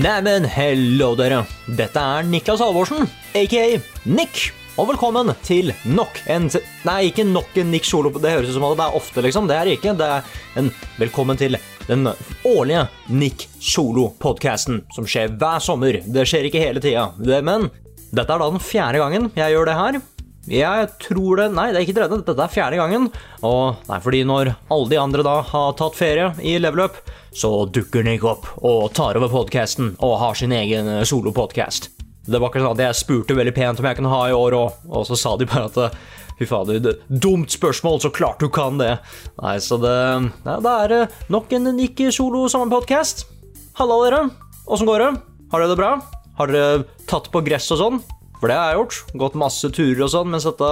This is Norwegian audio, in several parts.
Neimen, hello dere. Dette er Niklas Halvorsen, aka Nick. Og velkommen til nok en Nei, ikke nok en Nick Solo. Det høres ut som at det er ofte, liksom. Det er det ikke. Det er en velkommen til den årlige Nick Solo-podkasten som skjer hver sommer. Det skjer ikke hele tida, men dette er da den fjerde gangen jeg gjør det her. Jeg tror det Nei, det er ikke tredje. Dette er fjerde gangen. Og det er fordi når alle de andre da har tatt ferie i Level Up, så dukker Nick opp og tar over podkasten og har sin egen eh, solopodkast. Det var ikke sånn at jeg spurte veldig pent om jeg kunne ha i år òg, og så sa de bare at eh, Fy fader, dumt spørsmål, så klart du kan det. Nei, så det ja, Det er nok en Nick solo-sommerpodkast. Halla, dere. Åssen går det? Har dere det bra? Har dere tatt på gress og sånn? For det har jeg gjort. Gått masse turer og sånn, mens dette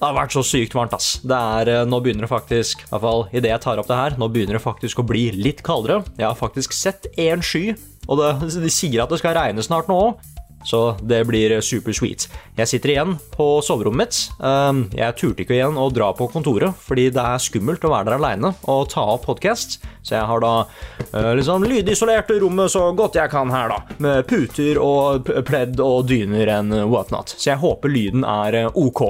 det har vært så sykt varmt, ass. Det er, eh, nå begynner det faktisk, i hvert fall idet jeg tar opp det her, nå begynner det faktisk å bli litt kaldere. Jeg har faktisk sett én sky, og det, de sier at det skal regne snart nå òg. Så det blir super sweet. Jeg sitter igjen på soverommet mitt. Um, Jeg turte ikke igjen å dra på kontoret, fordi det er skummelt å være der aleine og ta opp podkast. Så jeg har da uh, liksom lydisolert rommet så godt jeg kan her, da. Med puter og pledd og dyner and whatnot. Så jeg håper lyden er uh, ok.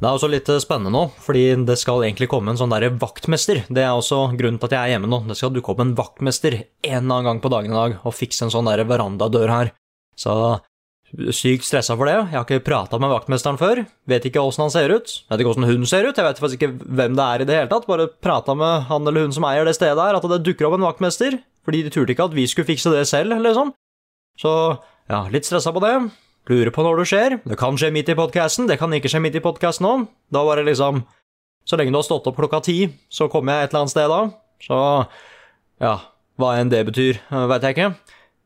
Det er også litt eh, spennende nå, fordi det skal egentlig komme en sånn der vaktmester. Det er også grunnen til at jeg er hjemme nå. Det skal dukke opp en vaktmester en eller annen gang på dagen i dag og fikse en sånn der verandadør her. Så sykt stressa for det. Jeg har ikke prata med vaktmesteren før. Vet ikke åssen han ser ut. Vet ikke åssen hun ser ut. Jeg vet faktisk ikke hvem det er i det hele tatt. Bare prata med han eller hun som eier det stedet her, at det dukker opp en vaktmester. Fordi de turte ikke at vi skulle fikse det selv, liksom. Så ja, litt stressa på det. Lurer på når det skjer. Det kan skje midt i podkasten, det kan ikke skje midt i podkasten nå. Da bare liksom Så lenge du har stått opp klokka ti, så kommer jeg et eller annet sted da. Så ja, hva enn det betyr, veit jeg ikke.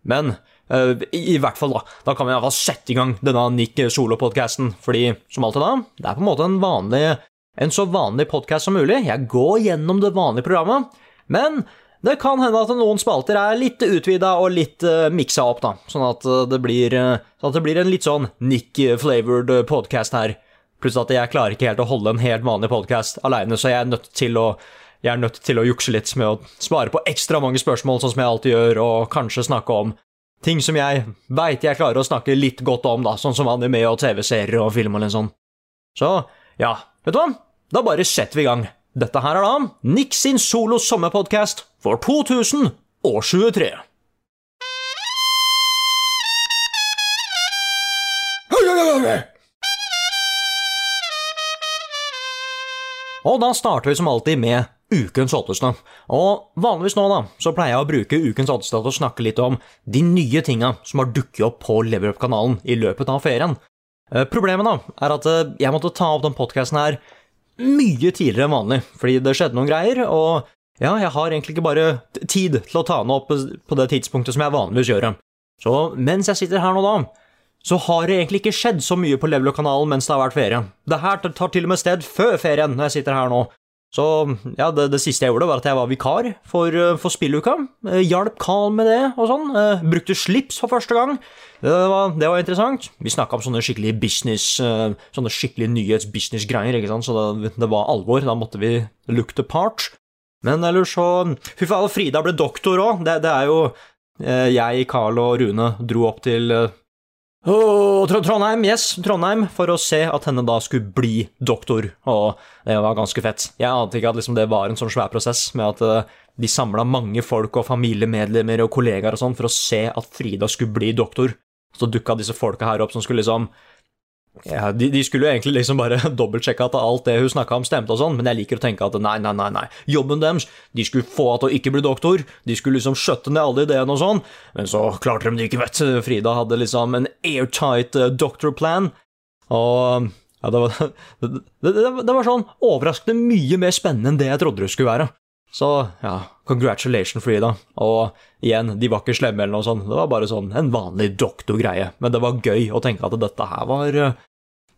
Men eh, i, i hvert fall, da. Da kan vi i hvert fall sette i gang denne Nick Solo-podkasten. Fordi, som alltid da, det er på en måte en vanlig en så vanlig podkast som mulig. Jeg går gjennom det vanlige programmet. Men det kan hende at noen spalter er litt utvida og litt uh, miksa opp, da. Sånn at, eh, blir, eh, sånn at det blir en litt sånn Nick-flavored podkast her. Pluss at jeg klarer ikke helt å holde en helt vanlig podkast aleine, så jeg er nødt til å jeg er nødt til å jukse litt med å svare på ekstra mange spørsmål, sånn som jeg alltid gjør, og kanskje snakke om ting som jeg veit jeg klarer å snakke litt godt om, da, sånn som anime og TV-serier og film og litt sånn. Så ja, vet du hva? Da bare setter vi i gang. Dette her er da Nick sin solo sommerpodkast for 2023. Og da starter vi som alltid med ukens hotteste. Og vanligvis nå da, så pleier jeg å bruke ukens hotteste til å snakke litt om de nye tinga som har dukket opp på Level Up-kanalen i løpet av ferien. Eh, Problemet da, er at eh, jeg måtte ta opp den podcasten her mye tidligere enn vanlig, fordi det skjedde noen greier, og ja, jeg har egentlig ikke bare tid til å ta den opp på det tidspunktet som jeg vanligvis gjør. Så mens jeg sitter her nå da, så har det egentlig ikke skjedd så mye på Level Up-kanalen mens det har vært ferie. Det her tar til og med sted før ferien når jeg sitter her nå. Så ja, det, det siste jeg gjorde, var at jeg var vikar for, eh, for spilluka. Eh, Hjalp Carl med det og sånn. Eh, Brukte slips for første gang. Det var, det var interessant. Vi snakka om sånne skikkelig business Sånne skikkelig nyhets-business-greier, ikke sant, så det, det var alvor. Da måtte vi look the part. Men ellers så Fy faen, Frida ble doktor òg. Det, det er jo Jeg, Carl og Rune dro opp til Tro- Trondheim, yes, Trondheim, for å se at henne da skulle bli doktor, og det var ganske fett. Jeg ante ikke at liksom det var en sånn svær prosess med at eh, de samla mange folk og familiemedlemmer og kollegaer og sånn for å se at Frida skulle bli doktor. Så dukka disse folka her opp som skulle liksom ja, de, de skulle jo egentlig liksom bare dobbeltsjekke at alt det hun snakka om, stemte og sånn, men jeg liker å tenke at nei, nei, nei, nei. Jobben deres, de skulle få henne til å ikke bli doktor, de skulle liksom skjøtte ned alle ideene og sånn, men så klarte de det ikke, vet du. Frida hadde liksom en airtight uh, doctor plan, og ja, det var, det, det, det var sånn overraskende mye mer spennende enn det jeg trodde det skulle være. Så ja, congratulations, Frida. Og igjen, de var ikke slemme eller noe sånt, det var bare sånn en vanlig doktorgreie. Men det var gøy å tenke at dette her var uh,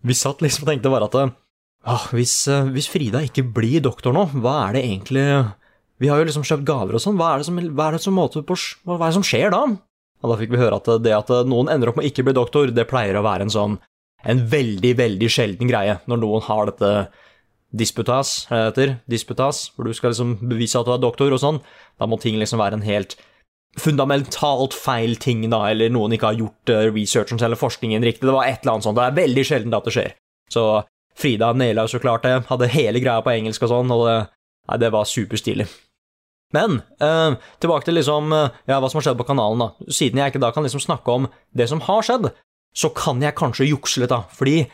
Vi satt liksom og tenkte bare at ah, hvis, uh, hvis, Frida ikke blir doktor nå, hva er det egentlig Vi har jo liksom kjøpt gaver og sånn, hva hva hva er det som skjer da? Og da fikk vi høre at det at noen ender opp med å ikke bli doktor, det pleier å være en sånn en veldig, veldig sjelden greie når noen har dette disputas, heter disputas, hvor du skal liksom bevise at du er doktor og sånn. Da må ting liksom være en helt fundamentalt feil ting, da, eller noen ikke har gjort uh, researchen eller forskningen riktig. Det var et eller annet sånt. Det er veldig sjelden at det skjer. Så Frida naila så klart det, hadde hele greia på engelsk og sånn, og det, nei, det var superstilig. Men eh, tilbake til liksom, uh, ja, hva som har skjedd på kanalen. da. Siden jeg ikke da kan liksom snakke om det som har skjedd, så kan jeg kanskje jukse litt, da. Fordi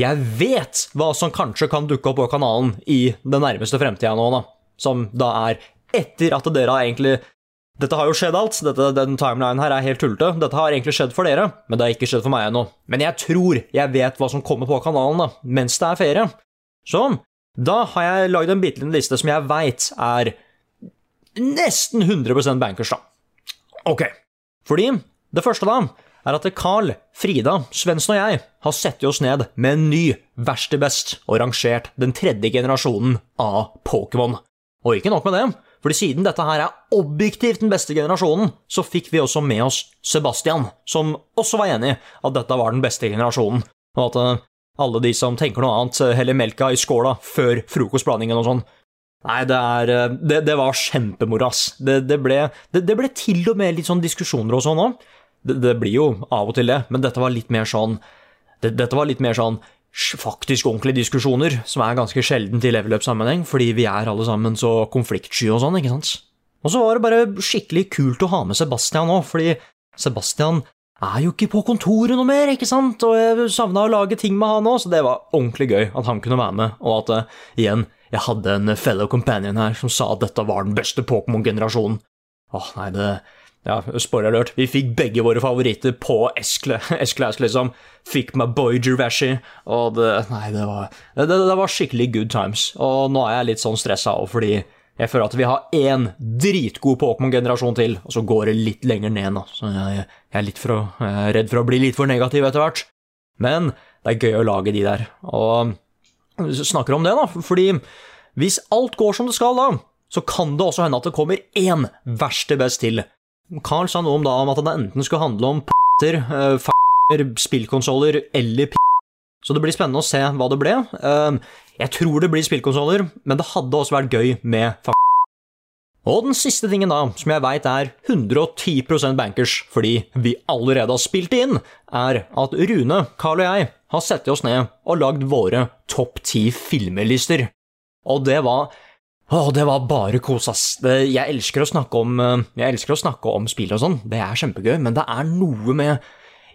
jeg vet hva som kanskje kan dukke opp på kanalen i den nærmeste fremtida nå, da. Som da er etter at dere har egentlig Dette har jo skjedd alt, dette, den timelinen her er helt tullete. Dette har egentlig skjedd for dere, men det har ikke skjedd for meg ennå. Men jeg tror jeg vet hva som kommer på kanalen da, mens det er ferie. Så da har jeg lagd en bitte liten liste som jeg veit er nesten 100 bankers, da. Ok. Fordi det første, da er at Carl, Frida, Svendsen og jeg har satt oss ned med en ny verste best og rangert den tredje generasjonen av Pokémon. Og ikke nok med det, fordi siden dette her er objektivt den beste generasjonen, så fikk vi også med oss Sebastian, som også var enig at dette var den beste generasjonen, og at uh, alle de som tenker noe annet, uh, heller melka i skåla før frokostblandingen og sånn. Nei, det, er, uh, det, det var kjempemoro, ass. Det, det, ble, det, ble til og med litt sånn diskusjoner og sånn òg. Det, det, blir jo av og til det, men dette var litt mer sånn det, Dette var litt mer sånn faktisk ordentlige diskusjoner, som er ganske sjeldent i level up-sammenheng, fordi vi er alle sammen så konfliktsky og sånn, ikke sant? Og så var det bare skikkelig kult å ha med Sebastian òg, fordi Sebastian er jo ikke på kontoret noe mer, ikke sant, og jeg savna å lage ting med han òg, så det var ordentlig gøy at han kunne være med, og at uh, igjen, jeg hadde en fellow companion her som sa at dette var den beste Pokémon-generasjonen. Åh, nei, det ja, spoiler alert, vi fikk begge våre favoritter på S-Class, liksom. Fikk meg Boy Gervashi, og det Nei, det var, det, det var skikkelig good times. Og nå er jeg litt sånn stressa òg, fordi jeg føler at vi har én dritgod Pokémon-generasjon til, og så går det litt lenger ned nå. Så jeg, jeg, er litt for, jeg er redd for å bli litt for negativ etter hvert. Men det er gøy å lage de der. Og snakker om det, da, fordi hvis alt går som det skal, da, så kan det også hende at det kommer én verste best til. Carl sa noe om, da, om at det enten skulle handle om p***er, uh, f***er, spillkonsoller eller p***. Så det blir spennende å se hva det ble. Uh, jeg tror det blir spillkonsoller, men det hadde også vært gøy med f***. Og den siste tingen, da, som jeg veit er 110% bankers, fordi vi allerede har spilt inn, er at Rune, Carl og jeg har satt oss ned og lagd våre topp ti filmelister. Og det var å, det var bare kos, ass. Jeg, elsker å snakke om, eh, å snakke om spill og sånn, det er kjempegøy, men det er noe med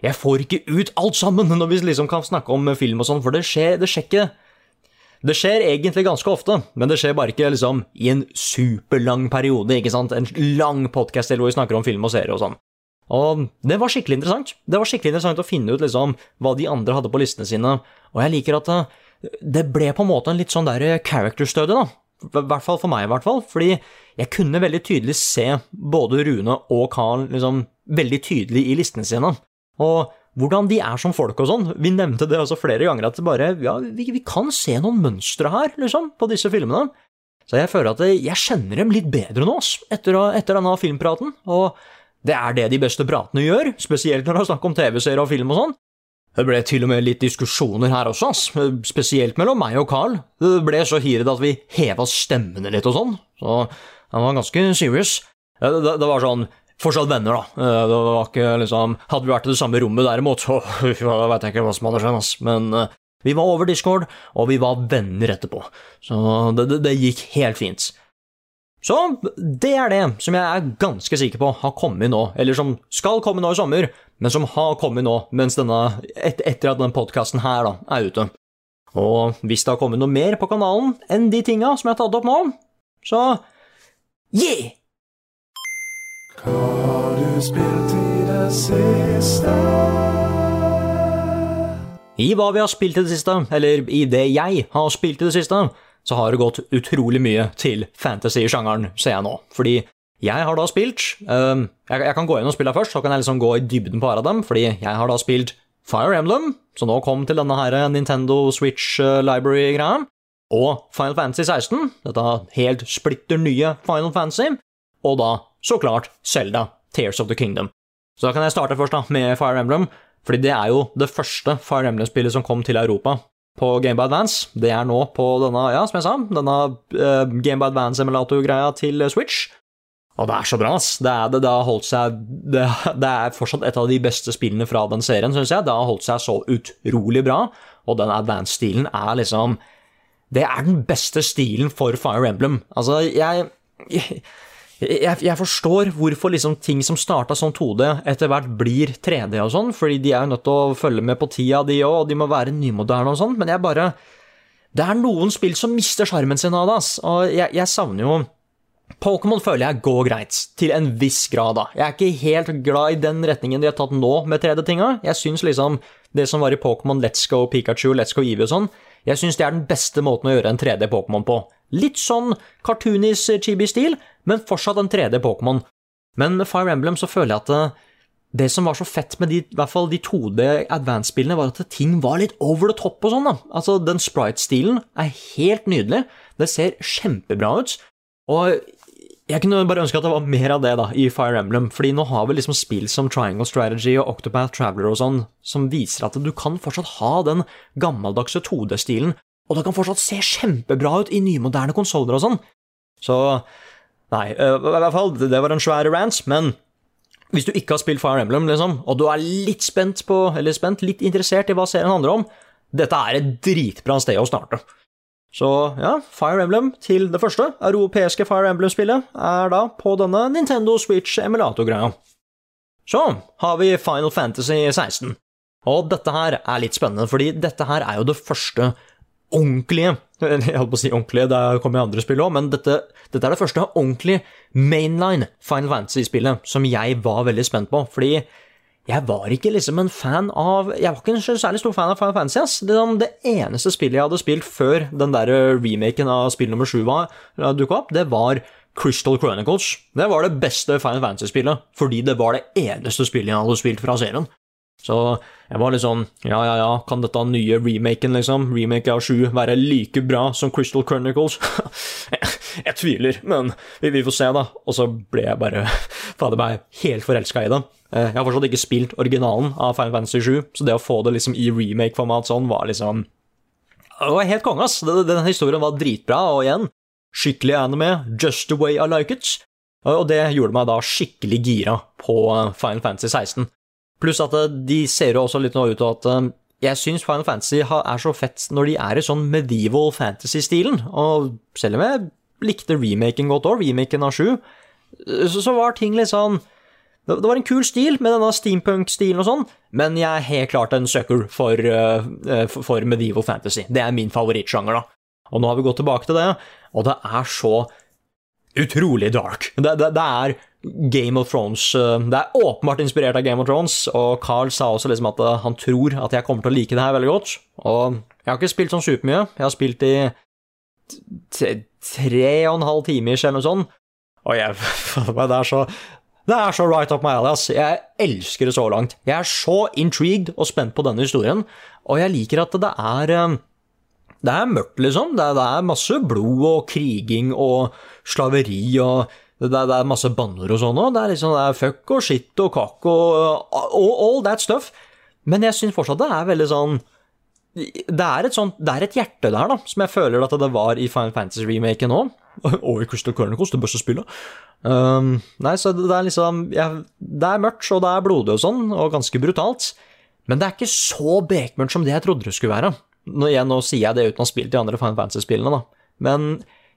Jeg får ikke ut alt sammen når vi liksom kan snakke om film og sånn, for det skjer, det skjer ikke Det skjer egentlig ganske ofte, men det skjer bare ikke liksom i en superlang periode, ikke sant? En lang podkast hvor vi snakker om film og serie og sånn. Og det var skikkelig interessant. Det var skikkelig interessant å finne ut liksom hva de andre hadde på listene sine, og jeg liker at eh, det ble på en måte en litt sånn der character study, da. I hvert fall for meg, i hvert fall. Fordi jeg kunne veldig tydelig se både Rune og Carl liksom, veldig tydelig i listene sine. Og hvordan de er som folk og sånn. Vi nevnte det også flere ganger, at bare, ja, vi, vi, kan se noen mønstre her, liksom, på disse filmene. Så jeg føler at jeg kjenner dem litt bedre nå, etter, etter denne filmpraten. Og det er det de beste pratene gjør, spesielt når det er snakk om TV-serier og film og sånn. Det ble til og med litt diskusjoner her også, spesielt mellom meg og Carl. Det ble så hiret at vi heva stemmene litt og sånn, så han var ganske serious. Det, det, det, var sånn Fortsatt venner, da. Eh, det var ikke liksom Hadde vi vært i det samme rommet derimot, så veit jeg ikke hva som hadde skjedd, ass. Men uh, vi var over Discord, og vi var venner etterpå. Så det, det gikk helt fint. Så det er det som jeg er ganske sikker på har kommet nå, eller som skal komme nå i sommer, men som har kommet nå denne, et, etter at denne podkasten her da, er ute. Og hvis det har kommet noe mer på kanalen enn de tinga som jeg har tatt opp nå, så yeah! Hva har du spilt i det siste? I hva vi har spilt i det siste, eller i det jeg har spilt i det siste, så har det gått utrolig mye til fantasy-sjangeren, ser jeg nå. Fordi jeg har da spilt um, jeg, jeg, kan gå inn og spille først, så kan jeg liksom gå i dybden på hver av dem. Fordi jeg har da spilt Fire Emblem, som nå kom til denne her Nintendo Switch uh, Library-greia. Og Final Fantasy 16, dette helt splitter nye Final Fantasy. Og da, så klart, Selda, Tears of the Kingdom. Så da kan jeg starte først da, med Fire Emblem. Fordi det er jo det første Fire Emblem-spillet som kom til Europa på Game by Advance. Det er nå på denne, ja, som jeg sa, denne uh, Game by Advance-emulator-greia til Switch. Og det er så bra, ass. Det, er, det, det, har holdt seg det, det, er fortsatt et av de beste spillene fra den serien, syns jeg. Det har holdt seg så utrolig bra, og den advance-stilen er liksom Det er den beste stilen for Fire Emblem. Altså, jeg, jeg jeg, jeg, forstår hvorfor liksom ting som starta som 2D, etter hvert blir 3D og sånn, fordi de er jo nødt til å følge med på tida, de òg, og de må være nymoderne og sånn, men jeg bare Det er noen spill som mister sjarmen sin av det, ass, og jeg, jeg savner jo Pokémon føler jeg går greit, til en viss grad, da. Jeg er ikke helt glad i den retningen de har tatt nå med 3D-tinga. Jeg syns liksom det som var i Pokémon Let's Go Pikachu, Let's Go Eevee og sånn, jeg syns det er den beste måten å gjøre en 3D-Pokémon på. Litt sånn cartoonis chibi-stil, men fortsatt en 3D-Pokémon. Men med Fire Emblem så føler jeg at det, det som var så fett med de, hvert fall de 2D Advance-spillene, var at ting var litt over the top og sånn. da. Altså, Den sprite-stilen er helt nydelig. Det ser kjempebra ut. Og jeg kunne bare ønske at det var mer av det da, i Fire Emblem, fordi nå har vi liksom spill som Triangle Strategy og Octopath Traveler og sånn, som viser at du kan fortsatt ha den gammeldagse 2D-stilen, og det kan fortsatt se kjempebra ut i nymoderne konsoller og sånn. Så Nei, eh, i hvert fall, det var en svær rant, men hvis du ikke har spilt Fire Emblem, liksom, og du er litt spent på, eller spent, litt interessert i hva serien handler om, dette er et dritbra sted å starte. Så ja, Fire Emblem til det første europeiske Fire Emblem-spillet er da på denne Nintendo Switch emulator-greia. Så har vi Final Fantasy 16. Og dette her er litt spennende, fordi dette her er jo det første ordentlige Jeg holdt på å si ordentlige, det kommer i andre spill òg, men dette, dette, er det første ordentlige mainline Final Fantasy-spillet som jeg var veldig spent på. Fordi jeg var ikke liksom en fan av Jeg var ikke en særlig stor fan av Final Fantasy. Ass. Det, sånn, det eneste spillet jeg hadde spilt før den der remaken av spill nummer sju dukka opp, det var Crystal Chronicles. Det var det beste Final Fantasy-spillet, fordi det var det eneste spillet jeg hadde spilt fra serien. Så jeg var litt sånn Ja, ja, ja, kan dette nye remaken, liksom, remake av 7, være like bra som Crystal Chronicles? jeg, jeg, tviler, men vi, vi, får se, da. Og så ble jeg bare fader meg helt forelska i det. Eh, jeg har fortsatt ikke spilt originalen av Final Fantasy 7, så det å få det liksom i remake-format sånn, var liksom Det var helt konge, ass. Den historien var dritbra, og igjen, skikkelig anime, just the way I like it. Og det gjorde meg da skikkelig gira på Final Fantasy 16. Pluss at eh, de ser jo også litt nå ut til at eh, jeg syns Final Fantasy er så fett når de er i sånn medieval fantasy-stilen. Og selv om jeg likte remaken godt òg, remaken av 7, så, var ting litt sånn det, var en kul stil med denne steampunk-stilen og sånn, men jeg er helt klart en sucker for, for medieval fantasy. Det er min favorittsjanger, da. Og nå har vi gått tilbake til det, og det er så utrolig dark. Det, det, det er Game of Thrones eh, Det er åpenbart inspirert av Game of Thrones, og Carl sa også liksom at eh, han tror at jeg kommer til å like det her veldig godt. Og jeg har ikke spilt sånn supermye. Jeg har spilt i tre og en halv time eller noe sånt. Og jeg Det er så det er så right up my alley, ass. Jeg elsker det så langt. Jeg er så intrigued og spent på denne historien, og jeg liker at det er eh, Det er mørkt, liksom. Det er, det er masse blod og kriging og slaveri og det, det, er masse banner og sånn òg. Det er liksom det er fuck og shit og kakk og, og all that stuff. Men jeg syns fortsatt det er veldig sånn det er, sånt, det er et hjerte der, da, som jeg føler at det var i Final Fantasy-remaken òg. Og i Crystal Chronicles, det beste spillet. Um, nei, så det er liksom ja, Det er mørkt, og det er blodig og sånn, og ganske brutalt. Men det er ikke så bekmørkt som det jeg trodde det skulle være. Nå, igjen, nå sier jeg det uten å ha spilt de andre Final Fantasy-spillene, da. Men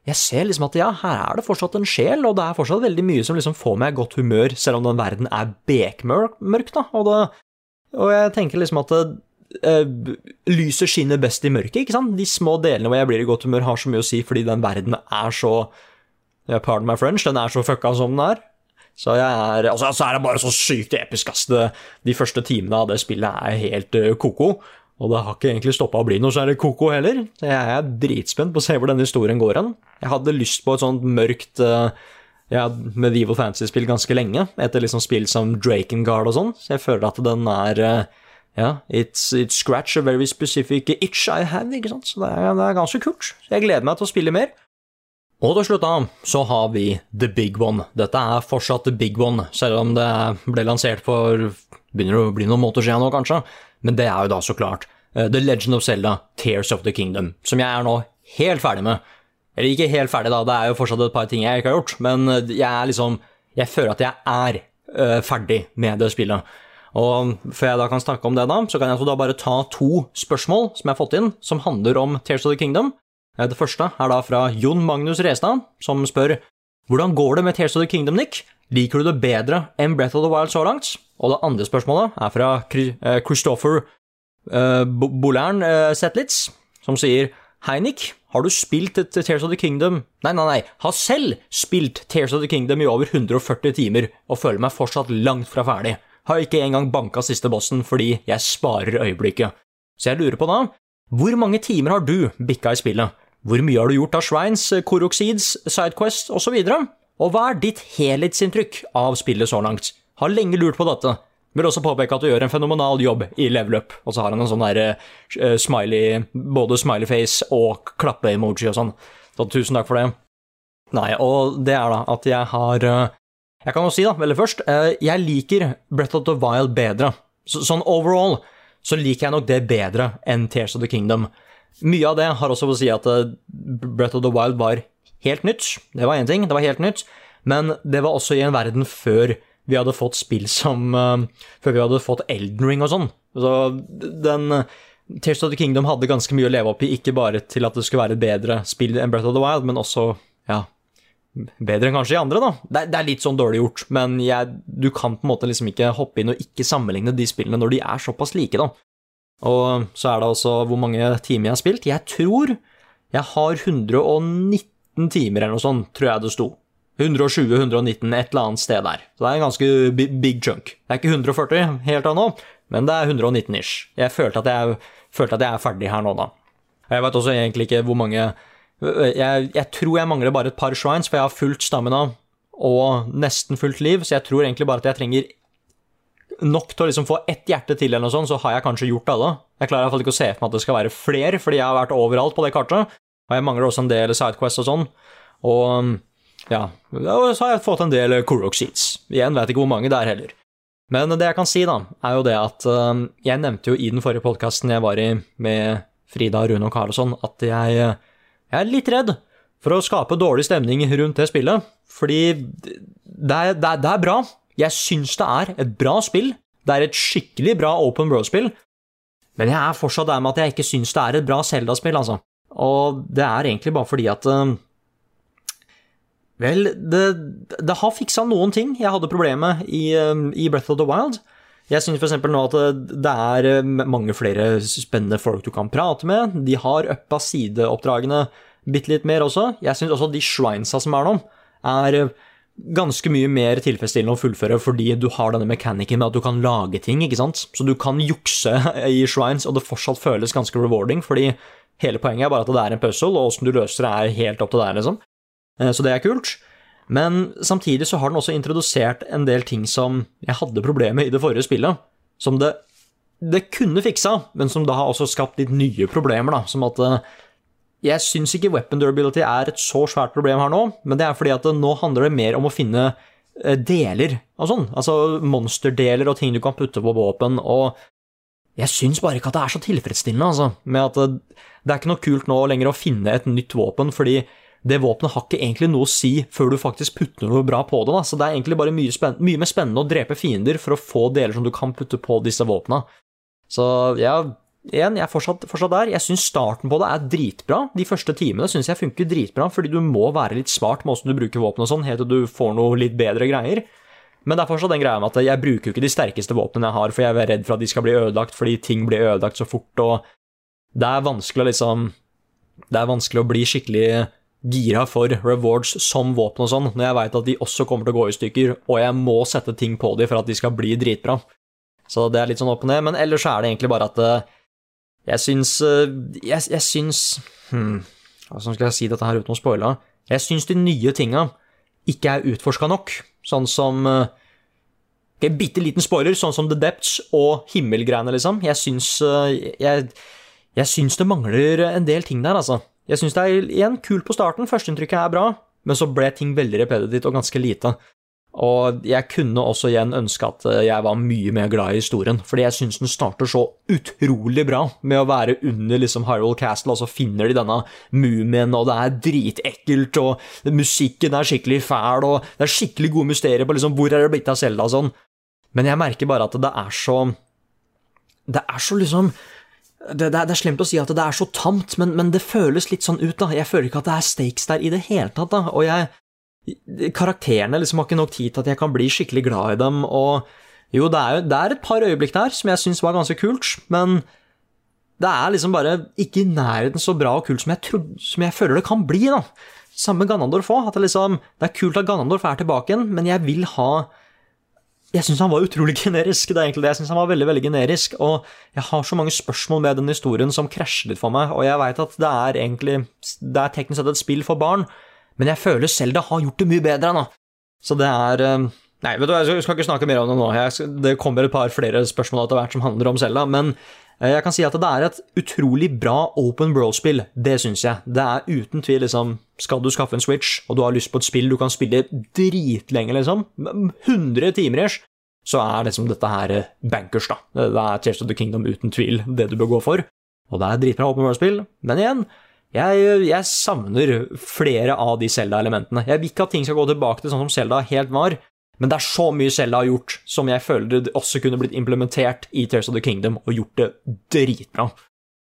jeg ser liksom at ja, her er det fortsatt en sjel, og det er fortsatt veldig mye som liksom får meg i godt humør, selv om den verden er bekmørk, da. Og, det, og jeg tenker liksom at eh, lyset skinner best i mørket, ikke sant? De små delene hvor jeg blir i godt humør, har så mye å si, fordi den verden er så Pardon my French, den er så fucka som den er. Så er, altså, så er det bare så sykt episk, ass. De første timene av det spillet er helt koko. ko-ko. Og det har ikke egentlig stoppa å bli noe særlig ko-ko heller. Jeg er dritspent på å se hvor denne historien går hen. Jeg hadde lyst på et sånt mørkt uh, ja, medieval fantasy-spill ganske lenge, etter liksom spill som Drakengard og sånn, så jeg føler at den er uh, ja, it's, it's, scratch a very specific itch I have, ikke sant, så det er, det er ganske kult. Så jeg gleder meg til å spille mer. Og til slutt da, så har vi The Big One. Dette er fortsatt The Big One, selv om det ble lansert for begynner å bli noen måneder siden nå, kanskje. Men det er jo da så klart uh, The Legend of Zelda, Tears of the Kingdom, som jeg er nå helt ferdig med. Eller ikke helt ferdig, da, det er jo fortsatt et par ting jeg ikke har gjort, men eh, jeg er liksom Jeg føler at jeg er uh, ferdig med det spillet. Og før jeg da kan snakke om det, da, så kan jeg da bare ta to spørsmål som jeg har fått inn, som handler om Tears of the Kingdom. Det første er da fra Jon Magnus Restad, som spør hvordan går det med Tears of the Kingdom, Nick? Liker du det bedre enn Breath of the Wild så langt? Og det andre spørsmålet er fra eh, Christopher uh, Bolern uh, Zetlitz, som sier Hei, Nick. Har du spilt Tears of the Kingdom Nei, nei, nei. Har selv spilt Tears of the Kingdom i over 140 timer, og føler meg fortsatt langt fra ferdig. Har ikke engang banka siste bossen fordi jeg sparer øyeblikket. Så jeg lurer på da, hvor mange timer har du bikka i spillet? Hvor mye har du gjort av Shrines, Koroxides, Sidequest osv.? Og, og hva er ditt helhetsinntrykk av spillet så langt? Har lenge lurt på dette. Vil også påpeke at du gjør en fenomenal jobb i level up, og så har han en sånn der uh, smiley, både smileyface og klappe-emoji og sånn. Så tusen takk for det. Nei, og det er da at jeg har uh, Jeg kan jo si, da, veldig først, uh, jeg liker Breath of the Wild bedre. Så, sånn overall så liker jeg nok det bedre enn Tears of the Kingdom. Mye av det har også å si at eh, Breath of the Wild var helt nytt. Det var én ting, det var helt nytt. Men det var også i en verden før vi hadde fått spill som uh, Før vi hadde fått Elden Ring og sånn. Så den uh, Tears of the Kingdom hadde ganske mye å leve opp i, ikke bare til at det skulle være et bedre spill enn Breath of the Wild, men også ja, bedre enn kanskje de andre, da. Det, det er litt sånn dårlig gjort, men jeg, du kan på en måte liksom ikke hoppe inn og ikke sammenligne de spillene når de er såpass like, da. Og så er det også hvor mange timer jeg har spilt. Jeg tror jeg har 119 timer eller noe sånt, tror jeg det sto. 120-119, et eller annet sted der. Så det er en ganske big chunk. Det er ikke 140 helt ennå, men det er 119 ish. Jeg følte at jeg, følte at jeg er ferdig her nå, da. Jeg vet også egentlig ikke hvor mange jeg, jeg, tror jeg mangler bare et par shrines, for jeg har fullt stamina og nesten fullt liv, så jeg tror egentlig bare at jeg trenger nok til å liksom få ett hjerte til, eller noe sånt, så har jeg kanskje gjort alle. Jeg klarer i hvert fall ikke å se for meg at det skal være flere, fordi jeg har vært overalt på det kartet. Og jeg mangler også en del Sidequest og sånn. Og ja, så har jeg fått en del Kurok Seats. Igjen vet ikke hvor mange det er heller. Men det jeg kan si, da, er jo det at uh, jeg nevnte jo i den forrige podkasten jeg var i med Frida, Rune og Karlsson, at jeg, jeg er litt redd for å skape dårlig stemning rundt det spillet. Fordi det er, det er, det er bra, jeg syns det er et bra spill. Det er et skikkelig bra Open World-spill. Men jeg er fortsatt der med at jeg ikke syns det er et bra Zelda-spill, altså. Og det er egentlig bare fordi at uh, Vel, det, det, har fiksa noen ting jeg hadde problemer med i, uh, i Breath of the Wild. Jeg syns f.eks. nå at det er mange flere spennende folk du kan prate med. De har uppa sideoppdragene bitte litt mer også. Jeg syns også de shrinesa som er nå, er ganske mye mer tilfredsstillende å fullføre fordi du har denne mekanikken med at du kan lage ting, ikke sant. Så du kan jukse i shrines, og det fortsatt føles ganske rewarding, fordi hele poenget er bare at det er en puzzle, og åssen du løser det, er helt opp til deg, liksom. Eh, så det er kult. Men samtidig så har den også introdusert en del ting som jeg hadde problemer med i det forrige spillet, som det, det kunne fiksa, men som da har også skapt litt nye problemer, da, som at eh, jeg syns ikke weapon durability er et så svært problem her nå, men det er fordi at nå handler det mer om å finne eh, deler og sånn. Altså monsterdeler og ting du kan putte på våpen, og jeg syns bare ikke at det er så tilfredsstillende, altså, med at det, det er ikke noe kult nå lenger å finne et nytt våpen, fordi det våpenet har ikke egentlig noe å si før du faktisk putter noe bra på det. Da. Så det er egentlig bare mye, mye, mer spennende å drepe fiender for å få deler som du kan putte på disse våpna. Så ja, igjen, jeg er fortsatt, fortsatt der. Jeg syns starten på det er dritbra. De første timene syns jeg funker dritbra, fordi du må være litt smart med åssen du bruker våpen og sånn, helt til du får noe litt bedre greier. Men det er fortsatt den greia med at jeg bruker jo ikke de sterkeste våpnene jeg har, for jeg er redd for at de skal bli ødelagt fordi ting blir ødelagt så fort, og det er vanskelig å liksom Det er vanskelig å bli skikkelig gira for rewards som våpen og sånn, når jeg veit at de også kommer til å gå i stykker, og jeg må sette ting på dem for at de skal bli dritbra. Så det er litt sånn opp og ned, men ellers er det egentlig bare at eh, jeg syns eh, Jeg, jeg syns hmm, skal jeg si dette her uten å spoile? Jeg syns de nye tinga ikke er utforska nok, sånn som okay, bitte liten spoiler, sånn som The Depths og himmelgreiene, liksom. Jeg syns jeg, jeg syns det mangler en del ting der, altså. Jeg syns det er igjen kult på starten, førsteinntrykket er bra, men så ble ting veldig repetitivt og ganske lite. Og jeg kunne også igjen ønske at jeg var mye mer glad i historien, fordi jeg syns den starter så utrolig bra med å være under liksom Hyrule Castle, og så finner de denne mumien, og det er dritekkelt, og musikken er skikkelig fæl, og det er skikkelig gode mysterier på liksom hvor er det blitt av Selda og sånn. Men jeg merker bare at det er så Det er så liksom det, det, det, er slemt å si at det er så tamt, men, men, det føles litt sånn ut, da. Jeg føler ikke at det er stakes der i det hele tatt, da. Og jeg Karakterene liksom har ikke nok tid til at jeg kan bli skikkelig glad i dem, og jo, det er, det er et par øyeblikk der som jeg syns var ganske kult, men det er liksom bare ikke i nærheten så bra og kult som jeg, tro, som jeg føler det kan bli, da. Samme med Ganondorf òg. Det, liksom, det er kult at Ganondorf er tilbake igjen, men jeg vil ha jeg syns han var utrolig generisk. det er egentlig det. Jeg synes han var veldig, veldig generisk, og jeg har så mange spørsmål med den historien som krasjer litt for meg, og jeg veit at det er egentlig Det er teknisk sett et spill for barn, men jeg føler Selda har gjort det mye bedre nå. Så det er eh, Nei, vet du, jeg skal ikke snakke mer om det nå. Jeg, det kommer et par flere spørsmål etter hvert som handler om Selda, men eh, jeg kan si at det er et utrolig bra open world-spill. Det syns jeg. Det er uten tvil liksom Skal du skaffe en Switch, og du har lyst på et spill du kan spille dritlenge, liksom, 100 timer ish, så er liksom dette her eh, bankers, da. Det er Tears of the Kingdom uten tvil det du bør gå for. Og det er dritbra open world-spill, men igjen jeg, jeg, savner flere av de Zelda-elementene. Jeg vil ikke at ting skal gå tilbake til sånn som Zelda helt var, men det er så mye Zelda har gjort som jeg føler det også kunne blitt implementert i Tears of the Kingdom, og gjort det dritbra.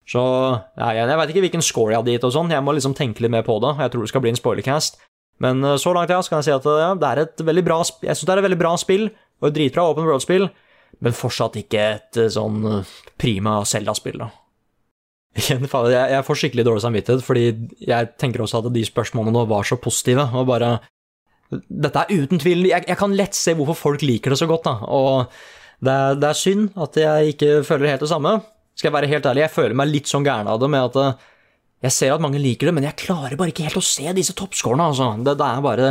Så ja, jeg, jeg veit ikke hvilken score jeg hadde gitt og sånn, jeg må liksom tenke litt mer på det. Jeg tror det skal bli en spoilercast. Men eh, så langt, ja, så kan jeg si at ja, det er et veldig bra, jeg synes det er et veldig bra spill, og et dritbra open world-spill, men fortsatt ikke et eh, sånn eh, prima Zelda-spill, da. Jeg får skikkelig dårlig samvittighet, fordi jeg tenker også at de spørsmålene nå var så positive, og bare Dette er uten tvil jeg, jeg, kan lett se hvorfor folk liker det så godt, da, og det er, det er, synd at jeg ikke føler helt det samme. Skal jeg være helt ærlig, jeg føler meg litt sånn gæren av det med at eh, jeg ser at mange liker det, men jeg klarer bare ikke helt å se disse toppscorene, altså. Det, det, er bare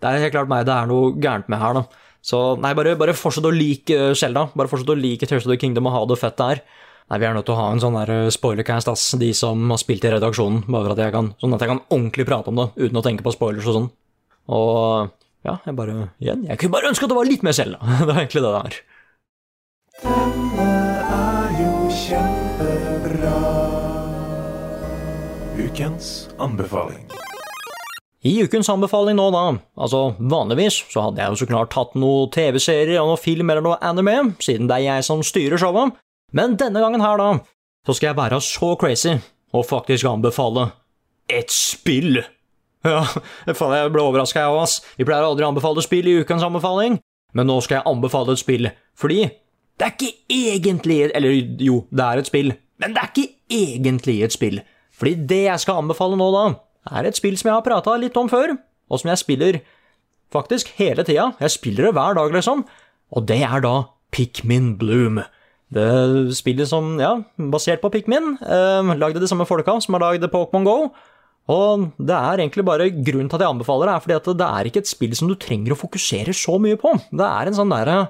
Det er helt klart meg det er noe gærent med her, da. Så nei, bare, bare fortsett å like Selda. Bare fortsett å like Tears of Kingdom og ha det fett der. Nei, Vi er nødt til å ha en sånn der eh, spoilercast, ass, de som har spilt i redaksjonen, bare for at jeg kan, sånn at jeg kan ordentlig prate om det uten å tenke på spoilers og sånn. Og ja, jeg bare Igjen, jeg kunne bare ønske at det var litt mer selv, da. Det er egentlig det det er. Denne er jo kjempebra. Ukens anbefaling. I ukens anbefaling nå, da, altså vanligvis så hadde jeg jo så klart tatt noe TV-serier og noe film eller noe anime, siden det er jeg som styrer showet, men denne gangen her, da, så skal jeg være så crazy og faktisk anbefale et spill. Ja, faen, jeg ble overraska, jeg òg, ass. Vi pleier aldri å anbefale spill i ukens anbefaling, men nå skal jeg anbefale et spill, fordi det er ikke egentlig Eller jo, det er et spill, men det er ikke egentlig et spill. Fordi det jeg skal anbefale nå, da, er et spill som jeg har prata litt om før, og som jeg spiller faktisk hele tida. Jeg spiller det hver dag, liksom. Og det er da Pikmin Bloom. Det spillet som, ja, basert på Pikmin, eh, lagde de samme folka som har lagd Pokémon GO. Og det er egentlig bare grunnen til at jeg anbefaler det, er fordi at det er ikke et spill som du trenger å fokusere så mye på. Det er en sånn derre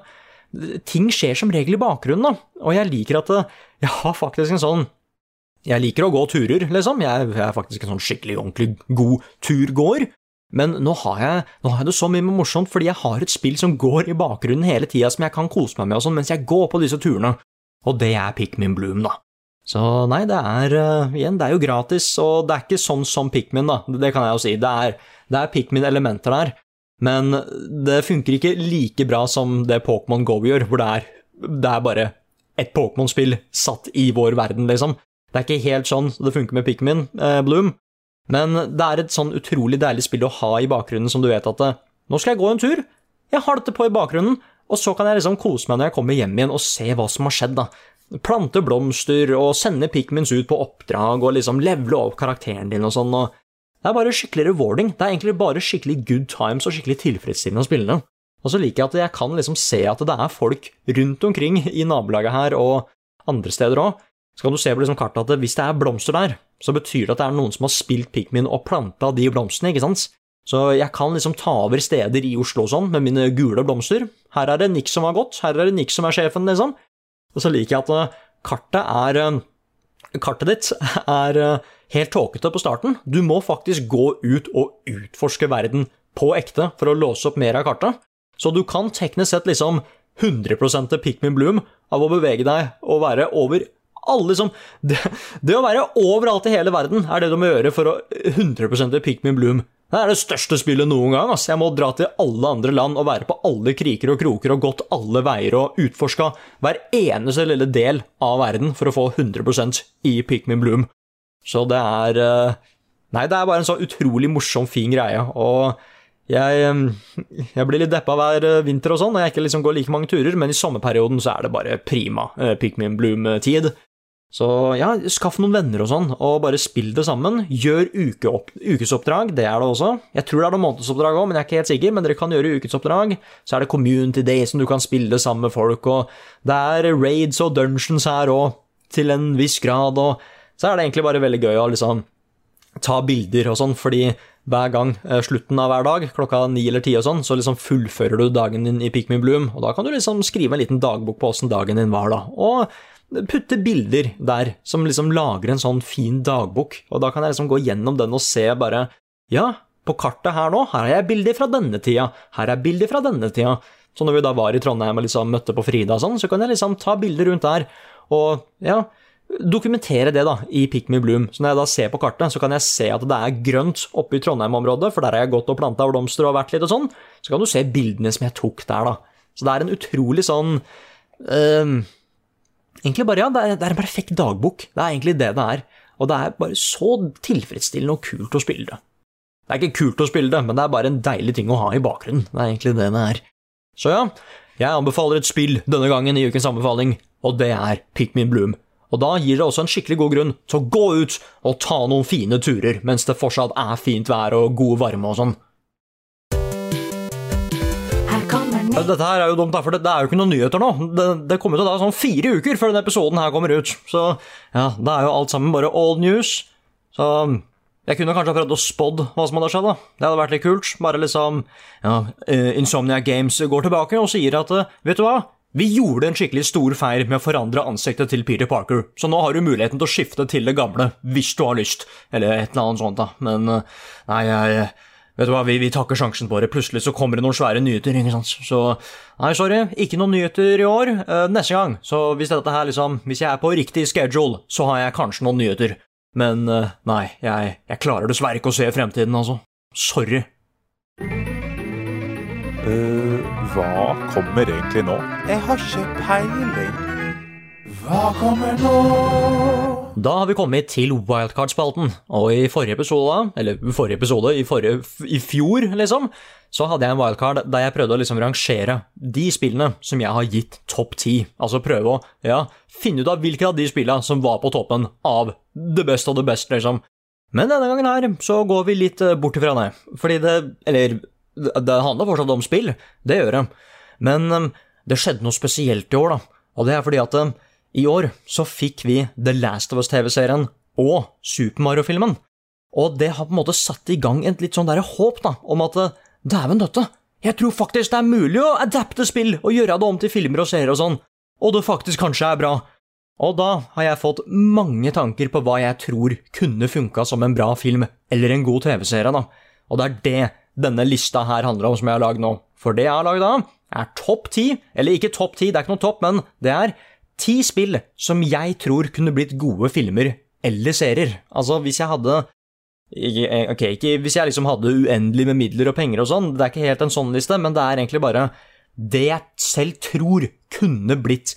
Ting skjer som regel i bakgrunnen, da. Og jeg liker at jeg har faktisk en sånn Jeg liker å gå turer, liksom. Jeg, jeg er faktisk en sånn skikkelig ordentlig god turgåer. Men nå har, jeg, nå har jeg det så mye morsomt fordi jeg har et spill som går i bakgrunnen hele tida, som jeg kan kose meg med og sånn mens jeg går på disse turene. Og det er Pikmin Bloom, da. Så nei, det er uh, igjen, det er jo gratis, og det er ikke sånn som Pikmin, da. Det kan jeg jo si. Det er, er Pikmin-elementer der, men det funker ikke like bra som det Pokémon Go gjør, hvor det er, det er bare et Pokémon-spill satt i vår verden, liksom. Det er ikke helt sånn det funker med Pikmin eh, Bloom, men det er et sånn utrolig deilig spill å ha i bakgrunnen som du vet at eh, nå skal jeg gå en tur, jeg har dette på i bakgrunnen, og så kan jeg liksom kose meg når jeg kommer hjem igjen og se hva som har skjedd, da. Plante blomster og sende Pikmins ut på oppdrag og liksom levele opp karakteren din og sånn, og det er bare skikkelig rewarding. Det er egentlig bare skikkelig good times og skikkelig tilfredsstillende å spille. Og så liker jeg at jeg kan liksom se at det er folk rundt omkring i nabolaget her og andre steder òg. Så kan du se på liksom kartet at hvis det er blomster der, så betyr det at det er noen som har spilt Pikmin og planta de blomstene, ikke sant? Så jeg kan liksom ta over steder i Oslo og sånn med mine gule blomster. Her er det Nick som har gått, her er det Nick som er sjefen, liksom. Og så liker jeg at eh, kartet er eh, Kartet ditt er eh, helt tåkete på starten. Du må faktisk gå ut og utforske verden på ekte for å låse opp mer av kartet. Så du kan teknisk sett liksom 100% Pikmin Bloom av å bevege deg og være over alle som det, det, å være overalt i hele verden er det du må gjøre for å 100 Pikmin Bloom. Det er det største spillet noen gang. ass. Jeg må dra til alle andre land og være på alle kriker og kroker og gått alle veier og utforska hver eneste lille del av verden for å få 100% i Pikmin Bloom. Så det er eh, Nei, det er bare en så utrolig morsom, fin greie. Og jeg, eh, jeg blir litt deppa hver eh, vinter og sånn, og jeg ikke liksom går like mange turer, men i sommerperioden så er det bare prima Pikmin Bloom-tid. Så ja, skaff noen venner og sånn, og bare spill det sammen. Gjør ukeopp, ukesoppdrag, det er det også. Jeg tror det er noen månedsoppdrag òg, men jeg er ikke helt sikker. Men dere kan gjøre ukesoppdrag. Så er det Community Day som du kan spille sammen med folk, og det er raids og dungeons her òg, til en viss grad, og så er det egentlig bare veldig gøy å liksom ta bilder og sånn, fordi hver gang, eh, slutten av hver dag, klokka ni eller ti og sånn, så liksom fullfører du dagen din i Pikmin Bloom, og da kan du liksom skrive en liten dagbok på åssen dagen din var, da. Og putte bilder der, som liksom lager en sånn fin dagbok, og da kan jeg liksom gå gjennom den og se bare Ja, på kartet her nå, her har jeg bilder fra denne tida, her er bilder fra denne tida. Så når vi da var i Trondheim og liksom møtte på Frida og sånn, så kan jeg liksom ta bilder rundt der, og ja, dokumentere det da, i Pikmin Bloom. Så når jeg da ser på kartet, så kan jeg se at det er grønt oppe i Trondheim-området, for der har jeg gått og planta blomster og vært litt og sånn. Så kan du se bildene som jeg tok der, da. Så det er en utrolig sånn øh, Egentlig bare, ja, det er, det er, en perfekt dagbok. Det er egentlig det det er. Og det er bare så tilfredsstillende og kult å spille det. Det er ikke kult å spille det, men det er bare en deilig ting å ha i bakgrunnen. Det er egentlig det det er. Så ja, jeg anbefaler et spill denne gangen i ukens anbefaling, og det er Pikmin Bloom. Og da gir det også en skikkelig god grunn til å gå ut og ta noen fine turer mens det fortsatt er fint vær og god varme og sånn. Dette her er jo dumt, for det, er jo ikke noen nyheter nå. Det, det kommer til å ta sånn fire uker før denne episoden her kommer ut. Så ja, det er jo alt sammen bare old news. Så jeg kunne kanskje ha prøvd å spådd hva som hadde skjedd. da. Det hadde vært litt kult. Bare liksom ja, eh, Insomnia Games går tilbake og sier at eh, vet du hva, vi gjorde en skikkelig stor feil med å forandre ansiktet til Peter Parker, så nå har du muligheten til å skifte til det gamle hvis du har lyst. Eller et eller annet sånt, da. Men eh, nei, jeg Vet du hva, vi, vi takker sjansen på det. Plutselig så kommer det noen svære nyheter. ikke sant? Så nei, sorry, ikke noen nyheter i år. Uh, neste gang, så hvis dette her liksom Hvis jeg er på riktig schedule, så har jeg kanskje noen nyheter. Men uh, nei, jeg, jeg, klarer dessverre ikke å se fremtiden, altså. Sorry. Uh, hva kommer egentlig nå? Jeg har ikke peiling. Hva kommer nå? Da har vi kommet til wildcard-spalten, og i forrige episode, eller forrige episode, i, forrige, i fjor, liksom, så hadde jeg en wildcard der jeg prøvde å liksom rangere de spillene som jeg har gitt topp ti. Altså prøve å ja, finne ut av hvilke av de spillene som var på toppen av the best of the best, liksom. Men denne gangen her så går vi litt eh, bort ifra det, fordi det Eller, det handler fortsatt om spill, det gjør det, men eh, det skjedde noe spesielt i år, da, og det er fordi at eh, i år så fikk vi The Last of Us-TV-serien og Super Mario-filmen. Og det har på en måte satt i gang et litt sånn der håp da, om at dæven døtte, jeg tror faktisk det er mulig å adapte spill og gjøre det om til filmer og serier og sånn, og det faktisk kanskje er bra. Og da har jeg fått mange tanker på hva jeg tror kunne funka som en bra film eller en god TV-serie, da. Og det er det denne lista her handler om, som jeg har lagd nå. For det jeg har lagd da, er topp ti, eller ikke topp ti, det er ikke noe topp, men det er Ti spill som jeg tror kunne blitt gode filmer eller serier. Altså, hvis jeg hadde eh, Ok, ikke hvis jeg liksom hadde uendelig med midler og penger og sånn, det er ikke helt en sånn liste, men det er egentlig bare det jeg selv tror kunne blitt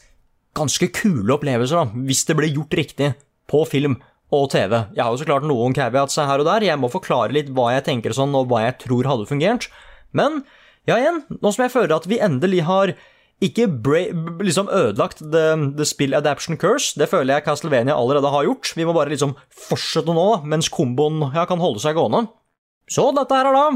ganske kule opplevelser, da, hvis det ble gjort riktig på film og TV. Jeg har jo så klart noen caveats her og der, jeg må forklare litt hva jeg tenker sånn, og hva jeg tror hadde fungert. Men ja, igjen, nå som jeg føler at vi endelig har ikke liksom ødelagt the, the spill adaption curse, det føler jeg Castlevania allerede har gjort. Vi må bare liksom fortsette nå, mens komboen ja, kan holde seg gående. Så dette her er da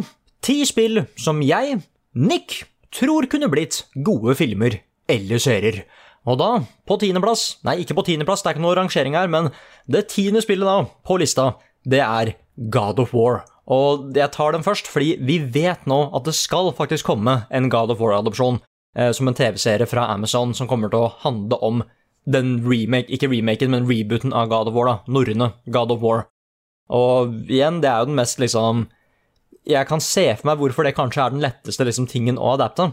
ti spill som jeg, Nick, tror kunne blitt gode filmer eller serier. Og da, på tiendeplass Nei, ikke på tiendeplass, det er ikke noe rangering her, men det tiende spillet da, på lista, det er God of War. Og jeg tar den først, fordi vi vet nå at det skal faktisk komme en God of War-adopsjon som en TV-serie fra Amazon som kommer til å handle om den remake, ikke remaken, men rebooten av God of War, da. Norrøne God of War. Og igjen, det er jo den mest liksom Jeg kan se for meg hvorfor det kanskje er den letteste liksom, tingen å adapte.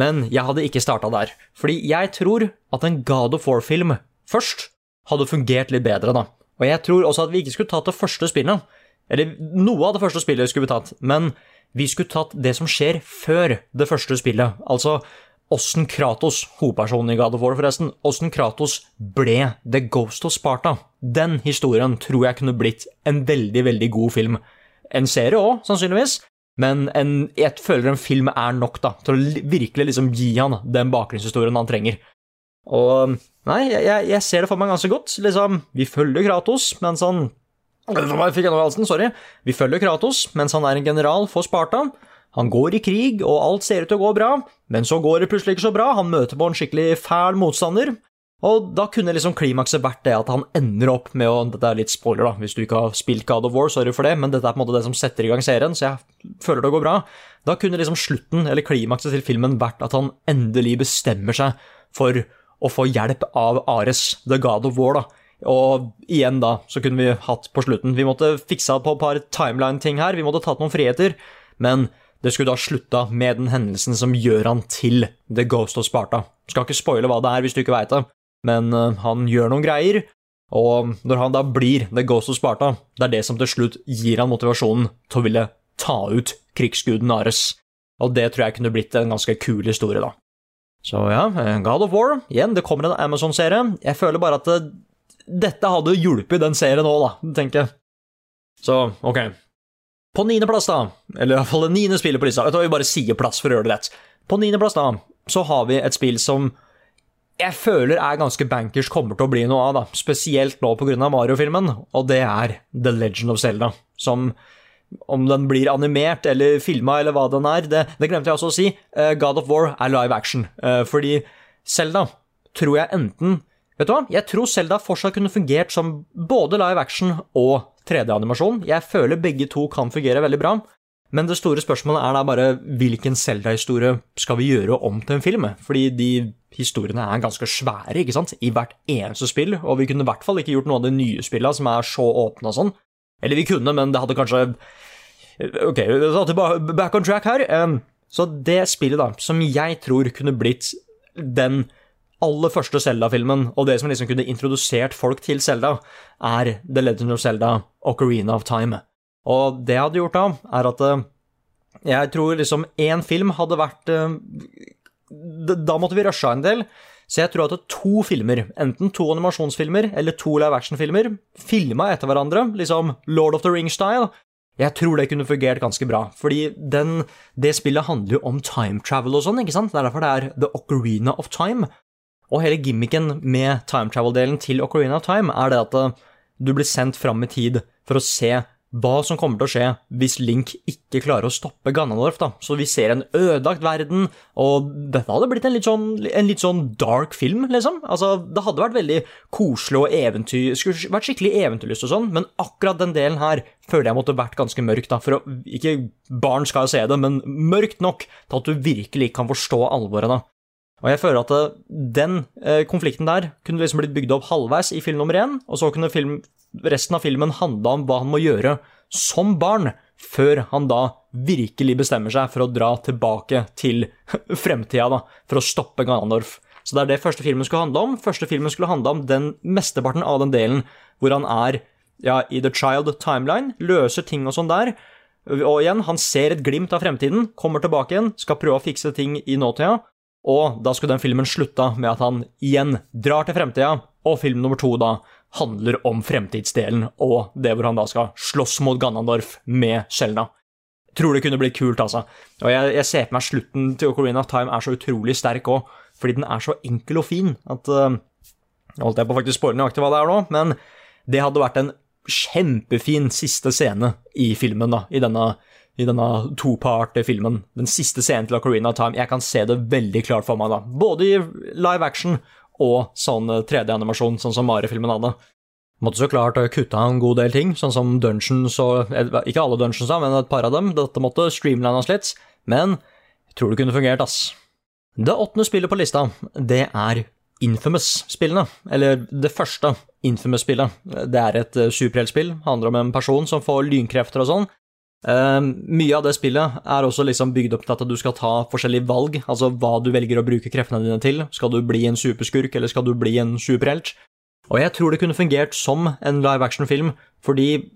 Men jeg hadde ikke starta der. Fordi jeg tror at en God of War-film først hadde fungert litt bedre, da. Og jeg tror også at vi ikke skulle tatt det første spillet. Eller noe av det første spillet skulle vi tatt, men vi skulle tatt det som skjer før det første spillet. Altså åssen Kratos, hovedpersonen i God of War, forresten, åssen Kratos ble The Ghost of Sparta. Den historien tror jeg kunne blitt en veldig, veldig god film. En serie òg, sannsynligvis, men en, jeg føler en film er nok da, til å virkelig liksom gi han den bakgrunnshistorien han trenger. Og Nei, jeg, jeg ser det for meg ganske godt. Liksom, vi følger Kratos mens han Fikk jeg i halsen, sorry. Vi følger Kratos mens han er en general for Sparta. Han går i krig, og alt ser ut til å gå bra, men så går det plutselig ikke så bra. Han møter på en skikkelig fæl motstander. Og da kunne liksom klimakset vært det at han ender opp med å Dette er litt spoiler, da, hvis du ikke har spilt God of War, sorry for det, men dette er på en måte det som setter i gang serien, så jeg føler det går bra. Da kunne liksom slutten, eller klimakset til filmen, vært at han endelig bestemmer seg for å få hjelp av Ares, the God of War, da. Og igjen, da, så kunne vi hatt på slutten Vi måtte fiksa på et par timeline-ting her, vi måtte tatt noen friheter, men det skulle da slutta med den hendelsen som gjør han til The Ghost of Sparta. Skal ikke spoile hva det er hvis du ikke veit det men eh, han gjør noen greier. Og når han da blir The Ghost of Sparta, det er det som til slutt gir han motivasjonen til å ville ta ut krigsguden Ares. Og det tror jeg kunne blitt en ganske kul historie, da. Så ja, eh, God of War. Igjen, det kommer en Amazon-serie. Jeg føler bare at det, dette hadde hjulpet den serien òg, da, tenker jeg. Så, ok. På niendeplass, da, eller iallfall det niende spillet på lista Jeg hva, vi bare sier plass for å gjøre det rett. På niendeplass, da, så har vi et spill som jeg føler er ganske bankers kommer til å bli noe av, da. Spesielt nå pga. Mario-filmen, og det er The Legend of Zelda. Som om den blir animert eller filma eller hva den er, det, det glemte jeg også å si. Uh, God of War er live action. Uh, fordi Zelda tror jeg enten Vet du hva? Jeg tror Zelda fortsatt kunne fungert som både live action og 3D-animasjon. Jeg føler begge to kan fungere veldig bra. Men det store spørsmålet er da bare hvilken Zelda-historie skal vi gjøre om til en film? Fordi de historiene er ganske svære ikke sant? i hvert eneste spill, og vi kunne i hvert fall ikke gjort noe av de nye spillene som er så åpne og sånn. Eller vi kunne, men det hadde kanskje Ok, back on track her. Så det spillet da, som jeg tror kunne blitt den aller første Zelda-filmen, og det som liksom kunne introdusert folk til Zelda, er The Legend of Zelda Ocarina of Time. Og det jeg hadde gjort da, er at eh, jeg tror liksom én film hadde vært eh, Da måtte vi rusha en del. Så jeg tror at to filmer, enten to animasjonsfilmer eller to live action-filmer, filma etter hverandre, liksom Lord of the Ring-style, jeg tror det kunne fungert ganske bra. Fordi den, det spillet handler jo om time travel og sånn, ikke sant? Det er derfor det er The Ocarina of Time. Og hele gimmicken med time travel-delen til Ocarina of Time er det at eh, du blir sendt fram i tid for å se hva som kommer til å skje hvis Link ikke klarer å stoppe Ganondorf. da. Så vi ser en ødelagt verden, og dette hadde blitt en litt sånn, en litt sånn dark film, liksom. Altså, Det hadde vært veldig koselig og eventyr, skulle vært skikkelig eventyrlyst og sånn, men akkurat den delen her føler jeg måtte vært ganske mørk, da. For å, ikke barn skal se det, men mørkt nok til at du virkelig kan forstå alvoret, da. Og jeg føler at eh, den eh, konflikten der kunne liksom blitt bygd opp halvveis i film nummer én, og så kunne film, resten av filmen handla om hva han må gjøre som barn, før han da virkelig bestemmer seg for å dra tilbake til fremtida, da, for å stoppe Ganondorf. Så det er det første filmen skulle handle om. Første filmen skulle handle om den mesteparten av den delen hvor han er ja, i The Child Timeline, løser ting og sånn der. Og igjen, han ser et glimt av fremtiden, kommer tilbake igjen, skal prøve å fikse ting i nåtida, Og da skulle den filmen slutta med at han igjen drar til fremtida, og film nummer to da handler om fremtidsdelen og det hvor han da skal slåss mot Ganondorf med Selna. Tror det kunne blitt kult, altså. Og jeg, jeg ser på meg slutten til Ocarina of Time er så utrolig sterk òg, fordi den er så enkel og fin at uh, Holdt jeg på faktisk spoile nøyaktig hva det er nå, men det hadde vært en kjempefin siste scene i filmen, da, i denne, i denne topart-filmen. Den siste scenen til Ocarina of Time. Jeg kan se det veldig klart for meg, da. Både i live action og sånn 3D-animasjon, sånn som Mario-filmen hadde. Måtte så klart kutte en god del ting, sånn som Dungeons og Ikke alle Dungeons, men et par av dem. Dette måtte streamlines litt, men jeg tror det kunne fungert, ass. Det åttende spillet på lista, det er Infamous-spillene. Eller det første Infamous-spillet. Det er et superheltspill, handler om en person som får lynkrefter og sånn. Uh, mye av det spillet er også liksom bygd opp til at du skal ta forskjellige valg, altså hva du velger å bruke kreftene dine til. Skal du bli en superskurk, eller skal du bli en superhelt? Og jeg tror det kunne fungert som en live action-film, fordi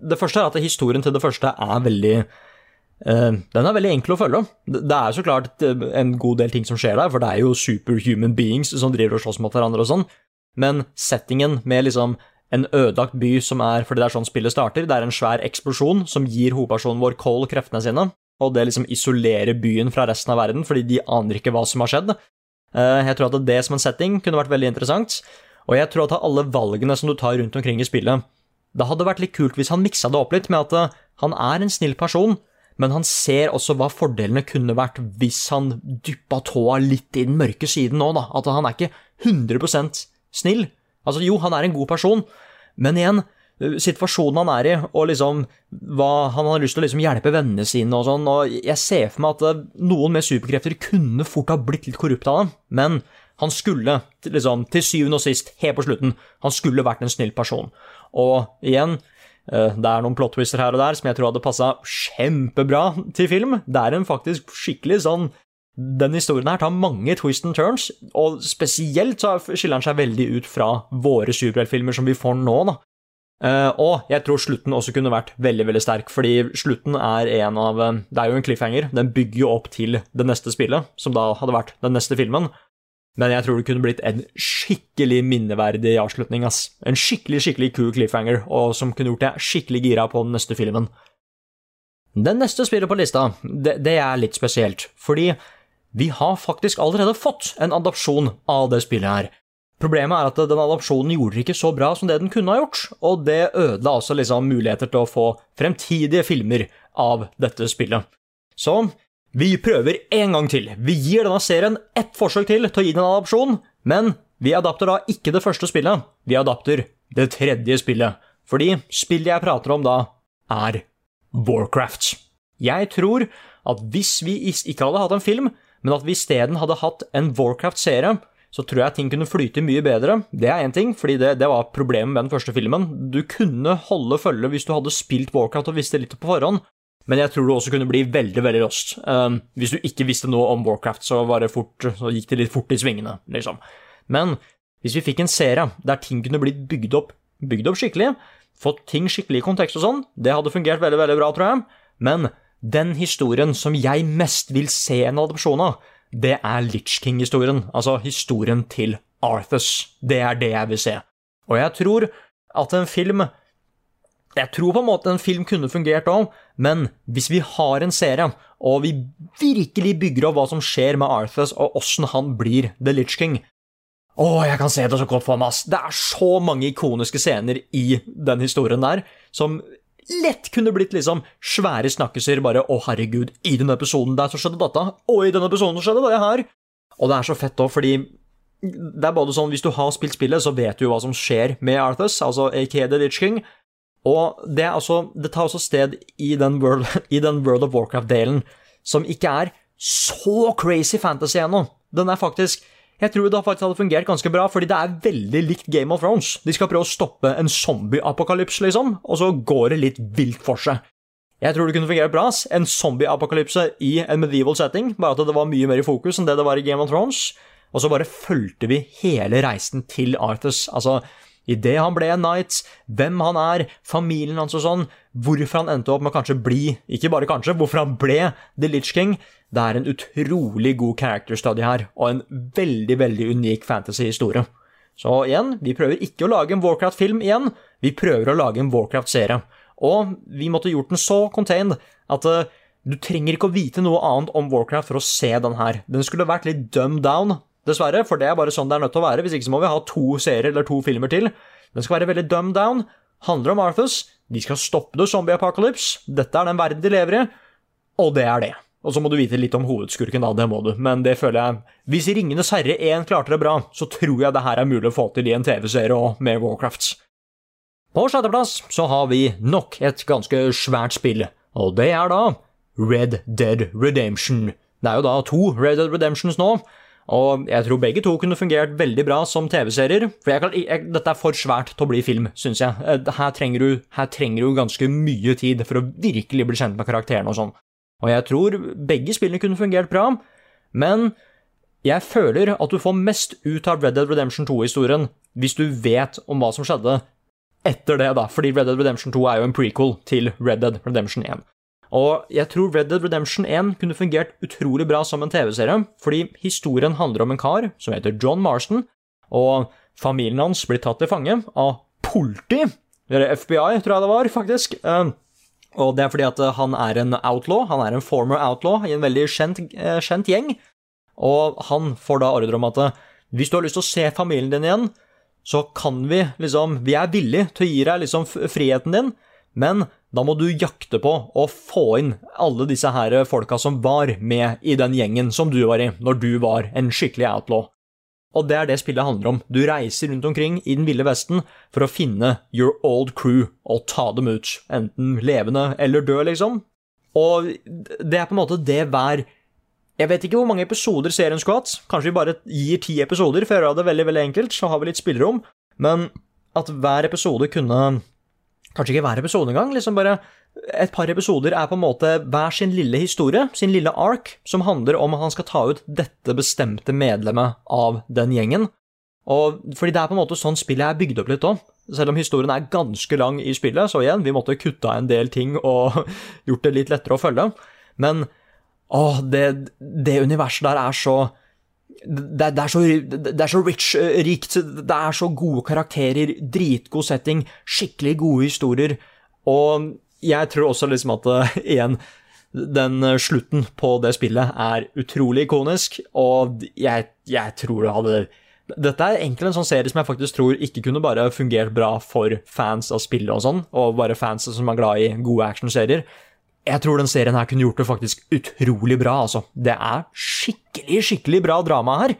det første er at historien til det første er veldig uh, Den er veldig enkel å følge. Det er så klart en god del ting som skjer der, for det er jo superhuman beings som driver og slåss mot hverandre og sånn, men settingen med liksom en ødelagt by som er fordi det er sånn spillet starter. Det er en svær eksplosjon som gir hovedpersonen vår Cole kreftene sine, og det liksom isolerer byen fra resten av verden, fordi de aner ikke hva som har skjedd. Eh, jeg tror at det som en setting kunne vært veldig interessant, og jeg tror at alle valgene som du tar rundt omkring i spillet Det hadde vært litt kult hvis han miksa det opp litt med at eh, han er en snill person, men han ser også hva fordelene kunne vært hvis han dyppa tåa litt i den mørke siden nå, da. At han er ikke 100% snill. Altså, jo, han er en god person, men igjen, situasjonen han er i, og liksom hva Han har lyst til å liksom hjelpe vennene sine og sånn, og jeg ser for meg at eh, noen med superkrefter kunne fort ha blitt litt korrupt av dem, men han skulle, liksom, til syvende og sist, helt på slutten, han skulle vært en snill person. Og igjen, eh, det er noen plot twister her og der som jeg tror hadde passa kjempebra til film. Det er en faktisk skikkelig sånn den historien her tar mange twists and turns, og spesielt så skiller den seg veldig ut fra våre superheltfilmer som vi får nå, da. Uh, og jeg tror slutten også kunne vært veldig veldig sterk, fordi slutten er en av eh, Det er jo en cliffhanger. Den bygger jo opp til det neste spillet, som da hadde vært den neste filmen. Men jeg tror det kunne blitt en skikkelig minneverdig avslutning. ass. En skikkelig skikkelig kul cliffhanger, og som kunne gjort deg skikkelig gira på den neste filmen. Den neste spillet på lista, det, det er litt spesielt, fordi vi har faktisk allerede fått en adopsjon av det spillet her. Problemet er at den adopsjonen gjorde det ikke så bra som det den kunne ha gjort, og det ødela altså liksom muligheter til å få fremtidige filmer av dette spillet. Så vi prøver en gang til. Vi gir denne serien ett forsøk til til å gi den en adopsjon, men vi adapter da ikke det første spillet, vi adapter det tredje spillet. Fordi spillet jeg prater om da, er Warcraft. Jeg tror at hvis vi ikke hadde hatt en film, men at vi isteden hadde hatt en Warcraft-serie, så tror jeg ting kunne flyte mye bedre. Det er én ting, fordi det, det, var problemet med den første filmen. Du kunne holde følge hvis du hadde spilt Warcraft og visste litt på forhånd, men jeg tror du også kunne bli veldig veldig lost. Um, hvis du ikke visste noe om Warcraft, så, fort, så gikk det litt fort i svingene, liksom. Men hvis vi fikk en serie der ting kunne blitt bygd opp, bygd opp skikkelig, fått ting skikkelig i kontekst og sånn, det hadde fungert veldig, veldig bra, tror jeg. Men den historien som jeg mest vil se en adopsjon av, det er Litch King-historien. Altså historien til Arthus. Det er det jeg vil se. Og jeg tror at en film Jeg tror på en måte en film kunne fungert òg, men hvis vi har en serie, og vi virkelig bygger opp hva som skjer med Arthus, og åssen han blir The Litch King Å, jeg kan se det så godt for meg, ass! Det er så mange ikoniske scener i den historien der som lett kunne blitt liksom svære snakkiser. Bare 'Å, herregud, i denne episoden der så skjedde dette', og i denne episoden så skjedde det her'. Og det er så fett òg, fordi det er både sånn, Hvis du har spilt spillet, så vet du jo hva som skjer med Arthus, altså aka The Litch King. Og det, altså, det tar også sted i den World, i den World of Warcraft-delen, som ikke er så crazy fantasy ennå. Den er faktisk jeg tror det faktisk hadde fungert ganske bra, fordi det er veldig likt Game of Thrones. De skal prøve å stoppe en zombie-apokalypse, liksom, og så går det litt vilt for seg. Jeg tror det kunne fungert bra. En zombie-apokalypse i en medieval setting, bare at det var mye mer i fokus enn det det var i Game of Thrones. Og så bare fulgte vi hele reisen til Arthus. Altså, idet han ble en knight, hvem han er, familien hans og sånn, hvorfor han endte opp med å kanskje bli, ikke bare kanskje, hvorfor han ble The Litch King, det er en utrolig god character study her, og en veldig, veldig unik fantasy-historie. Så igjen, vi prøver ikke å lage en Warcraft-film igjen, vi prøver å lage en Warcraft-serie. Og vi måtte gjort den så contained at uh, du trenger ikke å vite noe annet om Warcraft for å se den her. Den skulle vært litt dumbed down, dessverre, for det er bare sånn det er nødt til å være. Hvis ikke så må vi ha to serier eller to filmer til. Den skal være veldig dumbed down. Handler om Arthus. De skal stoppe det zombie apocalypse. Dette er den verden de lever i, og det er det. Og så må du vite litt om hovedskurken, da, det må du, men det føler jeg Hvis Ringenes herre 1 klarte det bra, så tror jeg det her er mulig å få til i en TV-serie og med Warcrafts. På sjetteplass så har vi nok et ganske svært spill, og det er da Red Dead Redemption. Det er jo da to Red Dead Redemptions nå, og jeg tror begge to kunne fungert veldig bra som TV-serier. For jeg, jeg, dette er for svært til å bli film, syns jeg. Eh, her trenger, du, her trenger du ganske mye tid for å virkelig bli kjent med karakterene og sånn. Og jeg tror begge spillene kunne fungert bra, men jeg føler at du får mest ut av Red Dead Redemption 2-historien hvis du vet om hva som skjedde etter det, da, fordi Red Dead Redemption 2 er jo en prequel til Red Dead Redemption 1. Og jeg tror Red Dead Redemption 1 kunne fungert utrolig bra som en TV-serie, fordi historien handler om en kar som heter John Marston, og familien hans blir tatt til fange av politi, eller FBI, tror jeg det var, faktisk. Uh, og det er fordi at eh, han er en outlaw, han er en former outlaw i en veldig kjent, eh, kjent gjeng. Og han får da ordre om at eh, hvis du har lyst til å se familien din igjen, så kan vi liksom Vi er villige til å gi deg liksom friheten din, men da må du jakte på å få inn alle disse her folka som var med i den gjengen som du var i når du var en skikkelig outlaw. Og det er det spillet handler om. Du reiser rundt omkring i den ville vesten for å finne your old crew og ta dem ut. Enten levende eller død, liksom. Og det er på en måte det hver Jeg vet ikke hvor mange episoder serien skulle hatt. Kanskje vi bare gir ti episoder for å gjøre det veldig veldig enkelt, så har vi litt spillerom. Men at hver episode kunne Kanskje ikke hver episode engang, liksom bare et par episoder er på en måte hver sin lille historie, sin lille ark, som handler om at han skal ta ut dette bestemte medlemmet av den gjengen. Og fordi det er på en måte sånn spillet er bygd opp litt òg. Selv om historien er ganske lang i spillet, så igjen, vi måtte kutte av en del ting og gjort det litt lettere å følge. Men åh, det, det universet der er så det, det, er så, det, er så, rich, eh, rikt. Det er så gode karakterer, dritgod setting, skikkelig gode historier. Og jeg tror også liksom at uh, igjen den uh, slutten på det spillet er utrolig ikonisk, og jeg, jeg, tror det hadde Dette er egentlig en sånn serie som jeg faktisk tror ikke kunne bare fungert bra for fans av spillet og sånn, og bare fans som er glad i gode actionserier. Jeg tror den serien her kunne gjort det faktisk utrolig bra, altså. Det er skikkelig, skikkelig bra drama her.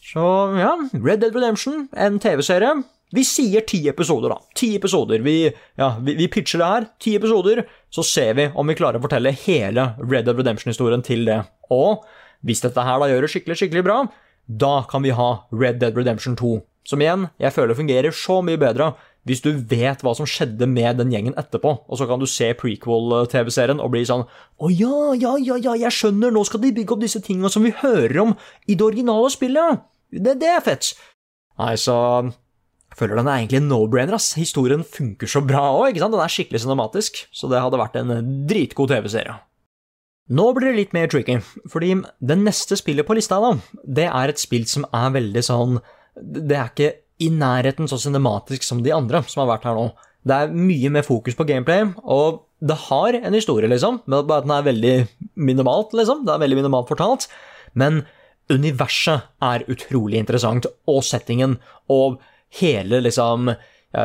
Så ja, Red Dead Redemption, en TV-serie. Vi sier ti episoder, da. Ti episoder. Vi, ja, vi, vi, pitcher det her. Ti episoder, så ser vi om vi klarer å fortelle hele Red Dead Redemption-historien til det. Og hvis dette her da gjør det skikkelig, skikkelig bra, da kan vi ha Red Dead Redemption 2. Som igjen, jeg føler fungerer så mye bedre hvis du vet hva som skjedde med den gjengen etterpå, og så kan du se prequel-TV-serien og bli sånn Å ja, ja, ja, ja, jeg skjønner, nå skal de bygge opp disse tingene som vi hører om i det originale spillet. Det, det er fett. Nei, så føler den er egentlig en no-brainer. ass. Historien funker så bra òg, ikke sant? Den er skikkelig cinematisk, så det hadde vært en dritgod TV-serie. Nå blir det litt mer tricky, fordi det neste spillet på lista, da, det er et spill som er veldig sånn Det er ikke i nærheten så cinematisk som de andre som har vært her nå. Det er mye mer fokus på gameplay, og det har en historie, liksom, men bare at den er veldig minimalt, liksom. Det er veldig minimalt fortalt. Men universet er utrolig interessant, og settingen, og hele liksom Hva,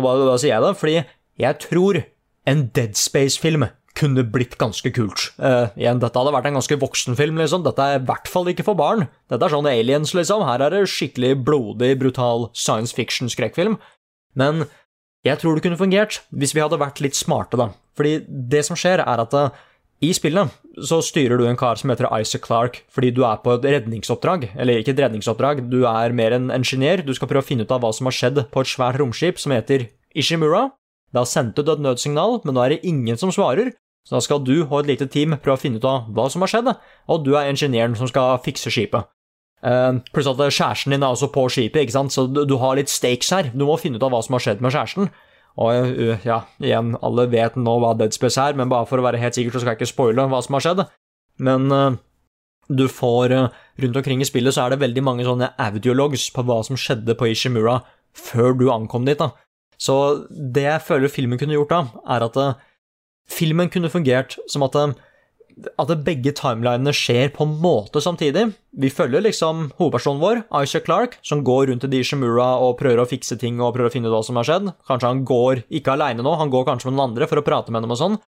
hva sier jeg da? Fordi jeg tror en Dead Space-film kunne blitt ganske kult. Uh, igjen, dette hadde vært en ganske voksen film, liksom. Dette er i hvert fall ikke for barn. Dette er sånn aliens, liksom. Her er det skikkelig blodig, brutal science fiction-skrekkfilm. Men jeg tror det kunne fungert hvis vi hadde vært litt smarte, da. Fordi det som skjer, er at uh, i spillet så styrer du en kar som heter Isaac Clark, fordi du er på et redningsoppdrag. Eller ikke et redningsoppdrag, du er mer en ingeniør. Du skal prøve å finne ut av hva som har skjedd på et svært romskip som heter Ishimura. Det har sendt ut et nødsignal, men nå er det ingen som svarer. Så da skal du og et lite team prøve å finne ut av hva som har skjedd, og du er ingeniøren som skal fikse skipet. Uh, pluss at kjæresten din er også på skipet, ikke sant? så du, du, har litt stakes her. Du må finne ut av hva som har skjedd med kjæresten. Og uh, ja, igjen, alle vet nå hva Dead Space er, men bare for å være helt sikker så skal jeg ikke spoile hva som har skjedd. Men uh, du får Rundt omkring i spillet så er det veldig mange sånne audiologs på hva som skjedde på Ishimura før du ankom dit. da. Så det jeg føler filmen kunne gjort da, er at filmen kunne fungert som at øh, at begge timelinene skjer på en måte samtidig. Vi følger liksom hovedpersonen vår, Isaac Clark, som går rundt i Dishimura og prøver å fikse ting og prøver å finne ut hva som har skjedd. Kanskje han går ikke aleine nå, han går kanskje med noen andre for å prate med dem og sånn.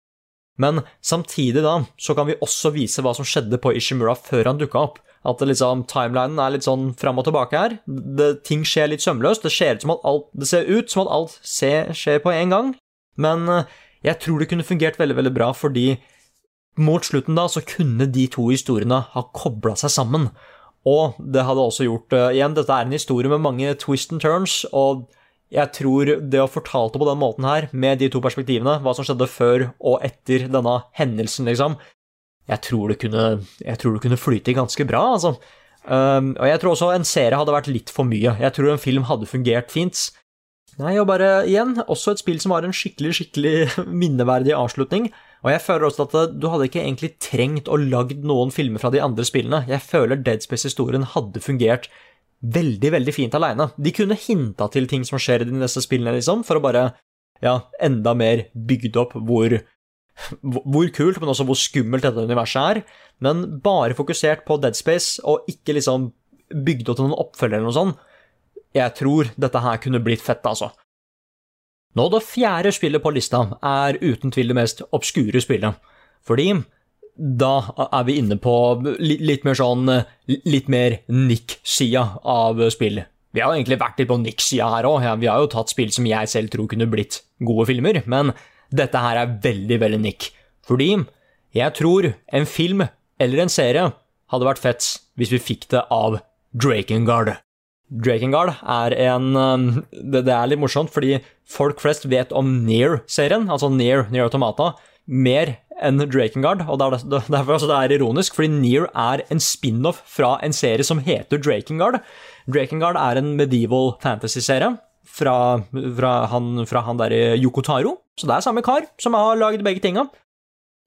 Men samtidig da, så kan vi også vise hva som skjedde på Ishimura før han dukka opp. At liksom, timelinen er litt sånn fram og tilbake her. Det, ting skjer litt sømløst. Det, ser ut som at alt, ser som at alt ser, skjer på en gang. Men jeg tror det kunne fungert veldig, veldig bra fordi mot slutten da, så kunne de to historiene ha kobla seg sammen. Og det hadde også gjort uh, Igjen, dette er en historie med mange twist and turns, og jeg tror det å fortale det på den måten her, med de to perspektivene, hva som skjedde før og etter denne hendelsen, liksom, jeg tror det kunne, tror det kunne flyte ganske bra, altså. Um, og jeg tror også en serie hadde vært litt for mye. Jeg tror en film hadde fungert fint. Nei, og bare igjen, også et spill som har en skikkelig, skikkelig minneverdig avslutning. Og jeg føler også at du hadde ikke egentlig trengt å lagd noen filmer fra de andre spillene. Jeg føler Dead Space-historien hadde fungert veldig, veldig fint aleine. De kunne hinta til ting som skjer i de neste spillene, liksom, for å bare, ja, enda mer bygd opp hvor hvor kult, men også hvor skummelt dette universet er. Men bare fokusert på Dead Space, og ikke liksom bygd opp til noen oppfølger eller noe sånt. Jeg tror dette her kunne blitt fett, altså. Nå, det fjerde spillet på lista er uten tvil det mest obskure spillet, fordi da er vi inne på litt mer sånn litt mer nikk-sida av spill. Vi har jo egentlig vært litt på nikk-sida her òg, vi har jo tatt spill som jeg selv tror kunne blitt gode filmer, men dette her er veldig, veldig nikk. Fordi jeg tror en film eller en serie hadde vært fett hvis vi fikk det av Drakengard. Drakengard er en um, det, det, er litt morsomt, fordi folk flest vet om Near-serien, altså Near, Near Automata, mer enn Drakengard. Og det er derfor altså det er ironisk, fordi Near er en spin-off fra en serie som heter Drakengard. Drakengard er en medieval fantasy-serie fra, fra, han, fra han Yoko Taro, Så det er samme kar som har lagd begge tinga.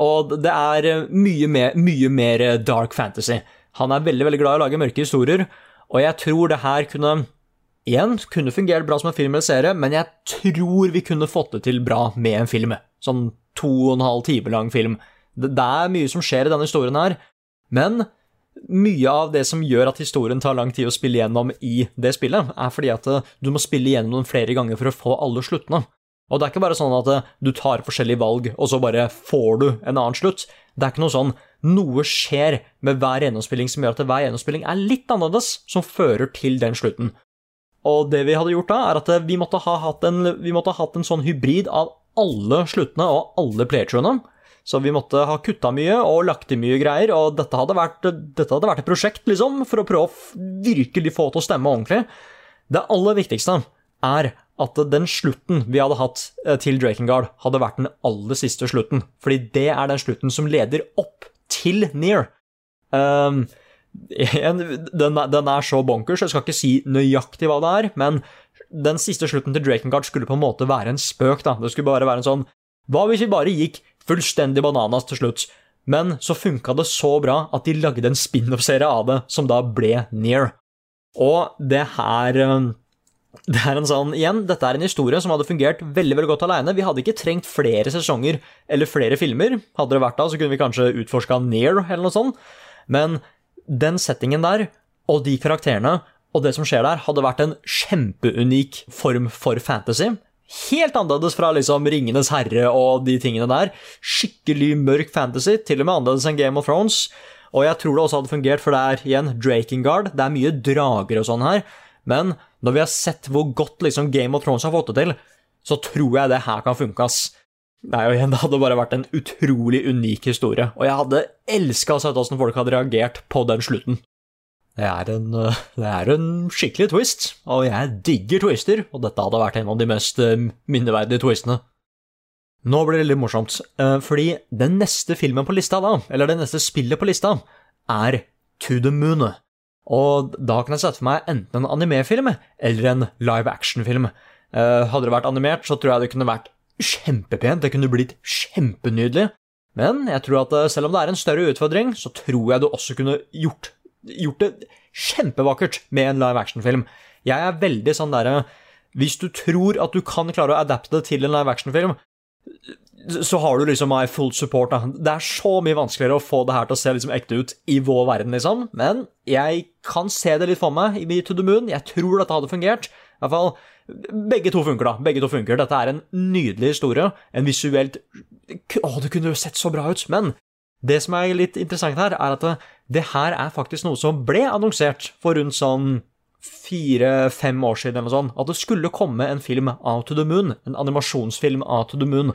Og det er mye mer, mye mer dark fantasy. Han er veldig veldig glad i å lage mørke historier, og jeg tror det her kunne Igjen, kunne fungert bra som en film eller serie, men jeg tror vi kunne fått det til bra med en film. Sånn to og en halv time lang film. Det, er mye som skjer i denne historien her, men mye av det som gjør at historien tar lang tid å spille gjennom i det spillet, er fordi at eh, du må spille gjennom den flere ganger for å få alle sluttene. Og det er ikke bare sånn at eh, du tar forskjellige valg, og så bare får du en annen slutt. Det er ikke noe sånn noe skjer med hver gjennomspilling som gjør at hver gjennomspilling er litt annerledes, som fører til den slutten. Og det vi hadde gjort da, er at vi måtte ha hatt en, ha hatt en sånn hybrid av alle sluttene og alle playthroughene. Så vi måtte ha kutta mye og lagt i mye greier, og dette hadde, vært, dette hadde vært et prosjekt, liksom, for å prøve å virkelig få til å stemme ordentlig. Det aller viktigste er at den slutten vi hadde hatt eh, til Drakengard, hadde vært den aller siste slutten. Fordi det er den slutten som leder opp til Near. Um, den, den, er så bonkers, jeg skal ikke si nøyaktig hva det er, men den siste slutten til Drakengard skulle på en måte være en spøk. da. Det skulle bare være en sånn Hva hvis vi bare gikk fullstendig bananas til slutt? Men så funka det så bra at de lagde en spin-off-serie av det, som da ble Near. Og det her ehm, det er en sånn, igjen, Dette er en historie som hadde fungert veldig veldig godt alene. Vi hadde ikke trengt flere sesonger eller flere filmer. Hadde det vært da, så kunne vi kanskje utforska Near eller noe sånt. Men den settingen der, og de karakterene, og det som skjer der, hadde vært en kjempeunik form for fantasy. Helt annerledes fra liksom Ringenes herre og de tingene der. Skikkelig mørk fantasy, til og med annerledes enn Game of Thrones. Og jeg tror det også hadde fungert, for det er igjen Drakengard. Det er mye drager og sånn her. Men når vi har sett hvor godt liksom, Game of Thrones har fått det til, så tror jeg det her kan funke, ass. Nei, og igjen, Det hadde bare vært en utrolig unik historie, og jeg hadde elska å se hvordan folk hadde reagert på den slutten. Det er, en, øh, det er en skikkelig twist, og jeg digger twister, og dette hadde vært en av de mest øh, minneverdige twistene. Nå blir det litt morsomt, øh, fordi den neste filmen på lista, da, eller det neste spillet på lista, er To the Moon. Og da kan jeg sette for meg enten en animefilm eller en live action-film. Eh, hadde det vært animert, så tror jeg det kunne vært kjempepent. Det kunne blitt kjempenydelig. Men jeg tror at eh, selv om det er en større utfordring, så tror jeg du også kunne gjort, gjort det kjempevakkert med en live action-film. Jeg er veldig sånn derre Hvis du tror at du kan klare å adapte det til en live action-film, så har du liksom my full support. Da. Det er så mye vanskeligere å få det her til å se liksom ekte ut i vår verden, liksom. Men jeg kan se det litt for meg i to the Moon. Jeg tror dette hadde fungert. I hvert fall, Begge to funker, da. Begge to funker. Dette er en nydelig historie. En visuelt Å, det kunne jo sett så bra ut. Men det som er litt interessant her, er at det her er faktisk noe som ble annonsert for rundt sånn fire-fem år siden, eller noe sånt, at det skulle komme en film av to the Moon, en animasjonsfilm av to the Moon.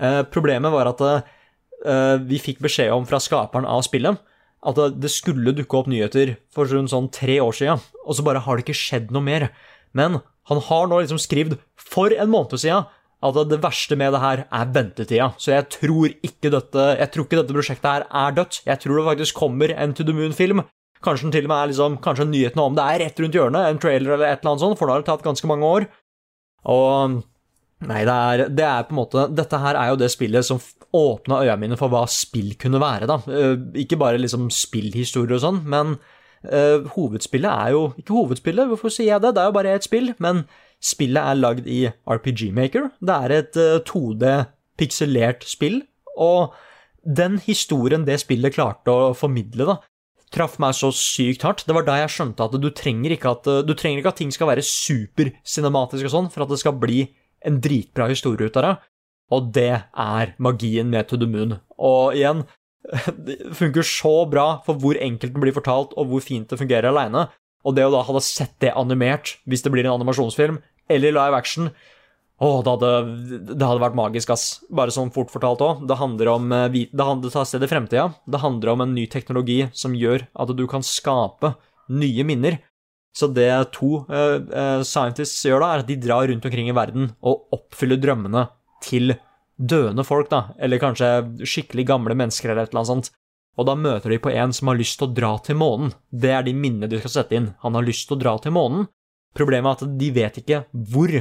Eh, problemet var at eh, vi fikk beskjed om fra skaperen av spillet at det skulle dukke opp nyheter for sånn tre år siden, og så bare har det ikke skjedd noe mer. Men han har nå liksom skrevet for en måned siden at det verste med det her er ventetida. Så jeg tror dette, jeg tror ikke dette prosjektet her er dødt. Jeg tror det faktisk kommer en To the Moon-film. Kanskje den til og med er liksom, kanskje nyhetene om det er rett rundt hjørnet, en trailer eller et eller annet sånt, for da har det tatt ganske mange år. Og Nei, det er, det er, på en måte Dette her er jo det spillet som åpna øya mine for hva spill kunne være, da. Eh, ikke bare liksom spillhistorier og sånn, men uh, hovedspillet er jo Ikke hovedspillet, hvorfor sier jeg det? Det er jo bare ett spill, men spillet er lagd i RPG Maker. Det er et uh, eh, 2D pikselert spill, og den historien det spillet klarte å formidle, da, traff meg så sykt hardt. Det var da jeg skjønte at du trenger ikke at, trenger ikke at ting skal være supersinematisk og sånn for at det skal bli en dritbra historie ut av det. Og det er magien med To the Moon. Og igjen, det funker så bra for hvor enkelt den blir fortalt, og hvor fint det fungerer aleine. Og det å da hadde sett det animert, hvis det blir en animasjonsfilm, eller live action Å, det hadde, det hadde vært magisk, ass. Bare sånn fort fortalt òg. Det handler om eh, Det handler tar sted i fremtida. Det handler om en ny teknologi som gjør at du kan skape nye minner. Så det to uh, uh, scientists gjør da, er at de drar rundt omkring i verden og oppfyller drømmene til døende folk, da, eller kanskje skikkelig gamle mennesker eller et eller annet sånt. Og da møter de på en som har lyst til å dra til månen. Det er de minnene de skal sette inn. Han har lyst til å dra til månen. Problemet er at de vet ikke hvor.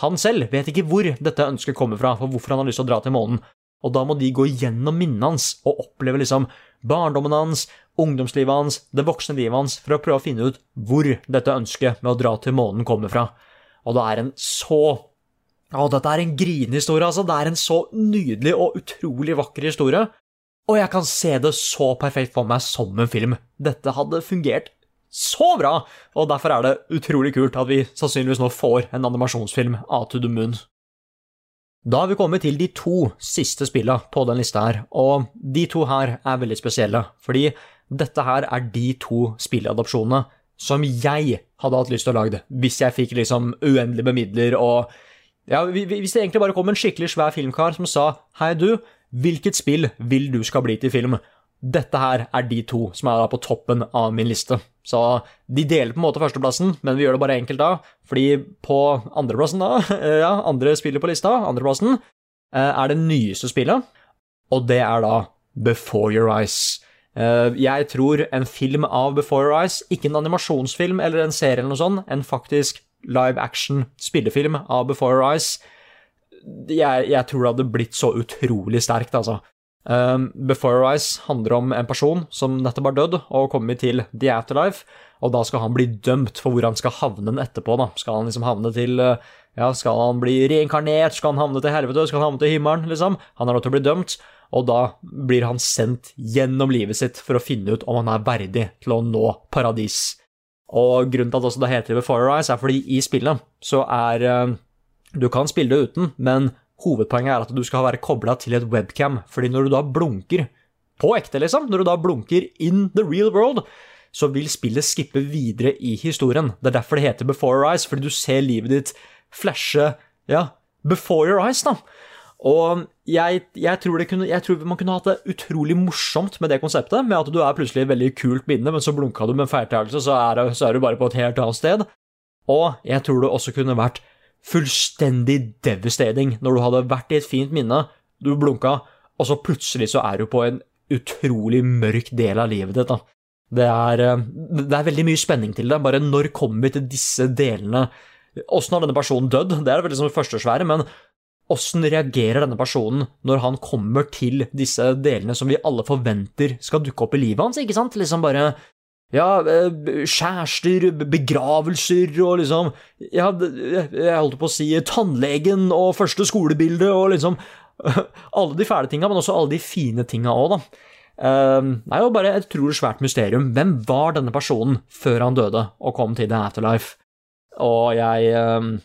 Han selv vet ikke hvor dette ønsket kommer fra, for hvorfor han har lyst til å dra til månen. Og da må de gå gjennom minnene hans og oppleve liksom barndommen hans, ungdomslivet hans, det voksne livet hans, for å prøve å finne ut hvor dette ønsket med å dra til månen kommer fra. Og det er en så Å, dette er en grinehistorie, altså. Det er en så nydelig og utrolig vakker historie. Og jeg kan se det så perfekt for meg som en film. Dette hadde fungert så bra, og derfor er det utrolig kult at vi sannsynligvis nå får en animasjonsfilm av To the Moon. Da har vi kommet til de to siste spillene på den lista her, og de to her er veldig spesielle, fordi dette her er de to spilleadopsjonene som jeg hadde hatt lyst til å lage hvis jeg fikk liksom uendelig med midler og ja, Hvis det egentlig bare kom en skikkelig svær filmkar som sa hei, du, hvilket spill vil du skal bli til film? Dette her er de to som er da på toppen av min liste. Så de deler på en måte førsteplassen, men vi gjør det bare enkelt da. Fordi på andreplassen, da, ja, andre spillet på lista, andreplassen, eh, er det nyeste spillet, og det er da Before Your Eyes. Eh, jeg tror en film av Before Your Eyes, ikke en animasjonsfilm eller en serie eller noe sånt, en faktisk live action spillefilm av Before Your Eyes, jeg, jeg tror det hadde blitt så utrolig sterkt, altså. Um, Before Your handler om en person som nettopp har dødd og kommet til The Afterlife, og da skal han bli dømt for hvor han skal havne etterpå. da. Skal han liksom havne til uh, Ja, skal han bli reinkarnert? Skal han havne til helvete? Skal han havne til himmelen? liksom? Han er nødt til å bli dømt, og da blir han sendt gjennom livet sitt for å finne ut om han er verdig til å nå paradis. Og grunnen til at også det heter Before Your er fordi i spillet så er uh, Du kan spille det uten, men Hovedpoenget er at du skal være kobla til et webcam, fordi når du da blunker på ekte, liksom, når du da blunker in the real world, så vil spillet skippe videre i historien. Det er derfor det heter Before Your Eyes, fordi du ser livet ditt flashe ja, before your eyes, da. Og jeg, jeg, tror kunne, jeg, tror man kunne hatt det utrolig morsomt med det konseptet, med at du er plutselig veldig kult minne, men så blunka du med en feiltagelse, så, så er du bare på et helt annet sted. Og jeg tror det også kunne vært fullstendig devastating når du hadde vært i et fint minne, du blunka, og så plutselig så er du på en utrolig mørk del av livet ditt. da. Det er, eh, det er veldig mye spenning til det. Bare når kommer vi til disse delene Åssen har denne personen dødd? Det er veldig liksom det første svære, men åssen reagerer denne personen når han kommer til disse delene som vi alle forventer skal dukke opp i livet hans, ikke sant? Liksom bare ja, eh, kjærester, begravelser og liksom Ja, jeg holdt på å si tannlegen og første skolebilde og liksom Alle de fæle tinga, men også alle de fine tinga òg, da. Ehm, det er jo bare et utrolig svært mysterium. Hvem var denne personen før han døde og kom til The Afterlife? Og jeg ehm,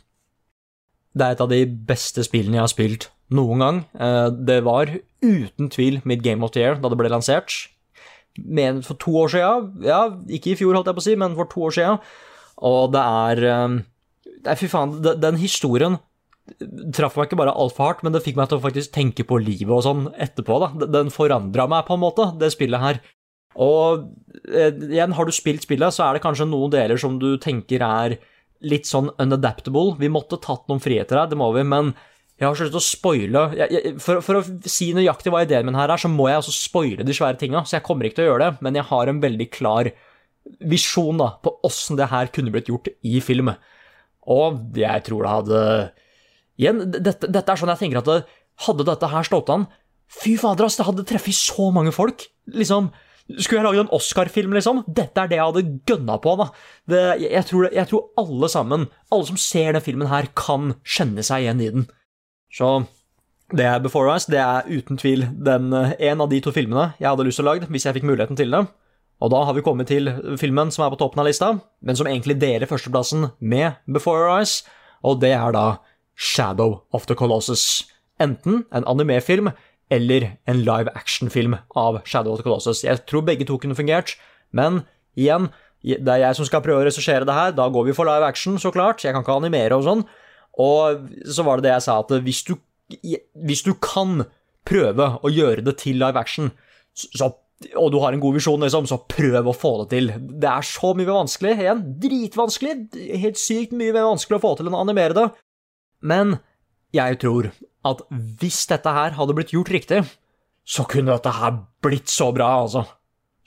Det er et av de beste spillene jeg har spilt noen gang. Eh, det var uten tvil mitt Game of the Year da det ble lansert men for to år siden. Ja, ikke i fjor, holdt jeg på å si, men for to år siden. Og det er Nei, fy faen, den historien traff meg ikke bare altfor hardt, men det fikk meg til å faktisk tenke på livet og sånn etterpå. da. Den forandra meg på en måte, det spillet her. Og eh, igjen, har du spilt spillet, så er det kanskje noen deler som du tenker er litt sånn unadaptable. Vi måtte tatt noen friheter her, det må vi, men jeg har så til å spoile for, for, å si nøyaktig hva ideen min her er, så må jeg også spoile de svære tinga, så jeg kommer ikke til å gjøre det, men jeg har en veldig klar visjon da, på åssen det her kunne blitt gjort i film. Og jeg tror det hadde Igjen, dette, dette er sånn jeg tenker at det, hadde dette her stått an Fy fader, ass, det hadde treffet så mange folk. Liksom, skulle jeg lagd en Oscar-film, liksom? Dette er det jeg hadde gønna på, da. Det, jeg, tror, jeg tror alle sammen, alle som ser den filmen her, kan kjenne seg igjen i den. Så det er Before Eyes det er uten tvil den, eh, en av de to filmene jeg hadde lyst til å lage hvis jeg fikk muligheten til det. Og da har vi kommet til filmen som er på toppen av lista, men som egentlig deler førsteplassen med Before Eyes, og det er da Shadow of the Colossus. Enten en animefilm eller en live action-film av Shadow of the Colossus. Jeg tror begge to kunne fungert, men igjen, det er jeg som skal prøve å regissere det her, da går vi for live action, så klart. Jeg kan ikke animere og sånn. Og så var det det jeg sa, at hvis du, hvis du kan prøve å gjøre det til live action, så, og du har en god visjon, liksom, så prøv å få det til. Det er så mye vanskelig. Igjen, dritvanskelig. Helt sykt mye mer vanskelig å få til enn å animere det. Men jeg tror at hvis dette her hadde blitt gjort riktig, så kunne dette her blitt så bra, altså.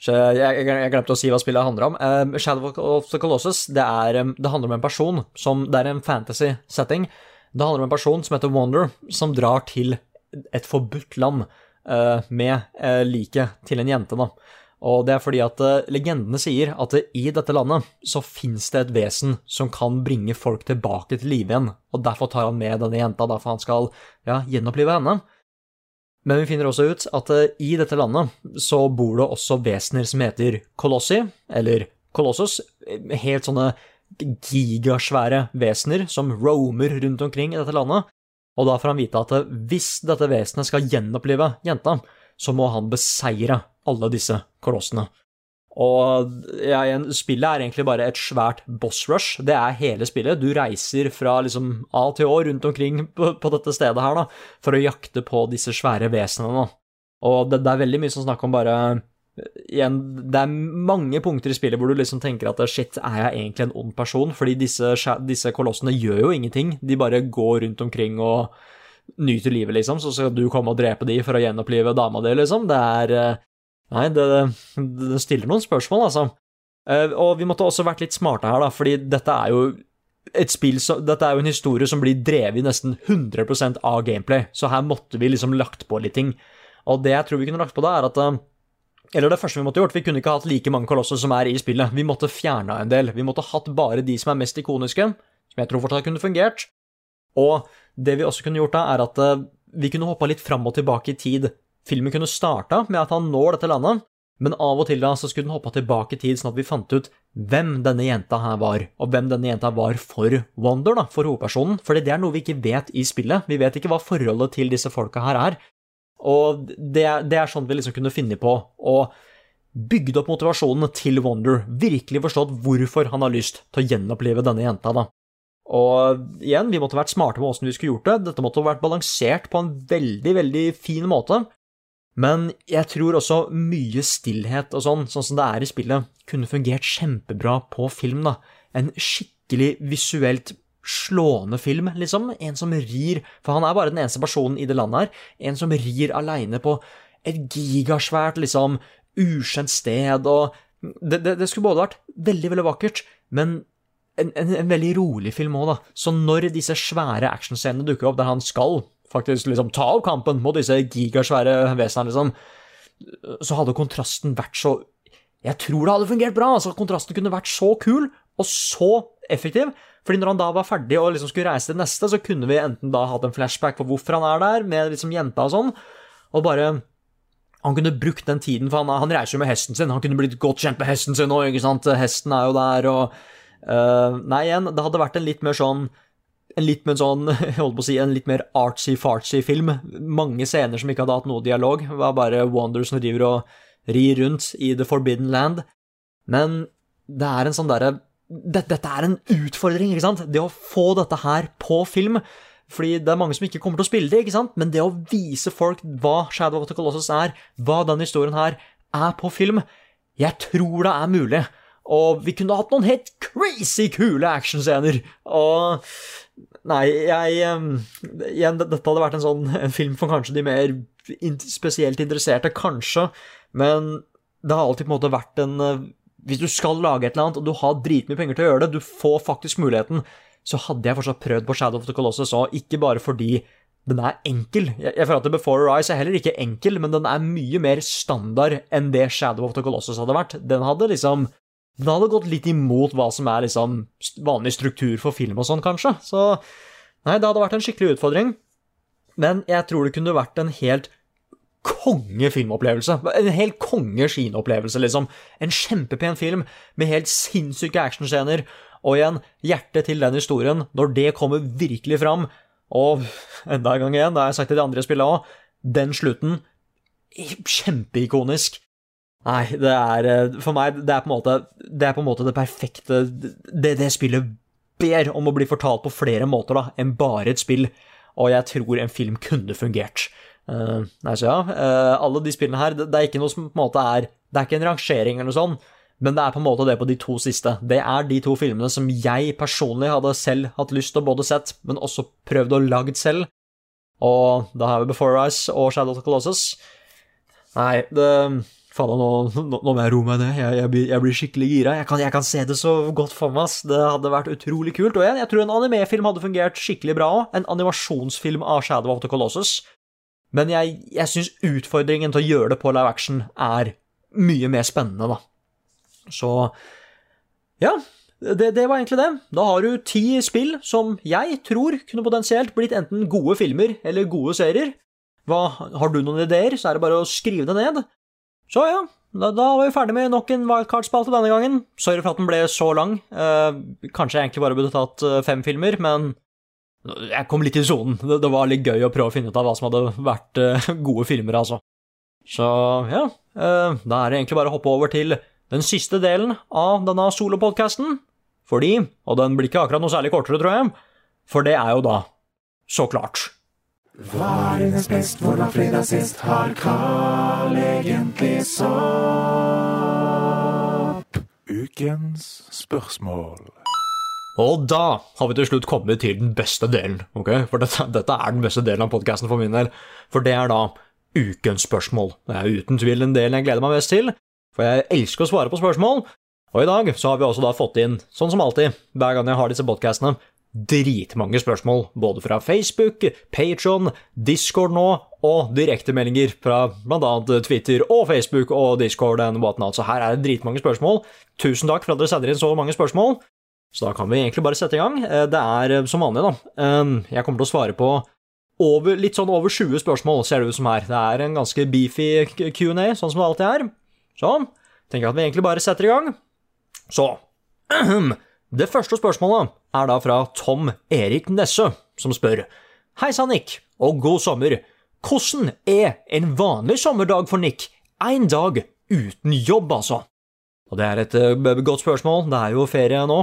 Jeg, jeg, jeg, glemte å si hva spillet handler om. Um, Shadow of the Colossus det, er, um, det, handler om en person som Det er en fantasy-setting. Det handler om en person som heter Wonder, som drar til et forbudt land uh, med uh, liket til en jente. da. Og det er fordi at legendene sier at i dette landet så fins det et vesen som kan bringe folk tilbake til live igjen, og derfor tar han med denne jenta, derfor han skal ja, gjenopplive henne. Men vi finner også ut at eh, i dette landet så bor det også vesener som heter kolossi, eller kolossus. Helt sånne gigasvære vesener som roamer rundt omkring i dette landet. Og da får han vite at eh, hvis dette vesenet skal gjenopplive jenta, så må han beseire alle disse kolossene. Og ja, spillet er egentlig bare et svært boss rush. Det er hele spillet. Du reiser fra liksom A til Å rundt omkring på, på, dette stedet her, da, for å jakte på disse svære vesenene. Og det, det, er veldig mye som snakk om bare Igjen, det er mange punkter i spillet hvor du liksom tenker at shit, er jeg egentlig en ond person? Fordi disse, disse kolossene gjør jo ingenting. De bare går rundt omkring og nyter livet, liksom. Så skal du komme og drepe de for å gjenopplive dama di, liksom. Det er Nei, det, det stiller noen spørsmål, altså. Uh, og vi måtte også vært litt smarte her, da, fordi dette er jo et spill som, Dette er jo en historie som blir drevet nesten 100% av gameplay, så her måtte vi liksom lagt på litt ting. Og det jeg tror vi kunne lagt på da, er at uh, Eller det første vi måtte gjort, vi kunne ikke hatt like mange kolosser som er i spillet. Vi måtte fjerna en del. Vi måtte hatt bare de som er mest ikoniske, som jeg tror fortsatt kunne fungert. Og det vi også kunne gjort da, er at uh, vi kunne hoppa litt fram og tilbake i tid Filmen kunne starta med at han når dette landet, men av og til da så skulle den hoppa tilbake i tid, sånn at vi fant ut hvem denne jenta her var, og hvem denne jenta var for Wonder, da, for hovedpersonen, Fordi det er noe vi ikke vet i spillet. Vi vet ikke hva forholdet til disse folka her er. Og det, det er sånn vi liksom kunne finne på å bygge opp motivasjonen til Wonder, virkelig forstått hvorfor han har lyst til å gjenopplive denne jenta, da. Og igjen, vi måtte vært smarte med åssen vi skulle gjort det. Dette måtte vært balansert på en veldig, veldig fin måte. Men jeg tror også mye stillhet og sånn, sånn som det er i spillet, kunne fungert kjempebra på film, da. En skikkelig visuelt slående film, liksom. En som rir For han er bare den eneste personen i det landet her. En som rir aleine på et gigasvært, liksom, ukjent sted, og det, det, det, skulle både vært veldig, veldig vakkert, men en, en, en veldig rolig film òg, da. Så når disse svære actionscenene dukker opp, der han skal faktisk liksom ta opp kampen mot disse gigasvære vesenene, liksom, så hadde kontrasten vært så Jeg tror det hadde fungert bra. altså Kontrasten kunne vært så kul og så effektiv. Fordi når han da var ferdig og liksom skulle reise til neste, så kunne vi enten da hatt en flashback på hvorfor han er der, med liksom jenta og sånn, og bare han kunne brukt den tiden, for han, han reiser jo med hesten sin. Han kunne blitt godt kjent med hesten sin òg, ikke sant. Hesten er jo der, og uh, Nei, igjen, det hadde vært en litt mer sånn en litt sånn, si, en litt mer artsy-fartsy film. Mange scener som ikke hadde hatt noe dialog. Det var bare Wonder som driver og rir rundt i The Forbidden Land. Men det er en sånn derre dette, dette er en utfordring, ikke sant? Det å få dette her på film. Fordi det er mange som ikke kommer til å spille det, ikke sant? men det å vise folk hva Shadow of the Colossus er, hva denne historien her er på film, jeg tror det er mulig. Og vi kunne hatt noen helt crazy kule actionscener. Og Nei, jeg Igjen, dette hadde vært en sånn en film for kanskje de mer spesielt interesserte, kanskje. Men det har alltid på en måte vært en Hvis du skal lage et eller annet, og du har dritmye penger til å gjøre det, du får faktisk muligheten, så hadde jeg fortsatt prøvd på Shadow of the Colossus òg, ikke bare fordi den er enkel. Jeg føler at Before Our Eyes er heller ikke enkel, men den er mye mer standard enn det Shadow of the Colossus hadde vært. Den hadde liksom den hadde gått litt imot hva som er liksom vanlig struktur for film og sånn, kanskje. Så nei, det hadde vært en skikkelig utfordring. Men jeg tror det kunne vært en helt konge filmopplevelse. En helt konge kinoopplevelse, liksom. En kjempepen film med helt sinnssyke actionscener. Og igjen, hjertet til den historien, når det kommer virkelig fram. Og enda en gang igjen, det har jeg sagt til de andre spillene òg, den slutten Kjempeikonisk. Nei, det er eh, For meg, det er på en måte det, en måte det perfekte det, det spillet ber om å bli fortalt på flere måter da, enn bare et spill. Og jeg tror en film kunne fungert. Uh, nei, så ja, uh, alle de spillene her, det, det, er ikke noe som på en måte er Det er ikke en rangering eller noe sånt, men det er på en måte det på de to siste. Det er de to filmene som jeg personlig hadde selv hatt lyst til å både sett, men også prøvd å lagd selv. Og da har vi Before Eyes og Shadow of the Colossus. Nei, det Faen, nå, nå, nå, må jeg roe meg ned. Jeg, jeg, jeg, blir, skikkelig gira. Jeg kan, jeg kan, se det så godt for meg. ass. Det hadde vært utrolig kult. Og jeg, jeg tror en animefilm hadde fungert skikkelig bra òg. En animasjonsfilm av Shadow of the Colossus. Men jeg, jeg syns utfordringen til å gjøre det på live action er mye mer spennende, da. Så ja, det, det, var egentlig det. Da har du ti spill som jeg tror kunne potensielt blitt enten gode filmer eller gode serier. Hva, har du noen ideer, så er det bare å skrive det ned. Så ja, da, da, var vi ferdig med nok en wildcard-spalte denne gangen. Sorry for at den ble så lang. Eh, kanskje jeg egentlig bare burde tatt eh, fem filmer, men jeg kom litt i sonen. Det, det, var litt gøy å prøve å finne ut av hva som hadde vært eh, gode filmer, altså. Så ja, eh, da er det egentlig bare å hoppe over til den siste delen av denne solopodkasten. Fordi, og den blir ikke akkurat noe særlig kortere, tror jeg, for det er jo da så klart hva er hennes best, hvor var fredag sist, har Carl egentlig sopp? Ukens spørsmål. Og da har vi til slutt kommet til den beste delen, ok? For dette, dette er den beste delen av podkasten for min del. For det er da ukens spørsmål. Det er uten tvil den delen jeg gleder meg mest til, for jeg elsker å svare på spørsmål. Og i dag så har vi også da fått inn, sånn som alltid, hver gang jeg har disse podkastene, dritmange spørsmål, både fra Facebook, Patron, Discord nå, og direktemeldinger fra bl.a. Twitter og Facebook og Discord and whatnot. Så her er det dritmange spørsmål. Tusen takk for at dere sender inn så mange spørsmål. Så da kan vi egentlig bare sette i gang. Eh, det er eh, som vanlig, da. Ehm, jeg kommer til å svare på over, litt sånn over 20 spørsmål, ser det ut som her. Det er en ganske beefy Q&A, sånn som det alltid er. Så tenker jeg at vi egentlig bare setter i gang. Så Det første spørsmålet er da fra Tom Erik Nesse, som spør Hei sann, Nick, og god sommer. Hvordan er en vanlig sommerdag for Nick? En dag uten jobb, altså. Og det er et uh, godt spørsmål, det er jo ferie nå.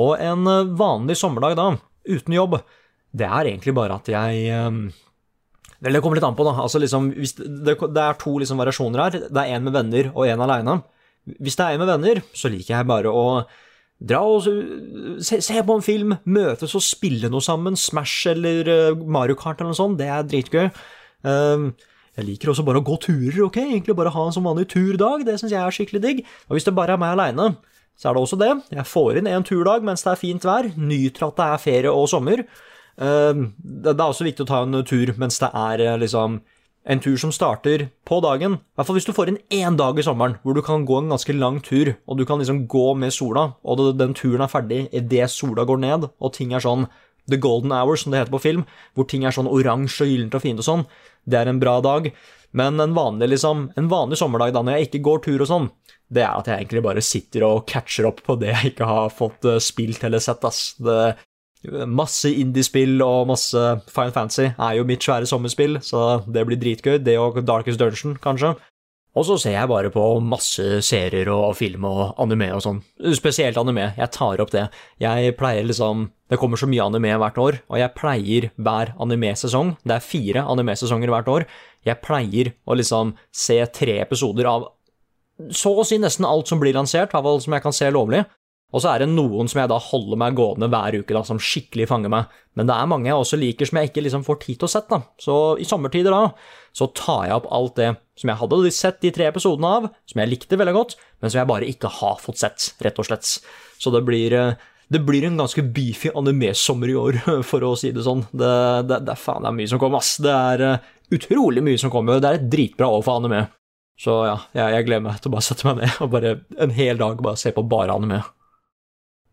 Og en uh, vanlig sommerdag, da, uten jobb, det er egentlig bare at jeg um, Vel, det kommer litt an på, da. Altså, liksom, det, det, er to liksom, variasjoner her. Det er en med venner og en aleine. Hvis det er en med venner, så liker jeg bare å Dra og se, se, på en film, møtes og spille noe sammen. Smash eller uh, Mario Kart eller noe sånt. Det er dritgøy. Um, jeg liker også bare å gå turer, ok? Egentlig bare ha en som vanlig turdag. Det syns jeg er skikkelig digg. Og hvis det bare er meg aleine, så er det også det. Jeg får inn en turdag mens det er fint vær, nyter at det er ferie og sommer. Eh, Det er også viktig å ta en tur mens det er eh, liksom en tur som starter på dagen. I hvert fall hvis du får inn én dag i sommeren hvor du kan gå en ganske lang tur, og du kan liksom gå med sola, og den turen er ferdig idet sola går ned, og ting er sånn The Golden Hour, som det heter på film, hvor ting er sånn oransje og gyllent og fint og sånn. Det er en bra dag. Men en vanlig, liksom, en vanlig sommerdag da når jeg ikke går tur og sånn, det er at jeg egentlig bare sitter og catcher opp på det jeg ikke har fått eh, spilt eller sett, ass. Det, masse indiespill og masse Fine Fantasy er jo mitt svære sommerspill, så det blir dritgøy. Det og Darkest Dungeon, kanskje. Og så ser jeg bare på masse serier og film og anime og sånn. Spesielt anime. Jeg tar opp det. Jeg pleier liksom Det kommer så mye anime hvert år, og jeg pleier hver anime-sesong Det er fire anime-sesonger hvert år. Jeg pleier å liksom se tre episoder av så å si nesten alt som blir lansert, i hvert fall som jeg kan se lovlig. Og så er det noen som jeg da holder meg gående hver uke, da, som skikkelig fanger meg. Men det er mange jeg også liker som jeg ikke liksom får tid til å sette. da. Så i sommertider da, så tar jeg opp alt det som jeg hadde sett de tre episodene av, som jeg likte veldig godt, men som jeg bare ikke har fått sett, rett og slett. Så det blir, eh, det blir en ganske beefy anime-sommer i år, for å si det sånn. Det, det, det faen det er mye som kommer, ass. Det er eh, utrolig mye som kommer. Det er et dritbra år for anime. Så ja, jeg, jeg gleder meg til å bare sette meg ned og bare en hel dag bare se på bare anime.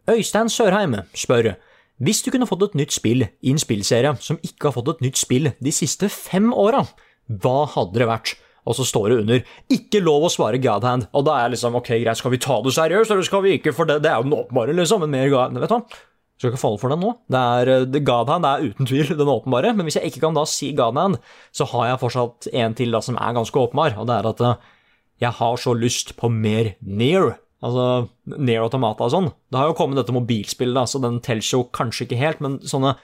Øystein Sørheim spør hvis du kunne fått et nytt spill i en spillserie som ikke har fått et nytt spill de siste fem åra, hva hadde det vært? Og så står det under 'ikke lov å svare Godhand', og da er jeg liksom ok, greit, skal vi ta det seriøst, eller skal vi ikke, for det, det er jo den åpenbare, liksom, men mer God... Vet du hva? Skal ikke falle for den nå. Det er, eh, Godhand er uten tvil den åpenbare, men hvis jeg ikke kan da si Godhand, så har jeg fortsatt en til da som er ganske åpenbar, og det er at eh, jeg har så lyst på mer Near. Altså Near Automata og sånn. Det har jo kommet dette mobilspillet, da, så den teller jo kanskje ikke helt, men sånne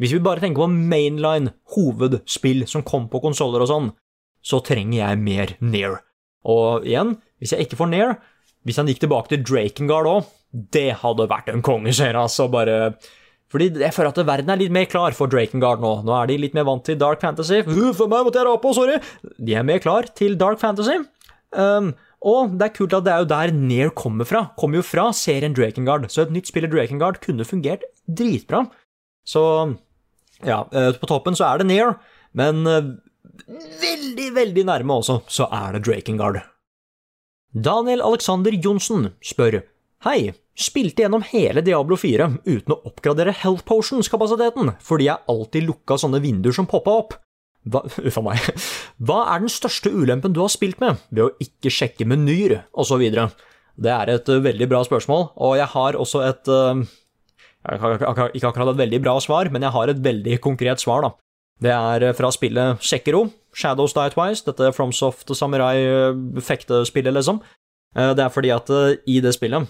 Hvis vi bare tenker på mainline hovedspill som kom på konsoller og sånn, så trenger jeg mer Near. Og igjen, hvis jeg ikke får Near, hvis han gikk tilbake til Drakengard òg, det hadde vært en kongeserie, altså. Bare fordi jeg føler at verden er litt mer klar for Drakengard nå. Nå er de litt mer vant til dark fantasy. For meg måtte jeg rape, sorry! De er mer klar til dark fantasy. Um, og det er kult at det er jo der Near kommer fra. Kommer jo fra serien Drakengard. Så et nytt spill i Drakengard kunne fungert dritbra. Så ja, eh, på toppen så er det Near, men eh, veldig, veldig nærme også, så er det Drakengard. Daniel Alexander Johnsen spør Hei, spilte gjennom hele Diablo 4 uten å oppgradere health potions-kapasiteten, fordi jeg alltid lukka sånne vinduer som poppa opp. Hva, uff a meg. Hva er den største ulempen du har spilt med ved å ikke sjekke menyer, osv.? Det er et uh, veldig bra spørsmål, og jeg har også et har ikke akkurat- et veldig bra svar, men jeg har et veldig konkret svar, da. Det er uh, fra spillet Sekiro, Shadows Die Twice, dette FromSoft Samurai-fektespillet, liksom. Det er fordi at i det spillet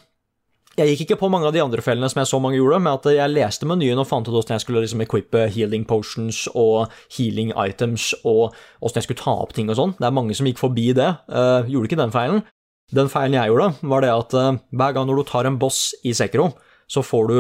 jeg gikk ikke på mange av de andre fellene som jeg så mange gjorde, med at jeg leste menyen og fant ut hvordan jeg skulle liksom equippe healing potions og healing items, og hvordan jeg skulle ta opp ting og sånn. Det er mange som gikk forbi det. Uh, gjorde ikke den feilen. Den feilen jeg gjorde, var det at uh, hver gang når du tar en boss i Sekiro, så får du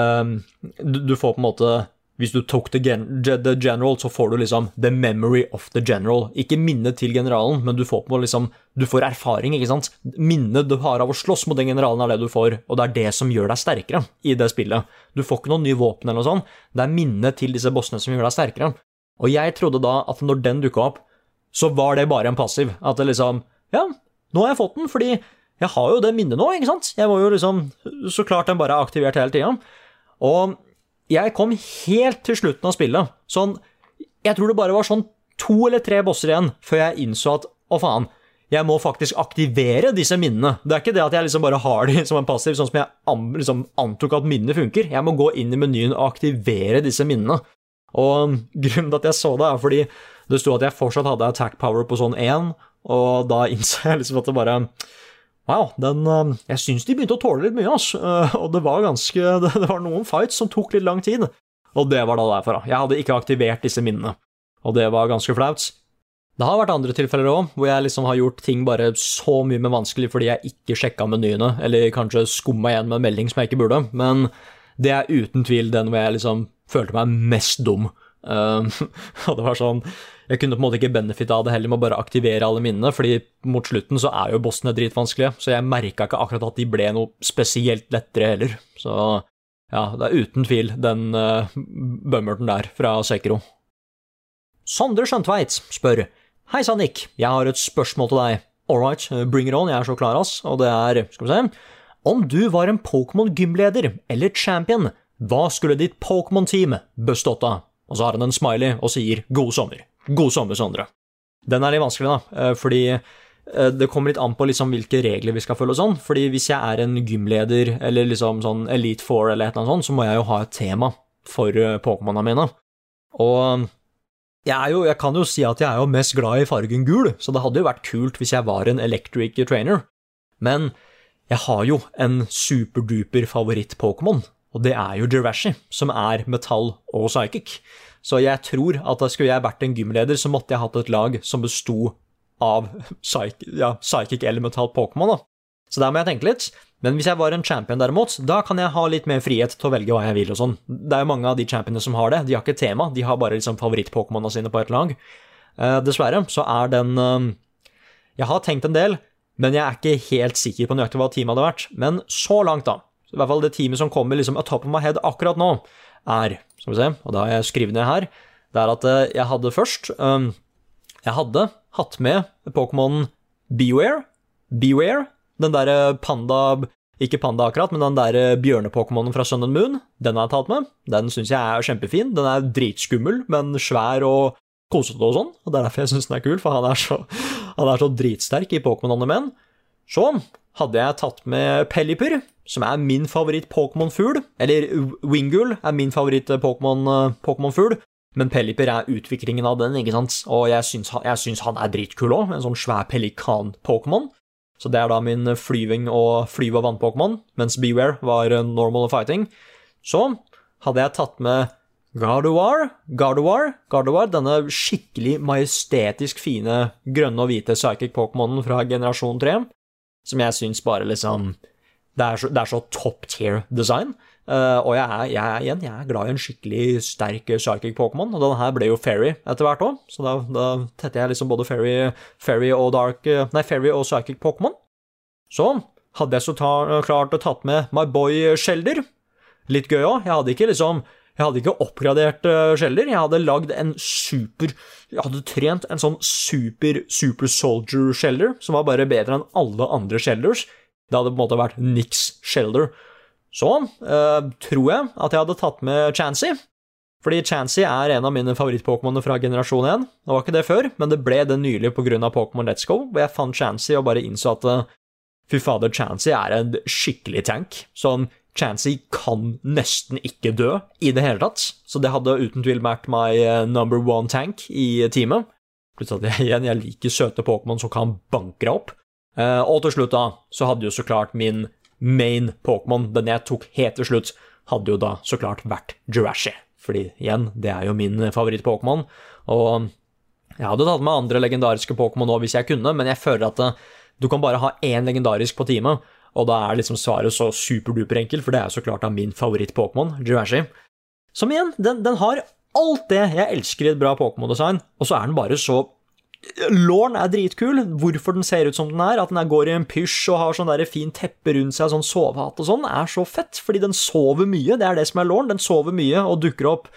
um, du får på en måte Hvis du tok the, gen the general, så får du liksom the memory of the general. Ikke minnet til generalen, men du får liksom Du får erfaring, ikke sant? Minnet du har av å slåss mot den generalen, er det du får, og det er det som gjør deg sterkere i det spillet. Du får ikke noen nye våpen eller noe sånt, det er minnet til disse bossene som gjør deg sterkere. Og jeg trodde da at når den dukka opp, så var det bare en passiv. At det liksom Ja, nå har jeg fått den, fordi jeg har jo det minnet nå, ikke sant? Jeg var jo liksom Så klart den bare er aktivert hele tida. Og jeg kom helt til slutten av spillet. Sånn Jeg tror det bare var sånn to eller tre bosser igjen før jeg innså at å, faen. Jeg må faktisk aktivere disse minnene. Det er ikke det at jeg liksom bare har de som en passiv, sånn som jeg liksom antok at minnene funker. Jeg må gå inn i menyen og aktivere disse minnene. Og grunnen til at jeg så det, er fordi det sto at jeg fortsatt hadde attack power på sånn 1, og da innså jeg liksom at det bare Wow, den eh, Jeg syns de begynte å tåle litt mye. Eh, Og det var ganske Det var noen fights som tok litt lang tid. Og det var da derfor, da. Jeg hadde ikke aktivert disse minnene. Og det var ganske flaut. Det har vært andre tilfeller òg, hvor jeg liksom har gjort ting bare så mye mer vanskelig fordi jeg ikke sjekka menyene, eller kanskje skumma igjen med en melding som jeg ikke burde. Men det er uten tvil den hvor jeg liksom følte meg mest dum. Um, og det var sånn Jeg kunne på en måte ikke benefitte av det heller med å bare aktivere alle minnene, fordi mot slutten så er jo bossene dritvanskelige, så jeg merka ikke akkurat at de ble noe spesielt lettere heller. Så ja, det er uten tvil den uh, bummerten der fra Sekiro. Sondre Skjøntveit spør Hei sann, Nick, jeg har et spørsmål til deg. All bring it on, jeg er så klar, ass. Og det er, skal vi se Om du var en Pokémon-gymleder eller champion, hva skulle ditt Pokémon-team bestått av? Og så har han en smiley og sier god sommer. God sommer, Sondre. Den er litt vanskelig, da, eh, fordi eh, det kommer litt an på liksom hvilke regler vi skal følge og sånn. Fordi hvis jeg er en gymleder eller liksom sånn Elite Four eller et eller sånt, så må jeg jo ha et tema for eh, Pokémonene mine. Og jeg, jo, jeg kan jo si at jeg er jo mest glad i fargen gul, så det hadde jo vært kult hvis jeg var en electric trainer. Men jeg har jo en superduper favoritt-Pokémon, og det er jo Jirashi, som er metall og psychic. Så jeg tror at da skulle jeg vært en gymleder, så måtte jeg hatt et lag som besto av psychic, ja, psychic eller metall Pokémon, da. Så der må jeg tenke litt. Men hvis jeg var en champion derimot, da kan jeg ha litt mer frihet til å velge hva jeg vil og sånn. Det er jo mange av de championene som har det. De har ikke tema, de har bare liksom favoritt-Pokémona sine på et lag. Uh, dessverre så er den uh, Jeg har tenkt en del, men jeg er ikke helt sikker på nøyaktig hva teamet hadde vært. Men så langt, da. I hvert fall det teamet som kommer liksom a top of my head akkurat nå, er Skal vi se, og da har jeg skrevet ned her. Det er at uh, jeg hadde først um, Jeg hadde hatt med Pokémon Beware. Beware den derre panda Ikke panda akkurat, men den der bjørne-pokémonen fra Sun and Moon, den har jeg tatt med. Den syns jeg er kjempefin. Den er dritskummel, men svær og kosete og sånn. Og Det er derfor jeg syns den er kul, for han er så, han er så dritsterk i Pokémon-animen. Så hadde jeg tatt med Pelipper, som er min favoritt-Pokémon-fugl. Eller Wingull er min favoritt-Pokémon-fugl. Men Pelipper er utviklingen av den, ikke sant? og jeg syns, jeg syns han er dritkul òg. En sånn svær pelikan-Pokémon. Så det er da min flyving og flyve- og vann-Pokémon, mens Beware var normal fighting. Så hadde jeg tatt med Gardevoir, Gardevoir, Gardevoir, denne skikkelig majestetisk fine grønne og hvite psychic Pokémonen fra generasjon 3, som jeg syns bare liksom Det er så, det er så top tier design. Uh, og jeg er, jeg, igjen, jeg er glad i en skikkelig sterk psychic Pokémon, og denne her ble jo Fairy etter hvert òg, så da, da tetter jeg liksom både Fairy, Fairy og Dark Nei, Fairy og psychic Pokémon. Så hadde jeg så ta, klart å tatt med My Boy Shelder. Litt gøy òg. Jeg hadde ikke liksom jeg hadde ikke oppgradert skjeller. Jeg hadde lagd en super Jeg hadde trent en sånn super super soldier-skjeller som var bare bedre enn alle andre skjellers. Det hadde på en måte vært Nix Shelder. Så øh, tror jeg at jeg hadde tatt med Chansey. Fordi Chansey er en av mine favoritt-Pokémoner fra generasjon 1. Det var ikke det før, men det ble det nylig pga. Pokémon Let's Go, hvor jeg fant Chansey og bare innså at uh, fy fader, Chansey er en skikkelig tank. Sånn, Chansey kan nesten ikke dø i det hele tatt, så det hadde uten tvil vært my uh, number one tank i teamet. Plutselig at igjen, jeg liker søte Pokémon som kan banke deg opp. og til slutt, da, så hadde jo så klart min main Pokémon, den jeg tok helt til slutt, hadde jo da så klart vært Jurashi. Fordi igjen, det er jo min favoritt-Pokémon. Og jeg hadde tatt med andre legendariske Pokémon nå hvis jeg kunne, men jeg føler at eh, du kan bare ha én legendarisk på teamet, og da er liksom svaret så superduper enkelt, for det er jo så klart da min favoritt-Pokémon, Jurashi. Som igjen, den, den har alt det jeg elsker i et bra Pokémon-design, og så er den bare så Lauren er dritkul. Hvorfor den ser ut som den er, at den går i en pysj og har sånn der fin teppe rundt seg, sånn sovehatt og sånn, er så fett. Fordi den sover mye. Det er det som er Lauren. Den sover mye og dukker opp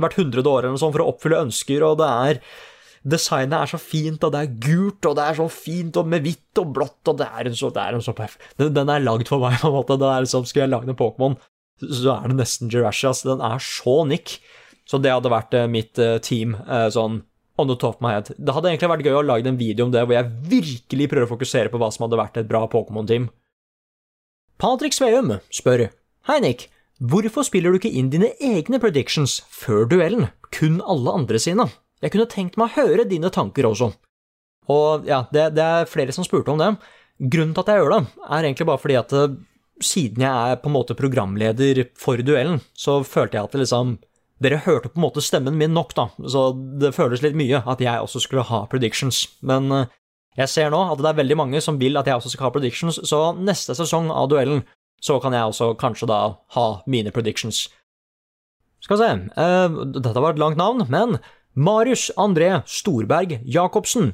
hvert hundrede år eller noe sånt for å oppfylle ønsker, og det er Designet er så fint, og det er gult, og det er så fint, og med hvitt og blått, og det er en så, det er en så den, den, er lagd for meg, på en måte. Det er liksom, Skulle jeg lage en Pokémon, så er det nesten Jurassic. Altså, den er så nick. Så det hadde vært eh, mitt eh, team sånn on the top of my head. Det hadde egentlig vært gøy å lage en video om det, hvor jeg virkelig prøver å fokusere på hva som hadde vært et bra Pokémon-team. Patrick Sveum spør Hei, Nick. Hvorfor spiller du ikke inn dine egne predictions før duellen, kun alle andre sine? Jeg kunne tenkt meg å høre dine tanker også. Og ja, det, det er flere som spurte om det. Grunnen til at jeg gjør det, er egentlig bare fordi at eh, siden jeg er på en måte programleder for duellen, så følte jeg at det liksom dere hørte på en måte stemmen min nok, da, så det føles litt mye at jeg også skulle ha predictions. Men eh, jeg ser nå at det er veldig mange som vil at jeg også skal ha predictions, så neste sesong av duellen så kan jeg også kanskje da ha mine predictions. Skal vi se eh, Dette var et langt navn, men Marius André Storberg Jacobsen.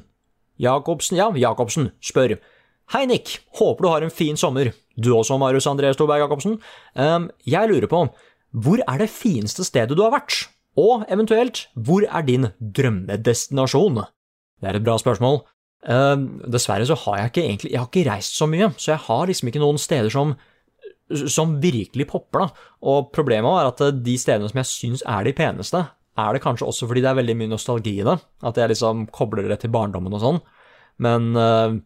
Jacobsen, ja, Jacobsen spør. Hei, Nick. Håper du har en fin sommer. Du også, Marius André Storberg Jacobsen. Um, jeg lurer på, hvor er det fineste stedet du har vært? Og eventuelt, hvor er din drømmedestinasjon? Det er et bra spørsmål. Um, dessverre så har jeg ikke egentlig Jeg har ikke reist så mye, så jeg har liksom ikke noen steder som som virkelig popper, da. Og problemet er at de stedene som jeg syns er de peneste, er det kanskje også fordi det er veldig mye nostalgi i det. At jeg liksom kobler det til barndommen og sånn. Men uh,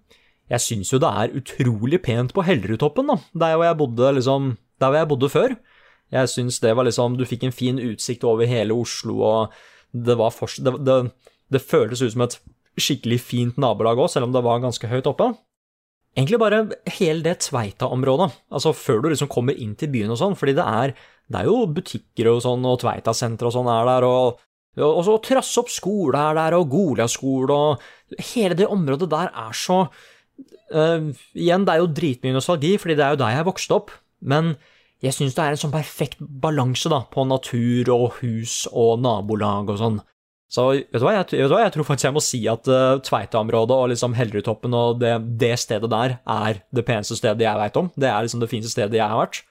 jeg syns jo det er utrolig pent på Hellerudtoppen, da. Der hvor jeg bodde liksom Der hvor jeg bodde før. Jeg syns det var liksom Du fikk en fin utsikt over hele Oslo, og det var for, det, det, det føltes ut som et skikkelig fint nabolag òg, selv om det var ganske høyt oppe. Egentlig bare hele det Tveita-området, altså før du liksom kommer inn til byen og sånn, fordi det er, det er jo butikker og sånn, og Tveita-senter og sånn er der, og, og så Trassopp skole er der, og Goliaskole, og hele det området der er så uh, Igjen, det er jo dritmye nostalgi, fordi det er jo der jeg vokste opp, men jeg syns det er en sånn perfekt balanse da, på natur og hus og nabolag og sånn. Så vet du, hva, jeg, vet du hva, jeg tror faktisk jeg må si at uh, Tveita-området og liksom Hellerudtoppen og det, det, stedet der er det peneste stedet jeg veit om. Det er liksom det fineste stedet jeg har vært.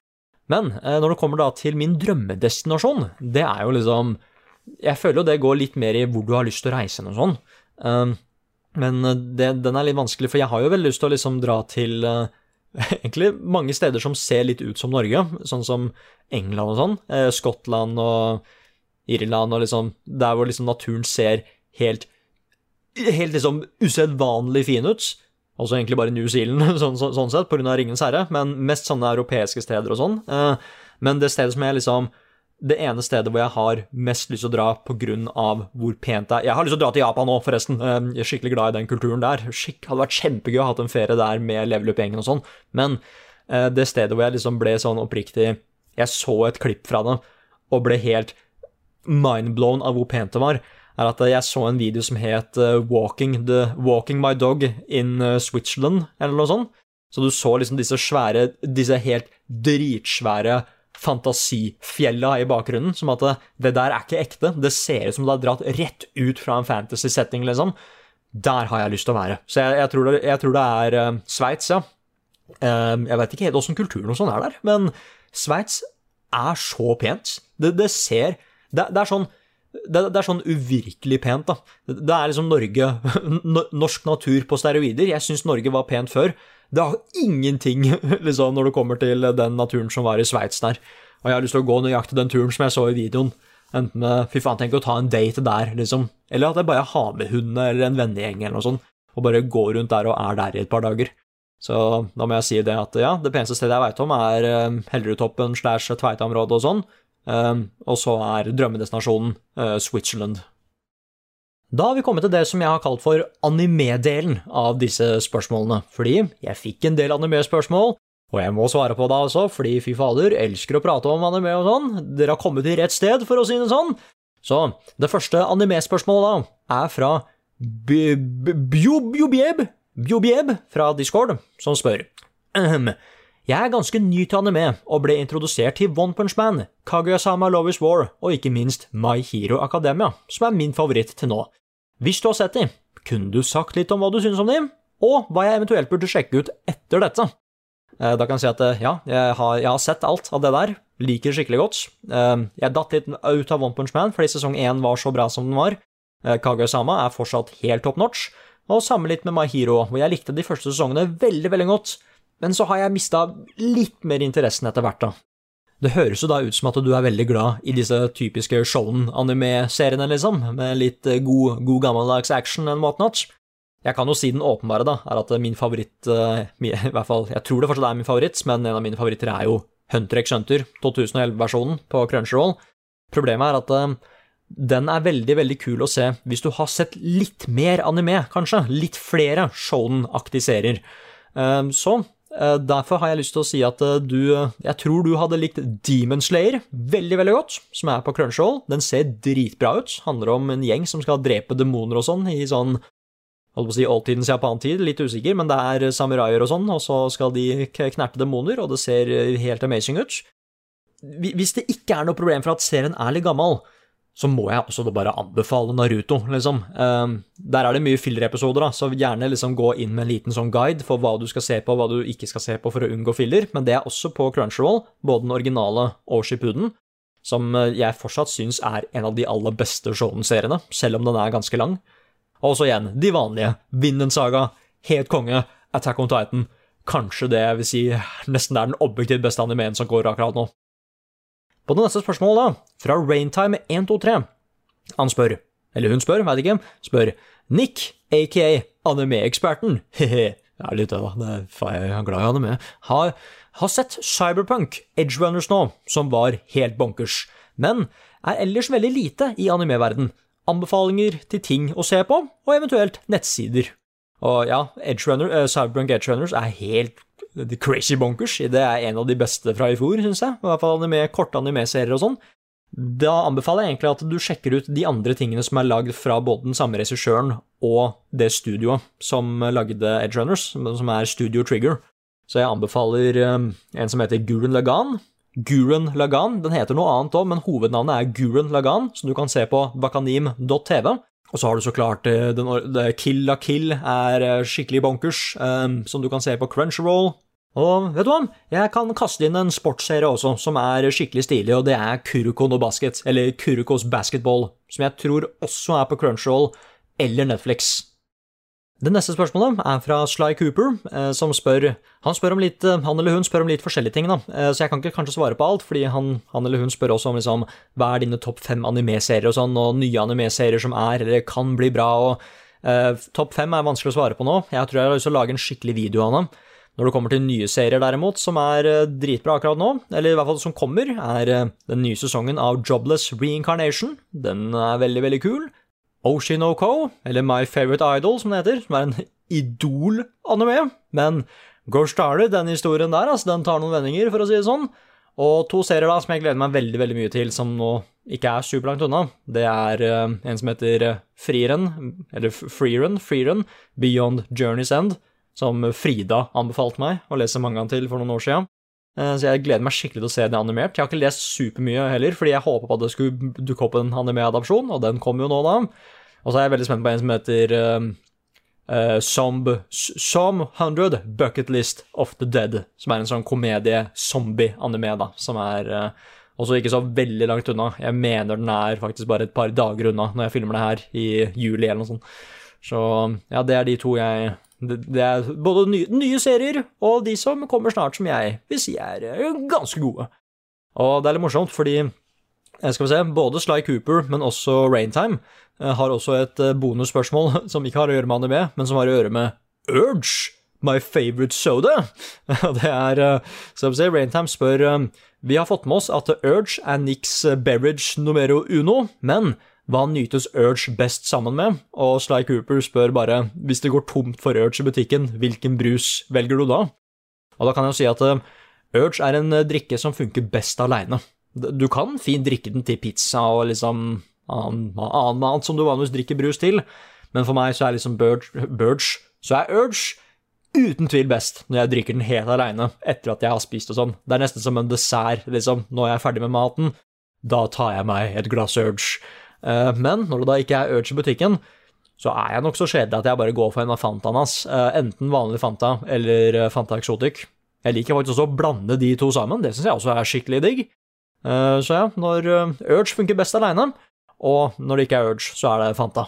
Men uh, når det kommer da til min drømmedestinasjon, det er jo liksom Jeg føler jo det går litt mer i hvor du har lyst til å reise og sånn. Uh, men det, den er litt vanskelig, for jeg har jo veldig lyst til å liksom dra til egentlig mange steder som ser litt ut som Norge, sånn som England og sånn. Skottland og Irland og liksom Der hvor liksom naturen ser helt Helt liksom usedvanlig fin ut. Altså egentlig bare New Zealand, sånn, så, sånn sett, pga. Ringens herre, men mest sånne europeiske steder og sånn. Eh, men det stedet som jeg liksom Det ene stedet hvor jeg har mest lyst til å dra pga. hvor pent det er Jeg har lyst til å dra til Japan nå, forresten. Eh, jeg er skikkelig glad i den kulturen der. Skikk, hadde vært kjempegøy å ha en ferie der med Level Up-gjengen og sånn. Men eh, det stedet hvor jeg liksom ble sånn oppriktig Jeg så et klipp fra det og ble helt mindblown av hvor pent det var, er at jeg så en video som het uh, Walking, the, Walking My Dog in uh, Switzerland, eller noe sånt. Så du så liksom disse svære, disse helt dritsvære fantasifjella i bakgrunnen, som at det, det der er ikke ekte. Det ser ut som det er dratt rett ut fra en fantasy-setting, liksom. Der har jeg lyst til å være. Så jeg, jeg, tror, det, jeg tror, det, er uh, Sveits, ja. Uh, jeg vet ikke helt åssen kulturen og sånn er der, men Sveits er så pent. Det, det ser det, det er sånn det, det, er sånn uvirkelig pent, da. Det er liksom Norge Norsk natur på steroider. Jeg syns Norge var pent før. Det har ingenting liksom, når det kommer til den naturen som var i Sveits der. Og jeg har lyst til å gå nøyaktig den turen som jeg så i videoen. Enten med Fy faen, tenk å ta en date der, liksom. Eller at jeg bare har med hundene eller en vennegjeng eller noe sånt, og bare går rundt der og er der i et par dager. Så da må jeg si det at ja, det peneste stedet jeg veit om, er eh, Hellerudtoppen slash Tveita-området og sånn. Um, og så er drømmedestinasjonen uh, Switzerland. Da har vi kommet til det som jeg har kalt for anime-delen av disse spørsmålene, fordi jeg fikk en del anime-spørsmål, og jeg må svare på det altså, fordi fy fader, elsker å prate om anime og sånn, dere har kommet til rett sted, for å si det sånn. Så det første anime-spørsmålet da er fra Bjobieb fra Discord, som spør jeg er ganske ny til anime, og ble introdusert til One Punch Man, Kaguya-sama Love is War og ikke minst My Hero Academia, som er min favoritt til nå. Hvis du har sett de, kunne du sagt litt om hva du synes om de, og hva jeg eventuelt burde sjekke ut etter dette? Eh, da kan jeg si at eh, ja, jeg har, jeg har sett alt av det der, liker det skikkelig godt. Eh, jeg datt litt ut av One Punch Man fordi sesong én var så bra som den var. Kaguya-sama er fortsatt helt top notch, og samme litt med My Hero, hvor jeg likte de første sesongene veldig, veldig godt. Men så har jeg mista litt mer interessen etter hvert, da. Det høres jo da ut som at du er veldig glad i disse typiske shonen-anime-seriene, liksom, med litt eh, god, god gammeldags action and whatnot. Jeg kan jo si den åpenbare, da, er at min favoritt eh, I hvert fall, jeg tror det fortsatt er min favoritt, men en av mine favoritter er jo Hunter x Hunter 2011-versjonen på Crunchyroll. Problemet er at eh, den er veldig, veldig kul å se hvis du har sett litt mer anime, kanskje. Litt flere shonen-aktige serier. Så derfor har jeg lyst til å si at eh, du Jeg tror du hadde likt Demon Slayer veldig, veldig godt, som er på Crunchyroll. Den ser dritbra ut. Handler om en gjeng som skal drepe demoner og sånn i sånn holdt på å si oldtidens japantid, litt usikker, men det er samuraier og sånn, og så skal de knerte demoner, og det ser helt amazing ut. Hvis det ikke er noe problem for at serien er litt gammel, så må jeg også bare anbefale Naruto, liksom. Ehm, der er det mye fillerepisoder, så gjerne liksom gå inn med en liten sånn guide for hva du skal se på, hva du ikke skal se på for å unngå filler, men det er også på Crunchyroll, både den originale og Shippuden, som eh, jeg fortsatt syns er en av de aller beste Shonen-seriene, selv om den er ganske lang. Og så igjen, de vanlige. Vinden Saga, Helt konge, Attack on Titan. Kanskje det jeg vil si nesten er den objektivt beste animeen som går akkurat nå. På det neste spørsmålet, da, fra Raintime123. Han spør, eller hun spør, veit ikke, spør Nick, aka anime-eksperten, he-he, det er litt det, da, jeg er glad i anime, har, har sett Cyberpunk Edge Runners nå, som var helt bonkers, men er ellers veldig lite i anime-verden. Anbefalinger til ting å se på, og eventuelt nettsider. Og ja, Edge Runner, eh, Cyberpunk Edge Runners er helt the crazy bonkers. Det er en av de beste fra i fjor, syns jeg. I hvert fall anime, korte anime-serier og sånn. Da anbefaler jeg egentlig at du sjekker ut de andre tingene som er lagd fra både den samme regissøren og det studioet som lagde Edge Runners, som er Studio Trigger. Så jeg anbefaler um, en som heter Gurren Lagan. Gurren Lagan, den heter noe annet òg, men hovednavnet er Gurren Lagan, som du kan se på bakanim.tv. Og så har du så klart eh, den, Kill la Kill er eh, skikkelig bonkers, um, som du kan se på Crunchyroll. Og vet du hva, jeg kan kaste inn en sportsserie også, som er skikkelig stilig, og det er Kuruko no Basket, eller Kurukos Basketball, som jeg tror også er på Crunchyroll eller Netflix. Det neste spørsmålet er fra Sly Cooper, eh, som spør Han spør om litt, eh, han eller hun spør om litt forskjellige ting, da, eh, så jeg kan ikke kanskje svare på alt, fordi han, han eller hun spør også om liksom, hva er dine topp fem anime-serier og sånn, og nye anime-serier som er eller kan bli bra, og eh, topp fem er vanskelig å svare på nå. Jeg tror jeg har lyst til å lage en skikkelig video av det. Når det kommer til nye serier, derimot, som er eh, dritbra akkurat nå, eller i hvert fall som kommer, er eh, den nye sesongen av Jobless Reincarnation. Den er veldig, veldig kul. Oshinoko, eller My Favorite Idol, som det heter, som er en idol-anime. Men Go Started, den historien der, altså, den tar noen vendinger, for å si det sånn. Og to serier da, som jeg gleder meg veldig veldig mye til, som nå ikke er superlangt unna. Det er uh, en som heter Freerun, eller Freeren, Freerun, Beyond Journey's End, som Frida anbefalte meg å lese mangaen til for noen år siden. Eh, Så jeg gleder meg skikkelig til å se den animert. Jeg har ikke lest supermye heller, fordi jeg håpa på at det skulle dukke opp en anime-adopsjon, og den kom jo nå, da. Og så er jeg veldig spent på en som heter Zomb... uh, Somb, Som 100 Bucket List of the Dead, som er en sånn komedie-zombie-anime, da, som er uh, også ikke så veldig langt unna. Jeg mener den er faktisk bare et par dager unna når jeg filmer det her i juli eller noe sånt. Så ja, det er de to jeg Det, er både nye, nye serier og de som kommer snart, som jeg vil si er eh, ganske gode. Og det er litt morsomt, fordi eh, skal vi se, både Sly Cooper, men også Raintime eh, har også et bonusspørsmål som ikke har å gjøre med anime, men som har å gjøre med Urge, my favorite soda. Det er, skal vi se, Raintime spør Vi har fått med oss at Urge er Nicks beverage numero uno, men hva nytes Urge best sammen med? Og Sly Cooper spør bare hvis det går tomt for Urge i butikken, hvilken brus velger du da? Og da kan jeg jo si at eh, Urge er en eh, drikke som funker best aleine. Du kan fint drikke den til pizza og liksom annen, annen mat som du vanligvis drikker brus til, men for meg så er liksom Burge, Burge så er Urge uten tvil best når jeg drikker den helt aleine etter at jeg har spist og sånn. Det er nesten som en dessert, liksom. Når jeg er ferdig med maten, da tar jeg meg et glass Urge. Eh, Men når det da ikke er Urge i butikken, så er jeg nok så kjedelig at jeg bare går for en av Fantaen hans. Eh, Enten vanlig Fanta eller eh, Fanta Exotic. Jeg liker faktisk også å blande de to sammen, det syns jeg også er skikkelig digg. Så ja, når Urge funker best aleine, og når det ikke er Urge, så er det Fanta.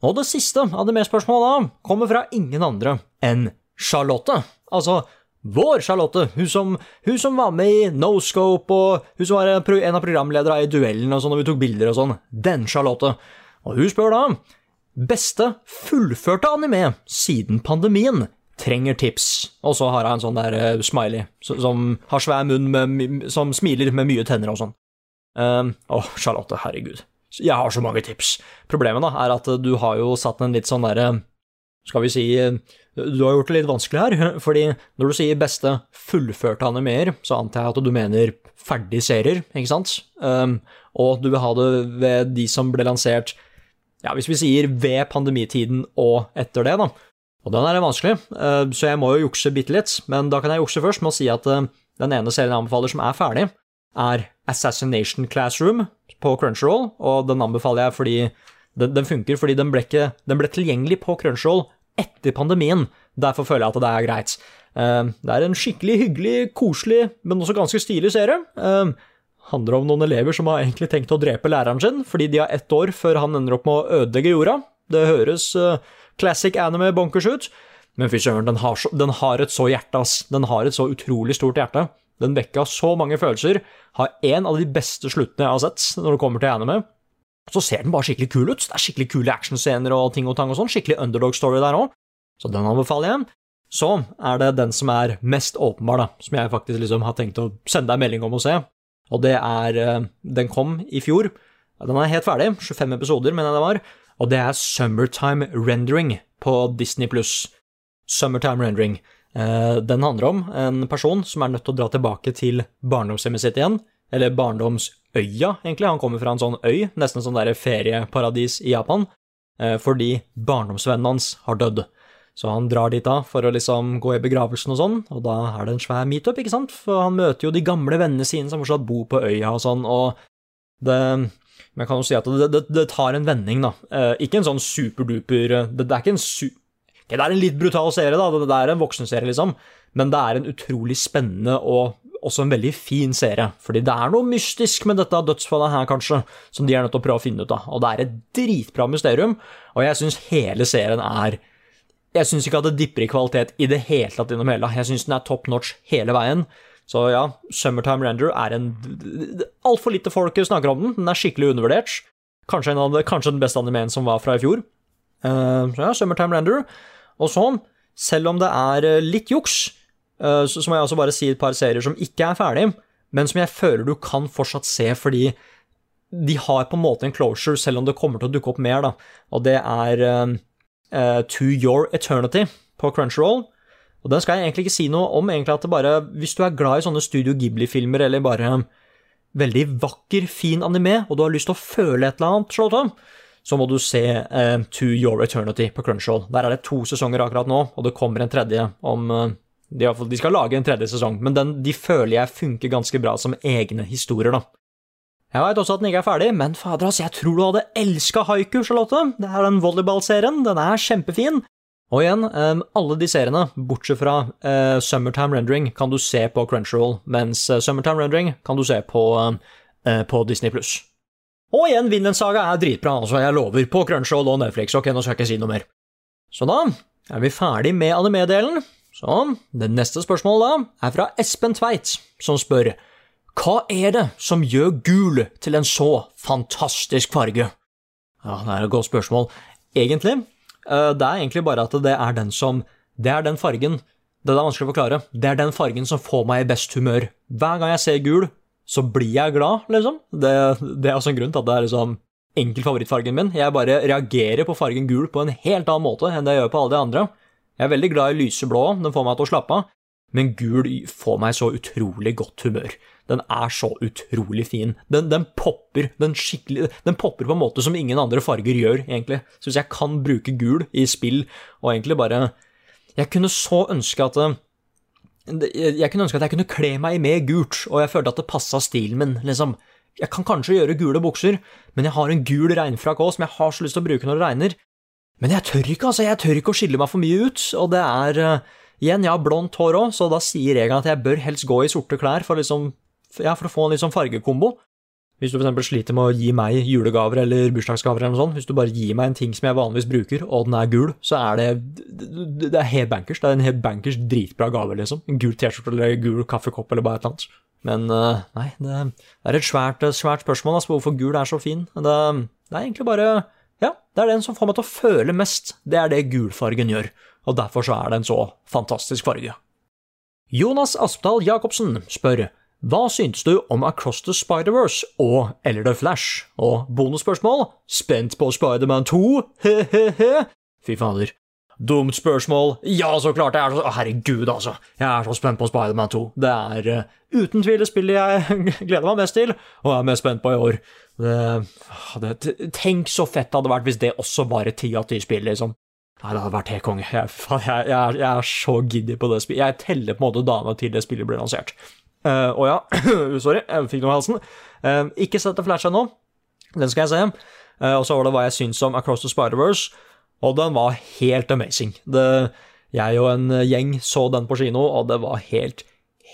Og det siste av det med spørsmålet da, kommer fra ingen andre enn Charlotte. Altså vår Charlotte, hun som, hun som var med i No Scope, og hun som var en av programlederne i Duellen og sånn, og vi tok bilder og sånn. Den Charlotte. Og hun spør da Beste fullførte anime siden pandemien trenger tips. Og så har hun en sånn der uh, smiley som har svær munn, med, som smiler med mye tenner og sånn. Um, Åh, Charlotte, herregud. Jeg har så mange tips. Problemet da er at du har jo satt en litt sånn derre Skal vi si Du har gjort det litt vanskelig her, fordi når du sier beste fullførte animeer, så antar jeg at du mener ferdige serier, ikke sant? Um, og du vil ha det ved de som ble lansert ja, hvis vi sier ved pandemitiden og etter det, da. Og den er vanskelig, uh, så jeg må jo jukse bitte litt, men da kan jeg jukse først med å si at uh, den ene serien jeg anbefaler som er ferdig, er Assassination Classroom på Crunchyroll, og den anbefaler jeg fordi den, den funker fordi den ble, ikke, den ble tilgjengelig på Crunchyroll etter pandemien. Derfor føler jeg at det er greit. Eh, det er en skikkelig hyggelig, koselig, men også ganske stilig serie. Eh, handler om noen elever som har egentlig tenkt å drepe læreren sin, fordi de har ett år før han ender opp med å ødelegge jorda. Det høres uh, classic anime bonkers ut, men fy søren, den, den har et så hjerte, ass. Den har et så utrolig stort hjerte. Den vekka så mange følelser. Har en av de beste sluttene jeg har sett når det kommer til anime. Så ser den bare skikkelig kul ut. Det er skikkelig kule actionscener og ting og tang og sånn. Skikkelig underdog-story der òg. Så den anbefaler jeg. Så er det den som er mest åpenbar, da, som jeg faktisk liksom har tenkt å sende deg melding om å se. Og det er eh, Den kom i fjor. Den er helt ferdig. 25 episoder, mener jeg det var. Og det er Summertime Rendering på Disney pluss. Summertime Rendering. Eh, Den handler om en person som er nødt til å dra tilbake til barndomshjemmet sitt igjen. Eller barndomsøya, egentlig. Han kommer fra en sånn øy, nesten som sånn er ferieparadis i Japan. eh, Fordi barndomsvennen hans har dødd. Så han drar dit da for å liksom gå i begravelsen og sånn, og da er det en svær meetup, ikke sant? For han møter jo de gamle vennene sine som fortsatt bor på øya og sånn, og det Men jeg kan jo si at det, det, det tar en vending, da. Eh, ikke en sånn superduper det, det er ikke en su... Okay, det er en litt brutal serie, da. Det, det er en voksenserie, liksom. Men det er en utrolig spennende og også en veldig fin serie. Fordi det er noe mystisk med dette dødsfallet her, kanskje, som de er nødt til å prøve å finne ut av. Og det er et dritbra mysterium, og jeg syns hele serien er jeg syns ikke at det dipper i kvalitet i det hele tatt innom hele. Jeg syns den er top notch hele veien. Så ja, Summertime Render er en Altfor lite folk snakker om den. Den er skikkelig undervurdert. Kanskje, en av det, kanskje den beste animeen som var fra i fjor. Uh, så ja, Summertime Render. Og så, selv om det er eh, litt juks, så, så må jeg også bare si et par serier som ikke er ferdig, men som jeg føler du kan fortsatt se fordi de har på en måte en closure, selv om det kommer til å dukke opp mer, da. Og det er eh, eh, To Your Eternity på Crunchyroll. Og den skal jeg egentlig ikke si noe om, egentlig at det bare Hvis du er glad i sånne Studio Ghibli-filmer, eller bare veldig vakker, fin anime, og du har lyst til å føle et eller annet, Charlotte, så må du se uh, To Your Eternity på Crunchyroll. Der er det to sesonger akkurat nå, og det kommer en tredje om eh, de, fall, de skal lage en tredje sesong, men den, de føler jeg funker ganske bra som egne historier, da. Jeg veit også at den ikke er ferdig, men fader, ass, jeg tror du hadde elska haiku, Charlotte. Det er den volleyballserien, den er kjempefin. Og igjen, eh, alle de seriene, bortsett fra uh, Summertime Rendering, kan du se på Crunchyroll, mens eh, Summertime Rendering kan du se på, uh, på Disney+. Og igjen, Vinland Saga er dritbra, altså, jeg lover, på Crunchyroll og Netflix. Ok, nå skal jeg ikke si noe mer. Så da er vi ferdig med anime-delen. Så det neste spørsmålet da er fra Espen Tveit, som spør Hva er det som gjør gul til en så fantastisk farge? Ja, det er et godt spørsmål. Egentlig, eh, det er egentlig bare at det er den som Det er den fargen Det er vanskelig å forklare. Det er den fargen som får meg i best humør. Hver gang jeg ser gul, så blir jeg glad, liksom. Det, det er også en grunn til at det er liksom enkel favorittfargen min. Jeg bare reagerer på fargen gul på en helt annen måte enn det jeg gjør på alle de andre. Jeg er veldig glad i lyseblå, den får meg til å slappe av, men gul får meg så utrolig godt humør. Den er så utrolig fin. Den, den popper den skikkelig, den popper på en måte som ingen andre farger gjør, egentlig. Så hvis jeg kan bruke gul i spill, og egentlig bare Jeg kunne så ønske at eh, jeg kunne ønske at jeg kunne kle meg med gult, og jeg følte at det passa stilen min, liksom. Jeg kan kanskje gjøre gule bukser, men jeg har en gul regnfrakk òg som jeg har så lyst til å bruke når det regner. Men jeg tør ikke, altså. Jeg tør ikke å skille meg for mye ut, og det er eh, Igjen, jeg har blondt hår òg, så da sier regelen at jeg bør helst gå i sorte klær for, liksom, ja, for å få en sånn fargekombo. Hvis du f.eks. sliter med å gi meg julegaver eller bursdagsgaver, eller noe sånt, hvis du bare gir meg en ting som jeg vanligvis bruker, og den er gul, så er det Det det er helt bankers. Det er en helt bankers dritbra gave, liksom. En gul T-skjorte eller en gul kaffekopp eller bare et eller annet. Men eh, nei, det er et svært, svært spørsmål altså, hvorfor gul er så fin. Det, det er egentlig bare Ja, det er den som får meg til å føle mest. Det er det gulfargen gjør. Og derfor så er det en så fantastisk farge. Jonas Aspdal Jacobsen spør hva syntes du om Across the Spider-Verse og Eller The Flash? Og bonusspørsmål spent på Spiderman 2, he-he-he. Fy fader. Dumt spørsmål. Ja, så klart. Jeg er så, å, herregud, altså. Jeg er så spent på Spiderman 2. Det er uh, uten tvil spillet jeg gleder meg mest til, og er mest spent på i år. Det, det, tenk så fett det hadde vært hvis det også var et ti av ti spill, liksom. Nei, det hadde vært helt konge. Jeg, jeg, jeg, jeg er så giddy på det spillet. Jeg teller på en måte dagene til det spillet ble lansert. Uh, og ja, sorry, jeg fikk noe i halsen. Uh, ikke sett The Flash ennå. Den skal jeg se. Uh, og så var det hva jeg syns om Across the Spider-Verse, og den var helt amazing. Det, jeg og en gjeng så den på kino, og det var helt,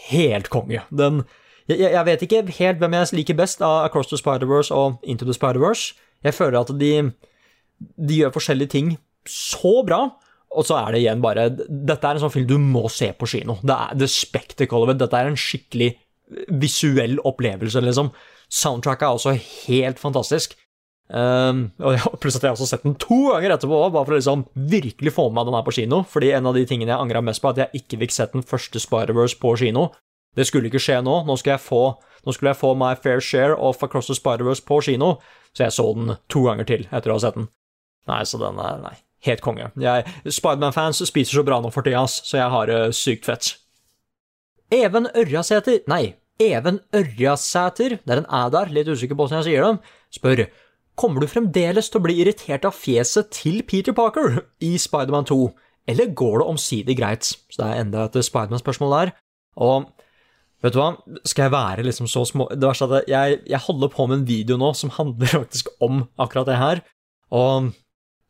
helt konge. Den jeg, jeg vet ikke helt hvem jeg liker best av Across the Spider-Verse og Into the Spider-Verse. Jeg føler at de, de gjør forskjellige ting så bra, og så er det igjen bare Dette er en sånn film du må se på kino. Det er of it. Dette er en skikkelig visuell opplevelse, liksom. Soundtracket er også helt fantastisk. Um, pluss at jeg har også sett den to ganger etterpå, bare for å liksom virkelig få med meg den her på kino. Fordi en av de tingene jeg angra mest på, er at jeg ikke fikk sett den første Spider-Verse på kino. Det skulle ikke skje nå. Nå, jeg få, nå skulle jeg få my fair share of Across the Spider-Verse på kino, så jeg så den to ganger til etter å ha sett den. Nei, så den er Nei, helt konge. Spiderman-fans spiser så bra nå for tida, så jeg har uh, sykt fett. Even Ørjasæter Nei, Even Ørjasæter, det er en æ der, litt usikker på hvordan jeg sier det, spør Kommer du fremdeles til å bli irritert av fjeset til Peter Parker i Spiderman 2, eller går det omsider greit? Så det er enda et Spiderman-spørsmål der. Og Vet du hva, skal jeg være liksom så små Det verste er at jeg, jeg, holder på med en video nå som handler faktisk om akkurat det her. Og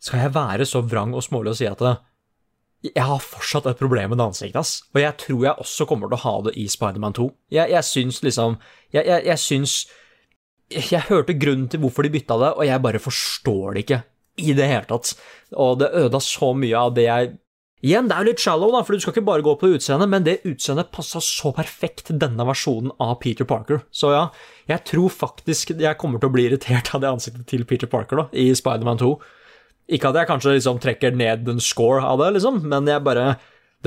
skal jeg være så vrang og smålig og si at jeg har fortsatt et problem med ansiktet, ass. Og jeg tror jeg også kommer til å ha det i Spiderman 2. Jeg, jeg syns liksom Jeg, jeg, jeg syns Jeg hørte grunnen til hvorfor de bytta det, og jeg bare forstår det ikke i det hele tatt. Og det øda så mye av det jeg Igjen, det er jo litt shallow, da, for du skal ikke bare gå på utseendet, men det utseendet passa så perfekt denne versjonen av Peter Parker. Så ja, jeg tror faktisk jeg kommer til å bli irritert av det ansiktet til Peter Parker da, i Spiderman 2. Ikke at jeg kanskje liksom trekker ned en score av det, liksom, men jeg bare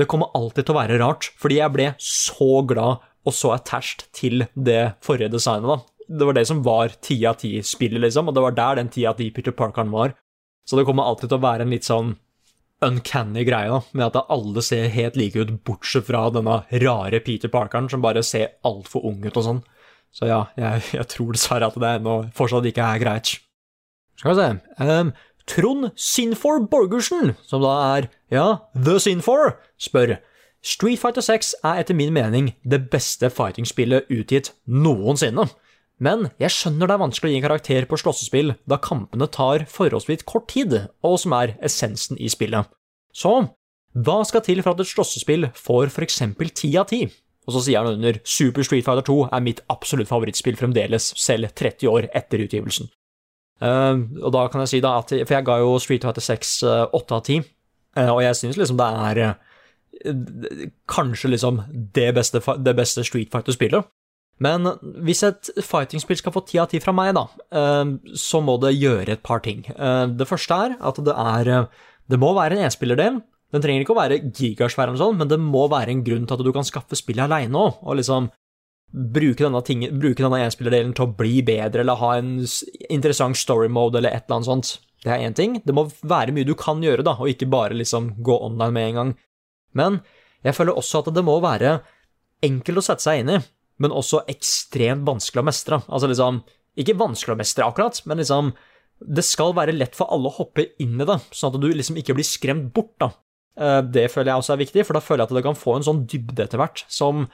Det kommer alltid til å være rart, fordi jeg ble så glad og så attached til det forrige designet, da. Det var det som var ti av ti-spillet, liksom, og det var der den ti av ti Peter Parkeren var. Så det kommer alltid til å være en litt sånn uncanny greie, da, med at alle ser helt like ut, bortsett fra denne rare Peter Parkeren som bare ser altfor ung ut og sånn. Så ja, jeg, jeg tror dessverre at det ennå fortsatt ikke er greit. Skal vi se um, Trond Sinfor Borgersen, som da er, ja, The Sinfor, spør Street Fighter 6 er etter min mening det beste fighting-spillet utgitt noensinne. Men jeg skjønner det er vanskelig å gi en karakter på slåssespill, da kampene tar forholdsvis kort tid, og som er essensen i spillet. Så hva skal til for at et slåssespill får eksempel ti av ti? Og så sier han under Super Street Fighter 2 er mitt absolutt favorittspill fremdeles, selv 30 år etter utgivelsen. Uh, og da kan jeg si da at For jeg ga jo Street Fighter 6 uh, 8 av 10, uh, og jeg synes liksom det er uh, kanskje liksom det beste, det beste Street Fighter-spillet. Men hvis et fighting-spill skal få ti av ti fra meg, da, eh, så må det gjøre et par ting. Eh, det første er at det er Det må være en enspillerdel. Den trenger ikke å være gigasvær, eller sånn, men det må være en grunn til at du kan skaffe spillet aleine òg, og liksom bruke denne, ting, bruke denne enspillerdelen til å bli bedre, eller ha en interessant story mode, eller et eller annet sånt. Det er én ting. Det må være mye du kan gjøre, da, og ikke bare liksom gå online med en gang. Men jeg føler også at det må være enkelt å sette seg inn i men også ekstremt vanskelig å mestre. Altså liksom Ikke vanskelig å mestre, akkurat, men liksom Det skal være lett for alle å hoppe inn i det, sånn at du liksom ikke blir skremt bort, da. Eh, det føler jeg også er viktig, for da føler jeg at det kan få en sånn dybde etter hvert som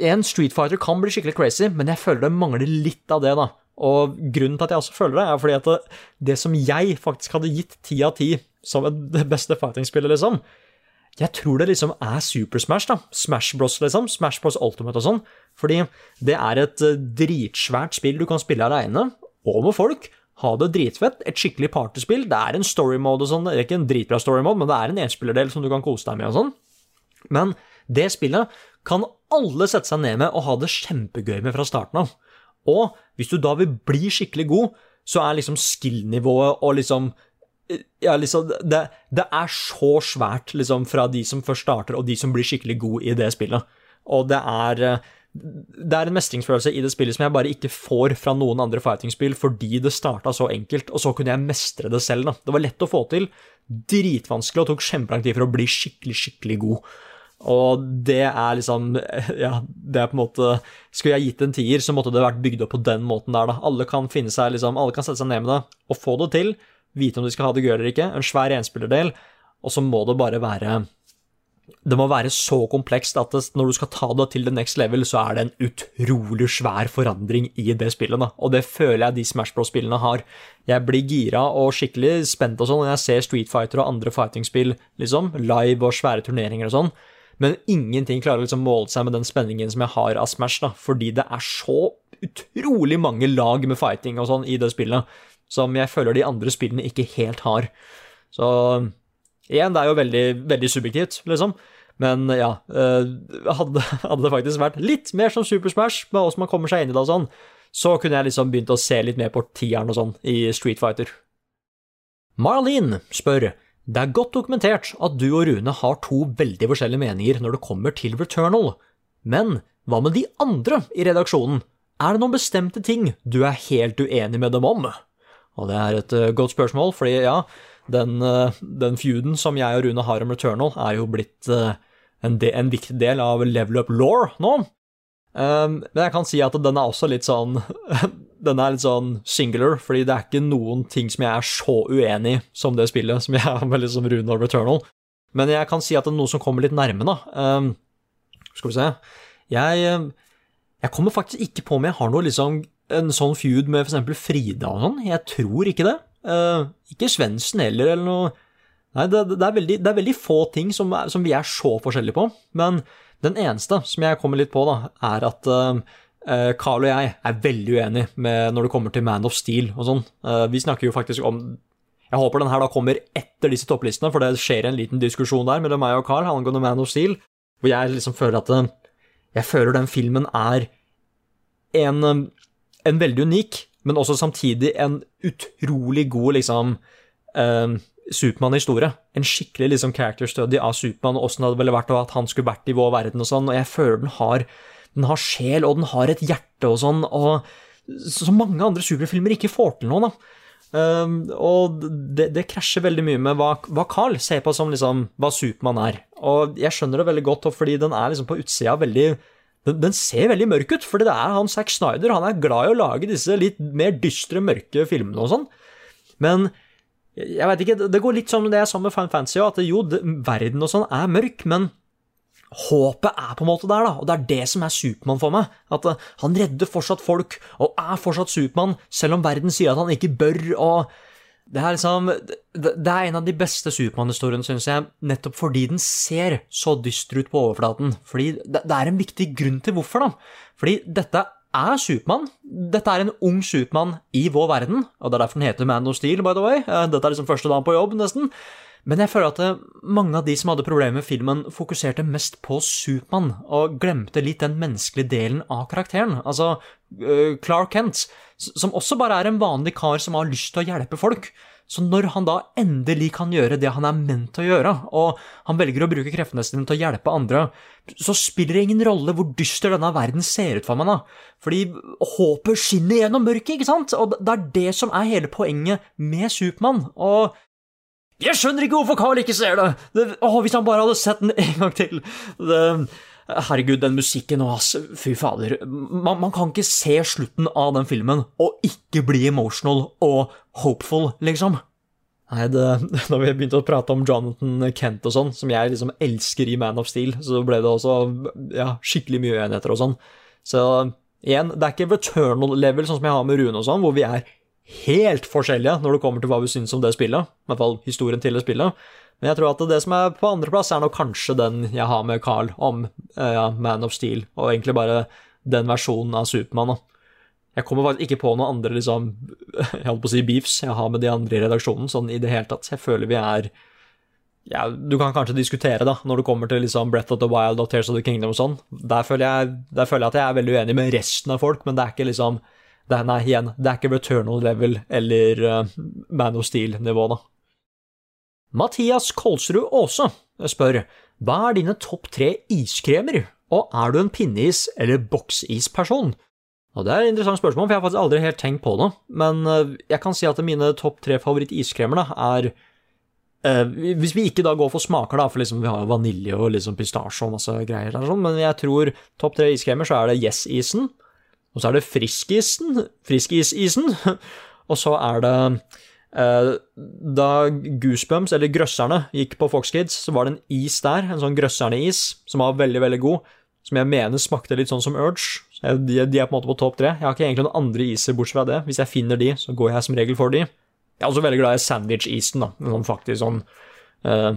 En Street Fighter kan bli skikkelig crazy, men jeg føler det mangler litt av det, da. Og grunnen til at jeg også føler det, er fordi at det, som jeg faktisk hadde gitt ti av ti som det beste fighting-spillet, liksom, jeg tror det liksom er Super Smash, da. Smash Bros, liksom. Smash Bros Ultimate og sånn. Fordi det er et eh, dritsvært spill du kan spille aleine, og med folk. Ha det dritfett. Et skikkelig partyspill. Det er en story mode og sånn. Det er ikke en dritbra story mode, men det er en enspillerdel som du kan kose deg med og sånn. Men det spillet kan alle sette seg ned med og ha det kjempegøy med fra starten av. Og hvis du da vil bli skikkelig god, så er liksom skill-nivået og liksom ja, liksom, det, det, er så svært liksom, fra de som først starter, og de som blir skikkelig gode i det spillet. Og det er, det er en mestringsfølelse i det spillet som jeg bare ikke får fra noen andre fighting-spill, fordi det starta så enkelt, og så kunne jeg mestre det selv. Da. Det var lett å få til, dritvanskelig, og tok kjempelang tid for å bli skikkelig, skikkelig god. Og det er liksom Ja, det er på en måte Skulle jeg gitt en tier, så måtte det vært bygd opp på den måten der, da. Alle kan finne seg liksom Alle kan sette seg ned med det og få det til vite om de skal ha det gøy eller ikke, en svær enspillerdel, og så må det bare være det må være så komplekst at når du skal ta det til the next level, så er det en utrolig svær forandring i det spillet. Da. Og det føler jeg de Smash Bros-spillene har. Jeg blir gira og skikkelig spent og sånn når jeg ser Street Fighter og andre fighting-spill liksom, live og svære turneringer og sånn. Men ingenting klarer å liksom måle seg med den spenningen som jeg har av Smash, da, fordi det er så utrolig mange lag med fighting og sånn i det spillet, som jeg føler de andre spillene ikke helt har. Så igjen, det er jo veldig, veldig subjektivt, liksom. Men ja, eh, hadde, hadde, det faktisk vært litt mer som Super Smash, med åssen man kommer seg inn i det og sånn, så kunne jeg liksom begynt å se litt mer på tieren og sånn i Street Fighter. Marlene spør det er godt dokumentert at du og Rune har to veldig forskjellige meninger når det kommer til Returnal, men hva med de andre i redaksjonen? Er det noen bestemte ting du er helt uenig med dem om? Og det er et uh, godt spørsmål, fordi ja, den, uh, den feuden som jeg og Rune har om Returnal, er jo blitt uh, en, de, en, viktig del av level up law nå. Um, men jeg kan si at den er også litt sånn Den er litt sånn singular, fordi det er ikke noen ting som jeg er så uenig i som det spillet, som jeg er med liksom Rune og Returnal. Men jeg kan si at det er noe som kommer litt nærme, da. Um, skal vi se jeg, jeg, kommer faktisk ikke på om jeg har noe liksom en sånn feud med f.eks. Frida og sånn. Jeg tror ikke det. Uh, ikke Svendsen heller, eller noe Nei, det, det, er veldig, det, er veldig, få ting som, er, som, vi er så forskjellige på. Men den eneste som jeg kommer litt på, da, er at uh, Carl og jeg er veldig uenige med når det kommer til Man of Steel og sånn. Uh, vi snakker jo faktisk om Jeg håper den her da kommer etter disse topplistene, for det skjer en liten diskusjon der mellom meg og Carl angående Man of Steel, hvor jeg liksom føler at Jeg føler den filmen er en, en veldig unik, men også samtidig en utrolig god liksom eh, Supermann-historie. En skikkelig liksom, character study av Supermann, og åssen det hadde vel vært at han skulle vært i vår verden og sånn, og jeg føler den har, den har sjel, og den har et hjerte og sånn, og som mange andre superfilmer ikke får til nå, da. Um, og det, det, krasjer veldig mye med hva, hva Carl ser på som liksom, hva Supermann er. Og jeg skjønner det veldig godt, fordi den er liksom på utsida veldig den, den, ser veldig mørk ut, fordi det er han Zack Snyder. Han er glad i å lage disse litt mer dystre, mørke filmene og sånn. Men jeg vet ikke, Det går litt sånn det er sa med Fine Fantasy at jo, det, verden og sånn er mørk, men håpet er på en måte der, da. Og det er det som er Supermann for meg. At uh, han redder fortsatt folk, og er fortsatt Supermann, selv om verden sier at han ikke bør, og det er liksom Det, er en av de beste Supermann-historiene, syns jeg, nettopp fordi den ser så dyster ut på overflaten. Fordi det er en viktig grunn til hvorfor, da. Fordi dette er Supermann. Dette er en ung Supermann i vår verden, og det er derfor den heter Man of Steel, by the way. Eh, dette er liksom første dagen på jobb, nesten. Men jeg føler at eh, mange av de som hadde problemer med filmen, fokuserte mest på Supermann, og glemte litt den menneskelige delen av karakteren. Altså eh, Clark Kent, som også bare er en vanlig kar som har lyst til å hjelpe folk. Så når han da endelig kan gjøre det han er ment til å gjøre, og han velger å bruke kreftene sine til å hjelpe andre, så spiller det ingen rolle hvor dyster denne verden ser ut for meg, da. Fordi håpet skinner gjennom mørket, ikke sant? Og det er det som er hele poenget med Supermann. Og jeg skjønner ikke hvorfor Carl ikke ser det! det å, hvis han bare hadde sett den en gang til! Det, Herregud, den musikken og ass, fy fader. Man, man, kan ikke se slutten av den filmen og ikke bli emotional og hopeful, liksom. Nei, det, da vi begynte å prate om Jonathan Kent og sånn, som jeg liksom elsker i Man of Steel, så ble det også ja, skikkelig mye uenigheter og sånn. Så igjen, det er ikke returnal level sånn som jeg har med Rune og sånn, hvor vi er helt forskjellige når det kommer til hva vi syns om det spillet. I hvert fall historien til det spillet. Men jeg tror at det som er på andreplass, er nok kanskje den jeg har med Carl om eh, ja, Man of Steel, og egentlig bare den versjonen av Supermann. Jeg kommer faktisk ikke på noen andre liksom, jeg holdt på å si beefs jeg har med de andre i redaksjonen, sånn i det hele tatt. Jeg føler vi er ja, Du kan kanskje diskutere, da, når det kommer til liksom Breath of the Wild og Tears of the Kingdom og sånn. Der føler, jeg, der føler jeg at jeg er veldig uenig med resten av folk, men det er ikke liksom det Nei, igjen, det er ikke Returnal level eller uh, Man of Steel-nivå, da. Mathias Kolsrud Aase spør hva er dine topp tre iskremer, og er du en pinneis- eller boksisperson? Og Det er et interessant spørsmål, for jeg har faktisk aldri helt tenkt på det. Men eh, jeg kan si at mine topp tre favoritt-iskremer er eh, Hvis vi ikke da går for smaker, da, for liksom vi har vanilje og liksom pistasje og masse greier der, sånn, men jeg tror topp tre iskremer, så er det Yes-isen, og så er det Friskisen, Friskisisen, og så er det Eh, da Goosebumps, eller Grøsserne, gikk på Fox Kids, så var det en is der, en sånn Grøsserne-is, som var veldig, veldig god, som jeg mener smakte litt sånn som Urge. De, er på en måte på topp tre. Jeg har ikke egentlig noen andre iser bortsett fra det. Hvis jeg finner de, så går jeg som regel for de. Jeg er også veldig glad i sandwich-isen, da. Sånn faktisk sånn eh,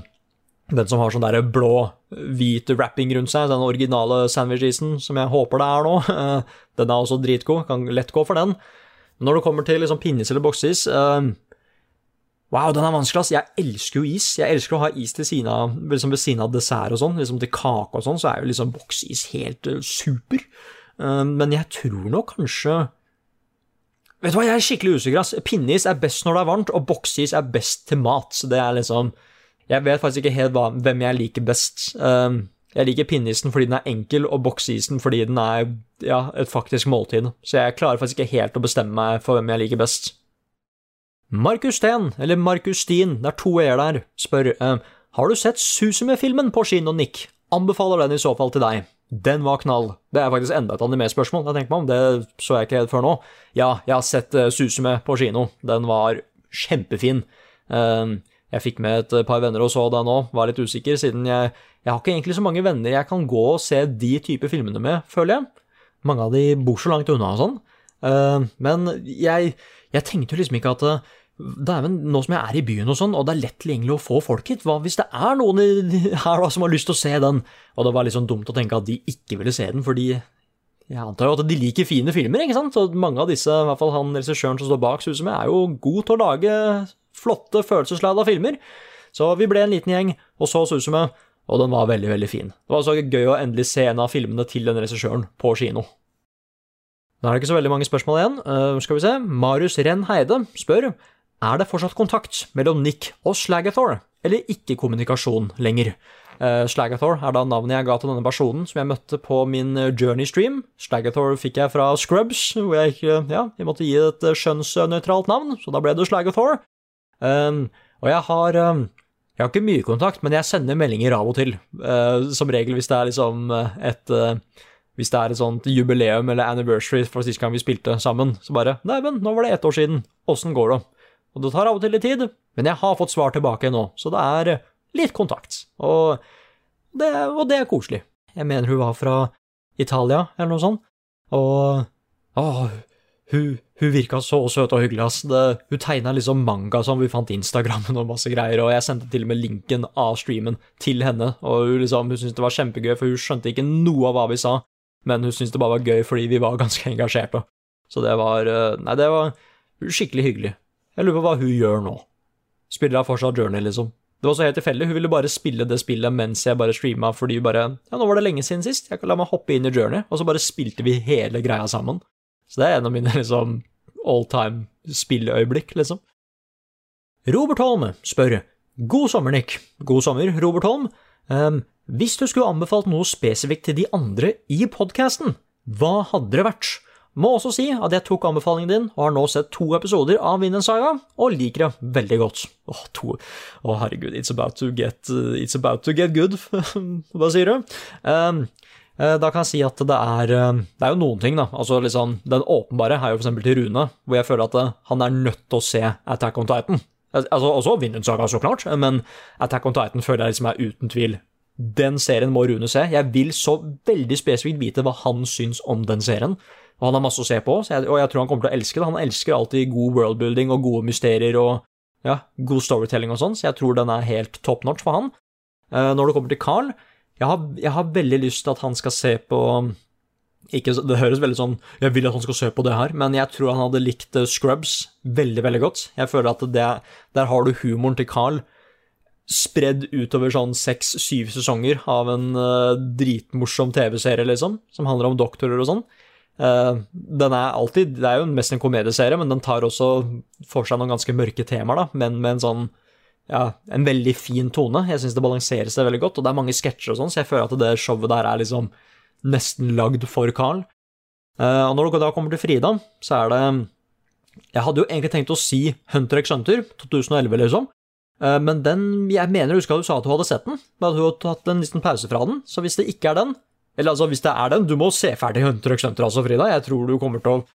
Den som har sånn der blå, hvit wrapping rundt seg, den originale sandwich-isen, som jeg håper det er nå. Eh, den er også dritgod, kan lett gå for den. Når det kommer til liksom pinnis eller bokseis eh, Wow, den er vanskelig, ass. Jeg elsker jo is. Jeg elsker å ha is til siden av, liksom ved siden av dessert og sånn. Liksom til kake og sånn, så er jo liksom bokseis helt uh, super. Uh, men jeg tror nok kanskje Vet du hva, jeg er skikkelig usikker, ass. Pinneis er best når det er varmt, og bokseis er best til mat. Så det er liksom Jeg vet faktisk ikke helt hva, hvem jeg liker best. Uh, jeg liker pinneisen fordi den er enkel, og bokseisen fordi den er ja, et faktisk måltid. Så jeg klarer faktisk ikke helt å bestemme meg for hvem jeg liker best. Markus Steen, eller Markus Stien, det er to e-er der, spør eh, Har du sett Susume-filmen på kino, Nick? Anbefaler den i så fall til deg. Den var knall. Det er faktisk enda et anime-spørsmål jeg meg om, det så jeg ikke helt før nå. Ja, jeg har sett uh, Susume på kino. Den var kjempefin. Uh, jeg fikk med et par venner og så den òg, var litt usikker, siden jeg, jeg har ikke egentlig så mange venner jeg kan gå og se de type filmene med, føler jeg. Mange av de bor så langt unna og sånn. Uh, men jeg, jeg tenkte jo liksom ikke at Dæven, nå som jeg er i byen og sånn, og det er lett tilgjengelig å få folk hit, hva hvis det er noen her da som har lyst til å se den? Og det var litt sånn dumt å tenke at de ikke ville se den, fordi jeg antar jo at de liker fine filmer, ikke sant? Og mange av disse, i hvert fall han regissøren som står bak Susume, er jo god til å lage flotte, følelseslada filmer. Så vi ble en liten gjeng og så Susume, og den var veldig, veldig fin. Det var også gøy å endelig se en av filmene til den regissøren på kino. Da er det ikke så veldig mange spørsmål igjen. Uh, skal vi se. Marius Renn Heide spør er det fortsatt kontakt mellom Nick og Slagathor, eller ikke kommunikasjon lenger. Uh, Slagathor er da navnet jeg ga til denne personen som jeg møtte på min eh, Journey-stream. Slagathor fikk jeg fra Scrubs, hvor jeg Ja, jeg måtte gi et eh, skjønnsnøytralt navn, så da ble det Slagathor. Um, og jeg har um, jeg har ikke mye kontakt, men jeg sender meldinger av og til. Uh, som regel hvis det er liksom et uh, Hvis det er et sånt jubileum eller anniversary fra sist gang vi spilte sammen, så bare Neimen, nå var det ett år siden. Åssen går det? Og det tar av og til litt tid, men jeg har fått svar tilbake nå, så det er litt kontakt. Og det, og det er koselig. Jeg mener hun var fra Italia, eller noe sånt, og åh, hun, hun virka så søt og hyggelig, ass. Det, hun tegna liksom manga som vi fant Instagrammen og masse greier, og jeg sendte til og med linken av streamen til henne, og hun liksom, hun syntes det var kjempegøy, for hun skjønte ikke noe av hva vi sa, men hun syntes det bare var gøy fordi vi var ganske engasjerte. Så det var eh, Nei, det var skikkelig hyggelig. Jeg lurer på hva hun gjør nå. Spiller hun fortsatt Journey, liksom? Det var så helt tilfeldig. Hun ville bare spille det spillet mens jeg bare streama, fordi hun bare Ja, nå var det lenge siden sist, jeg kan la meg hoppe inn i Journey, og så bare spilte vi hele greia sammen. Så det er en av mine liksom all time spilleøyeblikk, liksom. Robert Holm spør God sommer, Nick. God sommer, Robert Holm. Um, hvis du skulle anbefalt noe spesifikt til de andre i podkasten, hva hadde det vært? Må også si at jeg tok anbefalingen din og har nå sett to episoder av Vinden Saga, og liker det veldig godt. Åh, to Å, herregud, it's about to get, uh, it's about to get good, hva sier du? Um, da kan jeg si at det er um, Det er jo noen ting, da. Altså liksom, Den åpenbare er jo f.eks. til Rune, hvor jeg føler at uh, han er nødt til å se Attack on Titan. Altså Også Vinland Saga, så klart, men Attack on Titan føler jeg liksom er uten tvil. Den serien må Rune se. Jeg vil så veldig spesifikt vite hva han syns om den serien. Og han har masse å se på, jeg, og jeg tror han kommer til å elske det. Han elsker alltid god worldbuilding og gode mysterier og ja, god storytelling og sånn, så jeg tror den er helt top notch for han. Når det kommer til Carl, jeg har, jeg har, veldig lyst til at han skal se på ikke, Det høres veldig sånn Jeg vil at han skal se på det her, men jeg tror han hadde likt eh, Scrubs veldig, veldig godt. Jeg føler at det, der har du humoren til Carl spredd utover sånn seks-syv sesonger av en uh, dritmorsom TV-serie, liksom, som handler om doktorer og sånn. Uh, den er alltid Det er jo mest en komedieserie, men den tar også for seg noen ganske mørke temaer, da, men med en sånn ja, en veldig fin tone. Jeg syns det balanserer seg veldig godt, og det er mange sketsjer og sånn, så jeg føler at det showet der er liksom nesten lagd for Carl. Uh, og når det da kommer til Frida, så er det Jeg hadde jo egentlig tenkt å si Hunter x Hunter 2011, liksom. Uh, men den Jeg mener jeg husker at du sa at du hadde sett den, men at du hadde tatt en liten pause fra den. Så hvis det ikke er den, eller altså, hvis det er den, du må se ferdig Hunter x Hunter, altså, Frida. Jeg tror du kommer til å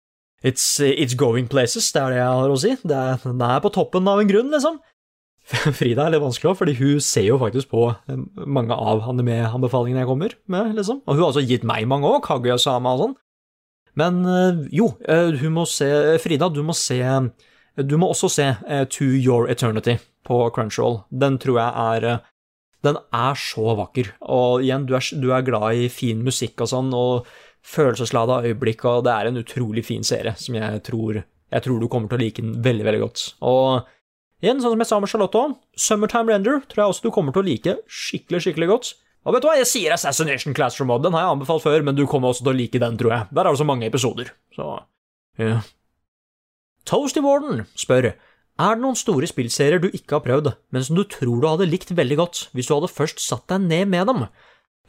It's, it's going places, det er det jeg har å si. Det er, den er på toppen av en grunn, liksom. Frida er litt vanskelig òg, fordi hun ser jo faktisk på eh, mange av anime-anbefalingene jeg kommer med, liksom. Og hun har også gitt meg mange òg, Kaguya-sama og sånn. Men eh, jo, eh, hun må se Frida, du må se Du må også se To Your Eternity på Crunchyroll. Den tror jeg er Den er så vakker. Og igjen, du er, du er glad i fin musikk og sånn, og følelseslada øyeblikk, og det er en utrolig fin serie som jeg tror, jeg tror du kommer til å like den veldig, veldig godt. Og igjen, sånn som jeg sa med Charlotte Summertime Render tror jeg også du kommer til å like skikkelig, skikkelig godt. Og vet du hva, jeg sier Assassination Classroom Mod, den har jeg anbefalt før, men du kommer også til å like den, tror jeg. Der er det så mange episoder, så ja. Toasty Warden spør er det noen store spillserier du ikke har prøvd, men som du tror du hadde likt veldig godt hvis du hadde først satt deg ned med dem?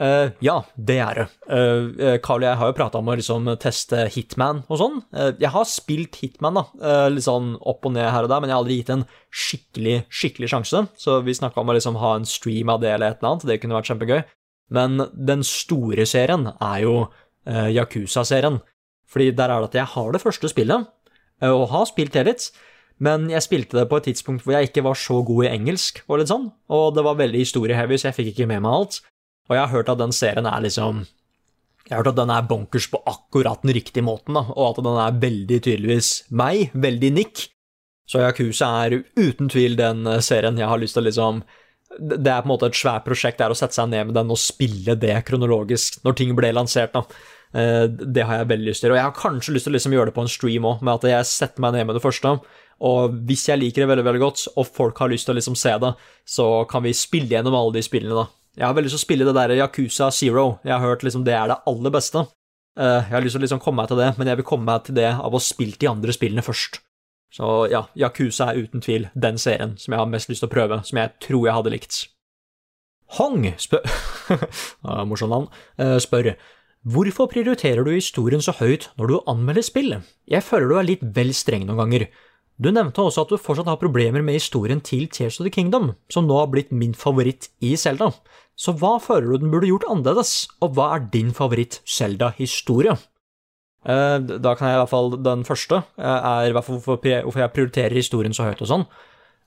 Uh, ja, det er det. Uh, og jeg har jo prata om å liksom teste Hitman og sånn. Uh, jeg har spilt Hitman, da, litt sånn opp og ned her og der, men jeg har aldri gitt en skikkelig skikkelig sjanse. Så vi snakka om å liksom ha en stream av det eller et eller annet, det kunne vært kjempegøy. Men den store serien er jo Yakuza-serien. Fordi der er det at jeg har det første spillet, og har spilt det litt. Men jeg spilte det på et tidspunkt hvor jeg ikke var så god i engelsk, og litt sånn, og det var veldig historieheavy, så jeg fikk ikke med meg alt. Og jeg har hørt at den serien er liksom Jeg har hørt at den er bonkers på akkurat den riktige måten, da, og at den er veldig tydeligvis meg, veldig Nick. Så Yakuza er uten tvil den eh, serien jeg har lyst til å liksom Det er på en måte et svært prosjekt, det er å sette seg ned med den og spille det kronologisk når ting ble lansert, da. Eh, det har jeg veldig lyst til. Og jeg har kanskje lyst til å liksom gjøre det på en stream òg, med at jeg setter meg ned med det første. Og hvis jeg liker det veldig veldig godt, og folk har lyst til å liksom se det, så kan vi spille gjennom alle de spillene, da. Jeg har veldig lyst til å spille det der Yakuza Zero. Jeg har hørt liksom det er det aller beste. Uh, jeg har lyst til å liksom komme meg til det, men jeg vil komme meg til det av å spille de andre spillene først. Så ja, Yakuza er uten tvil den serien som jeg har mest lyst til å prøve, som jeg tror jeg hadde likt. Hong spør Morsomt navn. Uh, spør Hvorfor prioriterer du historien så høyt når du anmelder spill? Jeg føler du er litt vel streng noen ganger. Du nevnte også at du fortsatt har problemer med historien til Tears of the Kingdom, som nå har blitt min favoritt i Selda. Så hva føler du den burde gjort annerledes, og hva er din favoritt-Selda-historie? Eh, da kan jeg i hvert fall Den første eh, er hvorfor jeg prioriterer historien så høyt og sånn,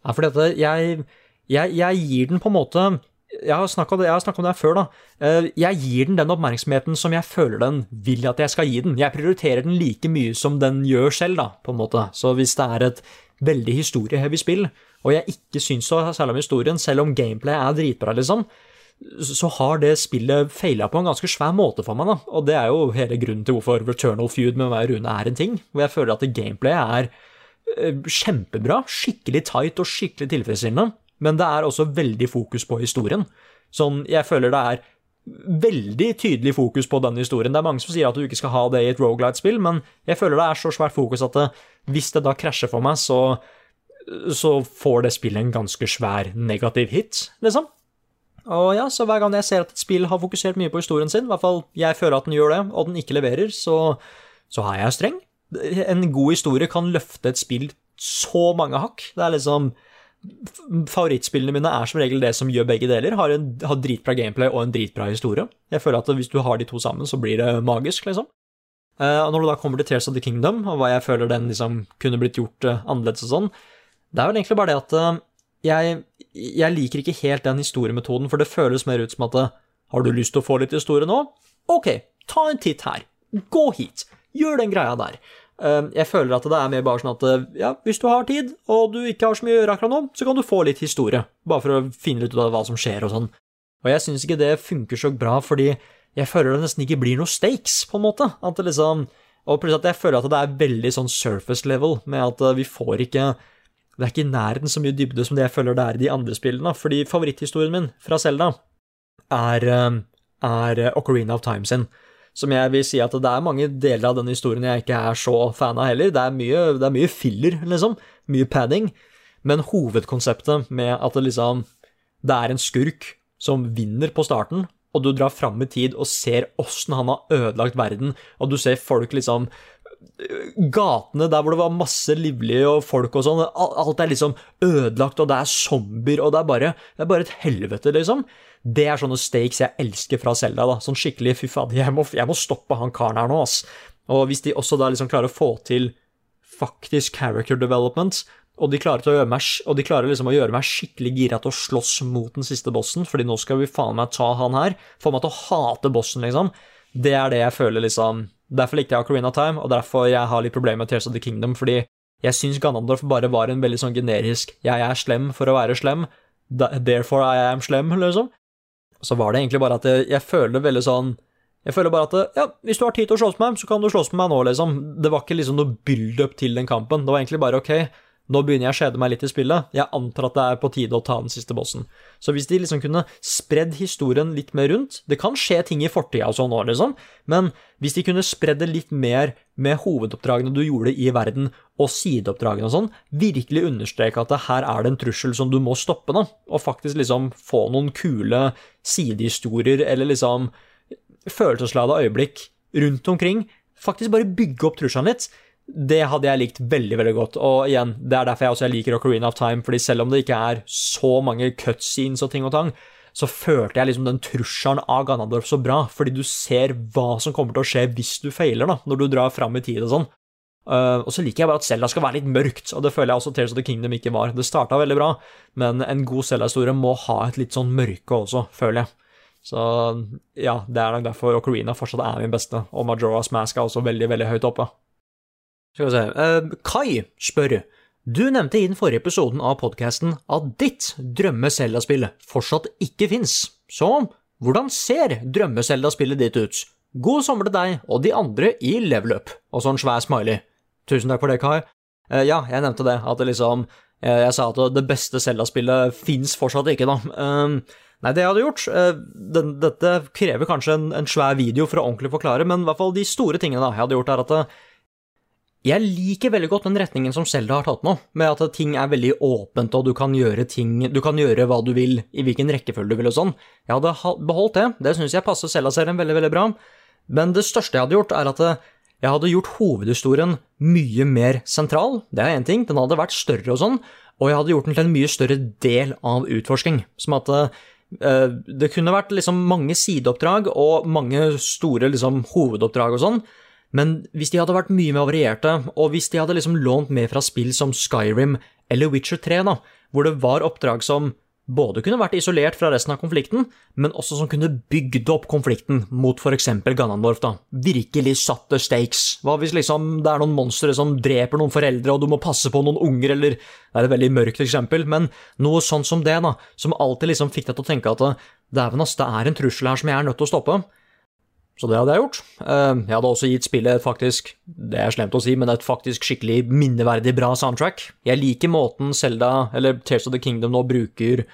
er fordi at jeg, jeg, jeg gir den på en måte jeg har snakka om det her før, da. Eh, jeg gir den den oppmerksomheten som jeg føler den vil at jeg skal gi den. Jeg prioriterer den like mye som den gjør selv, da, på en måte. Så hvis det er et veldig historieheavy spill, og jeg ikke syns så særlig om historien, selv om gameplay er dritbra, liksom, så har det spillet feila på en ganske svær måte for meg, da. Og det er jo hele grunnen til hvorfor Returnal Feud med meg og Rune er en ting. Hvor jeg føler at gameplayet er eh, kjempebra, skikkelig tight og skikkelig tilfredsstillende men det er også veldig fokus på historien. Sånn, jeg føler det er veldig tydelig fokus på den historien. Det er mange som sier at du ikke skal ha det i et Rogalight-spill, men jeg føler det er så svært fokus at det, hvis det da krasjer for meg, så, så får det spillet en ganske svær negativ hit, liksom. Og ja, så hver gang jeg ser at et spill har fokusert mye på historien sin, i hvert fall jeg føler at den gjør det, og den ikke leverer, så, så er jeg streng. En god historie kan løfte et spill så mange hakk. Det er liksom Favorittspillene mine er som regel det som gjør begge deler. Har, en, har dritbra gameplay og en dritbra historie. Jeg føler at hvis du har de to sammen, så blir det magisk, liksom. Uh, og når du da kommer til Tears of the Kingdom, og hva jeg føler den liksom kunne blitt gjort uh, annerledes og sånn, det er vel egentlig bare det at uh, jeg, jeg, liker ikke helt den historiemetoden, for det føles mer ut som at har du lyst til å få litt historie nå? Ok, ta en titt her. Gå hit. Gjør den greia der. Ehm, jeg føler at det er mer bare sånn at eh, ja, hvis du har tid, og du ikke har så mye å gjøre akkurat nå, så kan du få litt historie, bare for å finne litt ut av hva som skjer og sånn. Og jeg syns ikke det funker så bra, fordi jeg føler det nesten ikke blir noe stakes, på en måte. At det liksom Og plutselig at jeg føler at det er veldig sånn surface level, med at eh, vi får ikke Det er ikke i nærheten så mye dybde som det jeg føler det er i de andre spillene, fordi favoritthistorien min fra Selda er, eh, er Ocarina of Time sin som jeg vil si at det er mange deler av denne historien jeg ikke er så fan av heller. Det er mye, det er mye filler, liksom. Mye padding. Men hovedkonseptet med at det liksom Det er en skurk som vinner på starten, og du drar fram i tid og ser åssen han har ødelagt verden, og du ser folk liksom Gatene der hvor det var masse livlige og folk og sånn, alt er liksom ødelagt, og det er zombier, og det er bare, det er bare et helvete, liksom. Det er sånne stakes jeg elsker fra Selda. da, Sånn skikkelig fy faen, jeg, jeg, må stoppe han karen her nå, ass. Og hvis de også da liksom klarer å få til faktisk character development, og de klarer, til å gjøre meg, og de klarer liksom å gjøre meg skikkelig gira til å slåss mot den siste bossen, fordi nå skal vi faen meg ta han her, få meg til å hate bossen, liksom, det er det jeg føler, liksom Derfor likte jeg Ocarina of Time, og derfor jeg har litt problemer med Tears of the Kingdom, fordi jeg syns Ganondorf bare var en veldig sånn generisk 'jeg er slem for å være slem', therefore I am slem, liksom. Så var det egentlig bare at jeg, jeg føler veldig sånn jeg føler bare at ja, hvis du har tid til å slåss med meg, så kan du slåss med meg nå, liksom. Det var ikke liksom noe build-up til den kampen. Det var egentlig bare ok, nå begynner jeg å kjede meg litt i spillet. Jeg antar at det er på tide å ta den siste bossen. Så hvis de liksom kunne spredd historien litt mer rundt Det kan skje ting i fortida og sånn nå, liksom, men hvis de kunne spredd det litt mer med hovedoppdragene du gjorde i verden, og sideoppdragene og sånn, virkelig understreke at det her er det en trussel som du må stoppe, da, og faktisk liksom få noen kule sidehistorier eller liksom følelsesladede øyeblikk rundt omkring, faktisk bare bygge opp trusselen litt det hadde jeg likt veldig veldig godt. Og igjen, det er derfor jeg også liker Ocarina of Time, fordi selv om det ikke er så mange cutscenes og ting og tang, så følte jeg liksom den trusselen av Ganadorf så bra, fordi du ser hva som kommer til å skje hvis du feiler, da, når du drar fram i tid og sånn. Uh, og så liker jeg bare at Selda skal være litt mørkt, og det føler jeg også Tales of the Kingdom ikke var. Det starta veldig bra, men en god Selda-historie må ha et litt sånn mørke også, føler jeg. Så ja, det er nok derfor Ocarina fortsatt er min beste, og Majora's Mask er også veldig, veldig høyt oppe. Skal vi se uh, Kai spør Du nevnte i den forrige episoden av podkasten at ditt drømme-Selda-spill fortsatt ikke fins. Så hvordan ser drømme-Selda-spillet ditt ut? God sommer til deg og de andre i level up. Og så en svær smiley. Tusen takk for det, Kai. Uh, ja, jeg nevnte det, at det liksom uh, Jeg sa at det beste Selda-spillet fins fortsatt ikke, da. Nei, det jeg hadde gjort den, Dette krever kanskje en, en, svær video for å ordentlig forklare, men i hvert fall de store tingene da, jeg hadde gjort, er at jeg liker veldig godt den retningen som Selda har tatt nå, med at ting er veldig åpent, og du kan gjøre ting Du kan gjøre hva du vil, i hvilken rekkefølge du vil og sånn. Jeg hadde beholdt det, det syns jeg passer Selda-serien veldig, veldig bra. Men det største jeg hadde gjort, er at jeg hadde gjort hovedhistorien mye mer sentral. Det er én ting, den hadde vært større og sånn, og jeg hadde gjort den til en mye større del av utforsking. Som at uh, det kunne vært liksom mange sideoppdrag og mange store liksom, hovedoppdrag og sånn, men hvis de hadde vært mye mer varierte, og hvis de hadde liksom lånt mer fra spill som Skyrim eller Witcher 3, da, hvor det var oppdrag som både kunne vært isolert fra resten av konflikten, men også som kunne bygd opp konflikten mot f.eks. Ganondorf. da. Virkelig satte stakes. Hva hvis liksom det er noen monstre som dreper noen foreldre, og du må passe på noen unger, eller Det er et veldig mørkt eksempel, men noe sånn som det, da, som alltid liksom fikk deg til å tenke at dæven ass, det er en trussel her som jeg er nødt til å stoppe. Så det hadde jeg gjort. Eh, jeg hadde også gitt spillet faktisk, det er slemt å si, men et faktisk skikkelig minneverdig bra soundtrack. Jeg liker måten Selda, eller Tears of the Kingdom nå bruker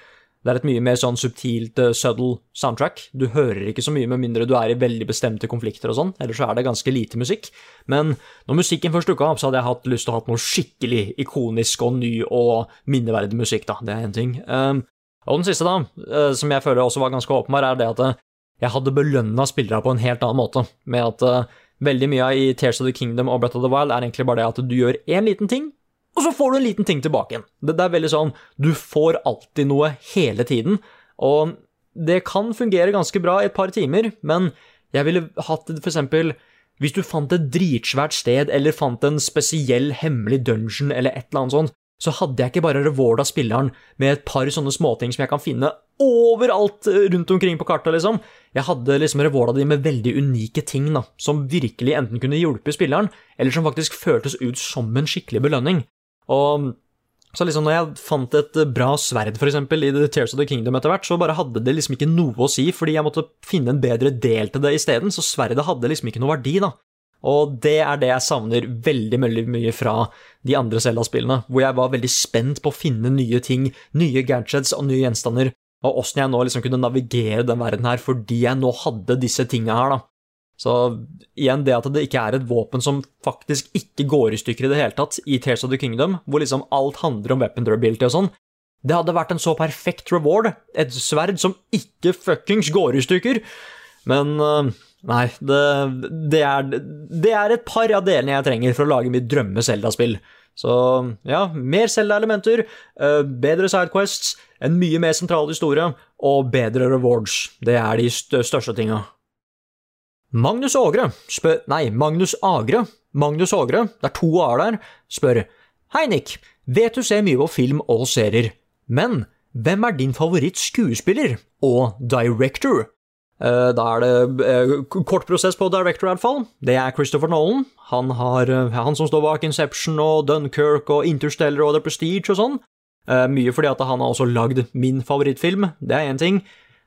Det er et mye mer sånn subtilt, uh, subtle soundtrack. Du hører ikke så mye med mindre du er i veldig bestemte konflikter og sånn, ellers så er det ganske lite musikk. Men når musikken først dukka opp, så hadde jeg hatt lyst til å ha noe skikkelig ikonisk og ny og minneverdig musikk, da. Det er én ting. Um, og den siste, da, uh, som jeg føler også var ganske åpenbar, er det at jeg hadde belønna spillere på en helt annen måte, med at uh, veldig mye i Tears of the Kingdom og Breath of the Wild er egentlig bare det at du gjør én liten ting, og så får du en liten ting tilbake igjen. Det, det er veldig sånn du får alltid noe hele tiden, og det kan fungere ganske bra i et par timer, men jeg ville hatt det eksempel hvis du fant et dritsvært sted, eller fant en spesiell hemmelig dungeon, eller et eller annet sånt, så hadde jeg ikke bare rewarda spilleren med et par sånne småting som jeg kan finne overalt eh, rundt omkring på kartet, liksom. Jeg hadde liksom rewarda de med veldig unike ting, da, som virkelig enten kunne hjulpe spilleren, eller som faktisk føltes ut som en skikkelig belønning. Og så liksom når jeg fant et bra sverd, for eksempel, i The Tears of the Kingdom etter hvert, så bare hadde det liksom ikke noe å si, fordi jeg måtte finne en bedre del til det isteden, så sverdet hadde liksom ikke noe verdi, da. Og det er det jeg savner veldig veldig mye fra de andre Zelda-spillene, hvor jeg var veldig spent på å finne nye ting, nye gadgets og nye gjenstander, og åssen jeg nå liksom kunne navigere den verden her fordi jeg nå hadde disse tinga her, da. Så igjen, det at det ikke er et våpen som faktisk ikke går i stykker i det hele tatt i Tears of the Kingdom, hvor liksom alt handler om weapon durability og sånn, det hadde vært en så perfekt reward, et sverd som ikke fuckings går i stykker. Men uh, Nei, det, det, er, det, er, et par av delene jeg trenger for å lage mitt drømme Zelda-spill. Så ja, mer Zelda-elementer, uh, bedre sidequests, en mye mer sentral historie og bedre rewards. Det er de største tinga. Magnus Ågre spør Nei, Magnus Agre. Magnus Ågre, det er to a-er der, spør Hei, Nick. Vet du ser mye på film og serier, men hvem er din favoritt-skuespiller og director? Eh, Da er det eh, kort prosess på director, i hvert fall. Det er Christopher Nolan. Han, har, eh, han som står bak Inception og Dunkerque og Interstellar og The Prestige og sånn. Mye fordi at han har også lagd min favorittfilm, det er én ting.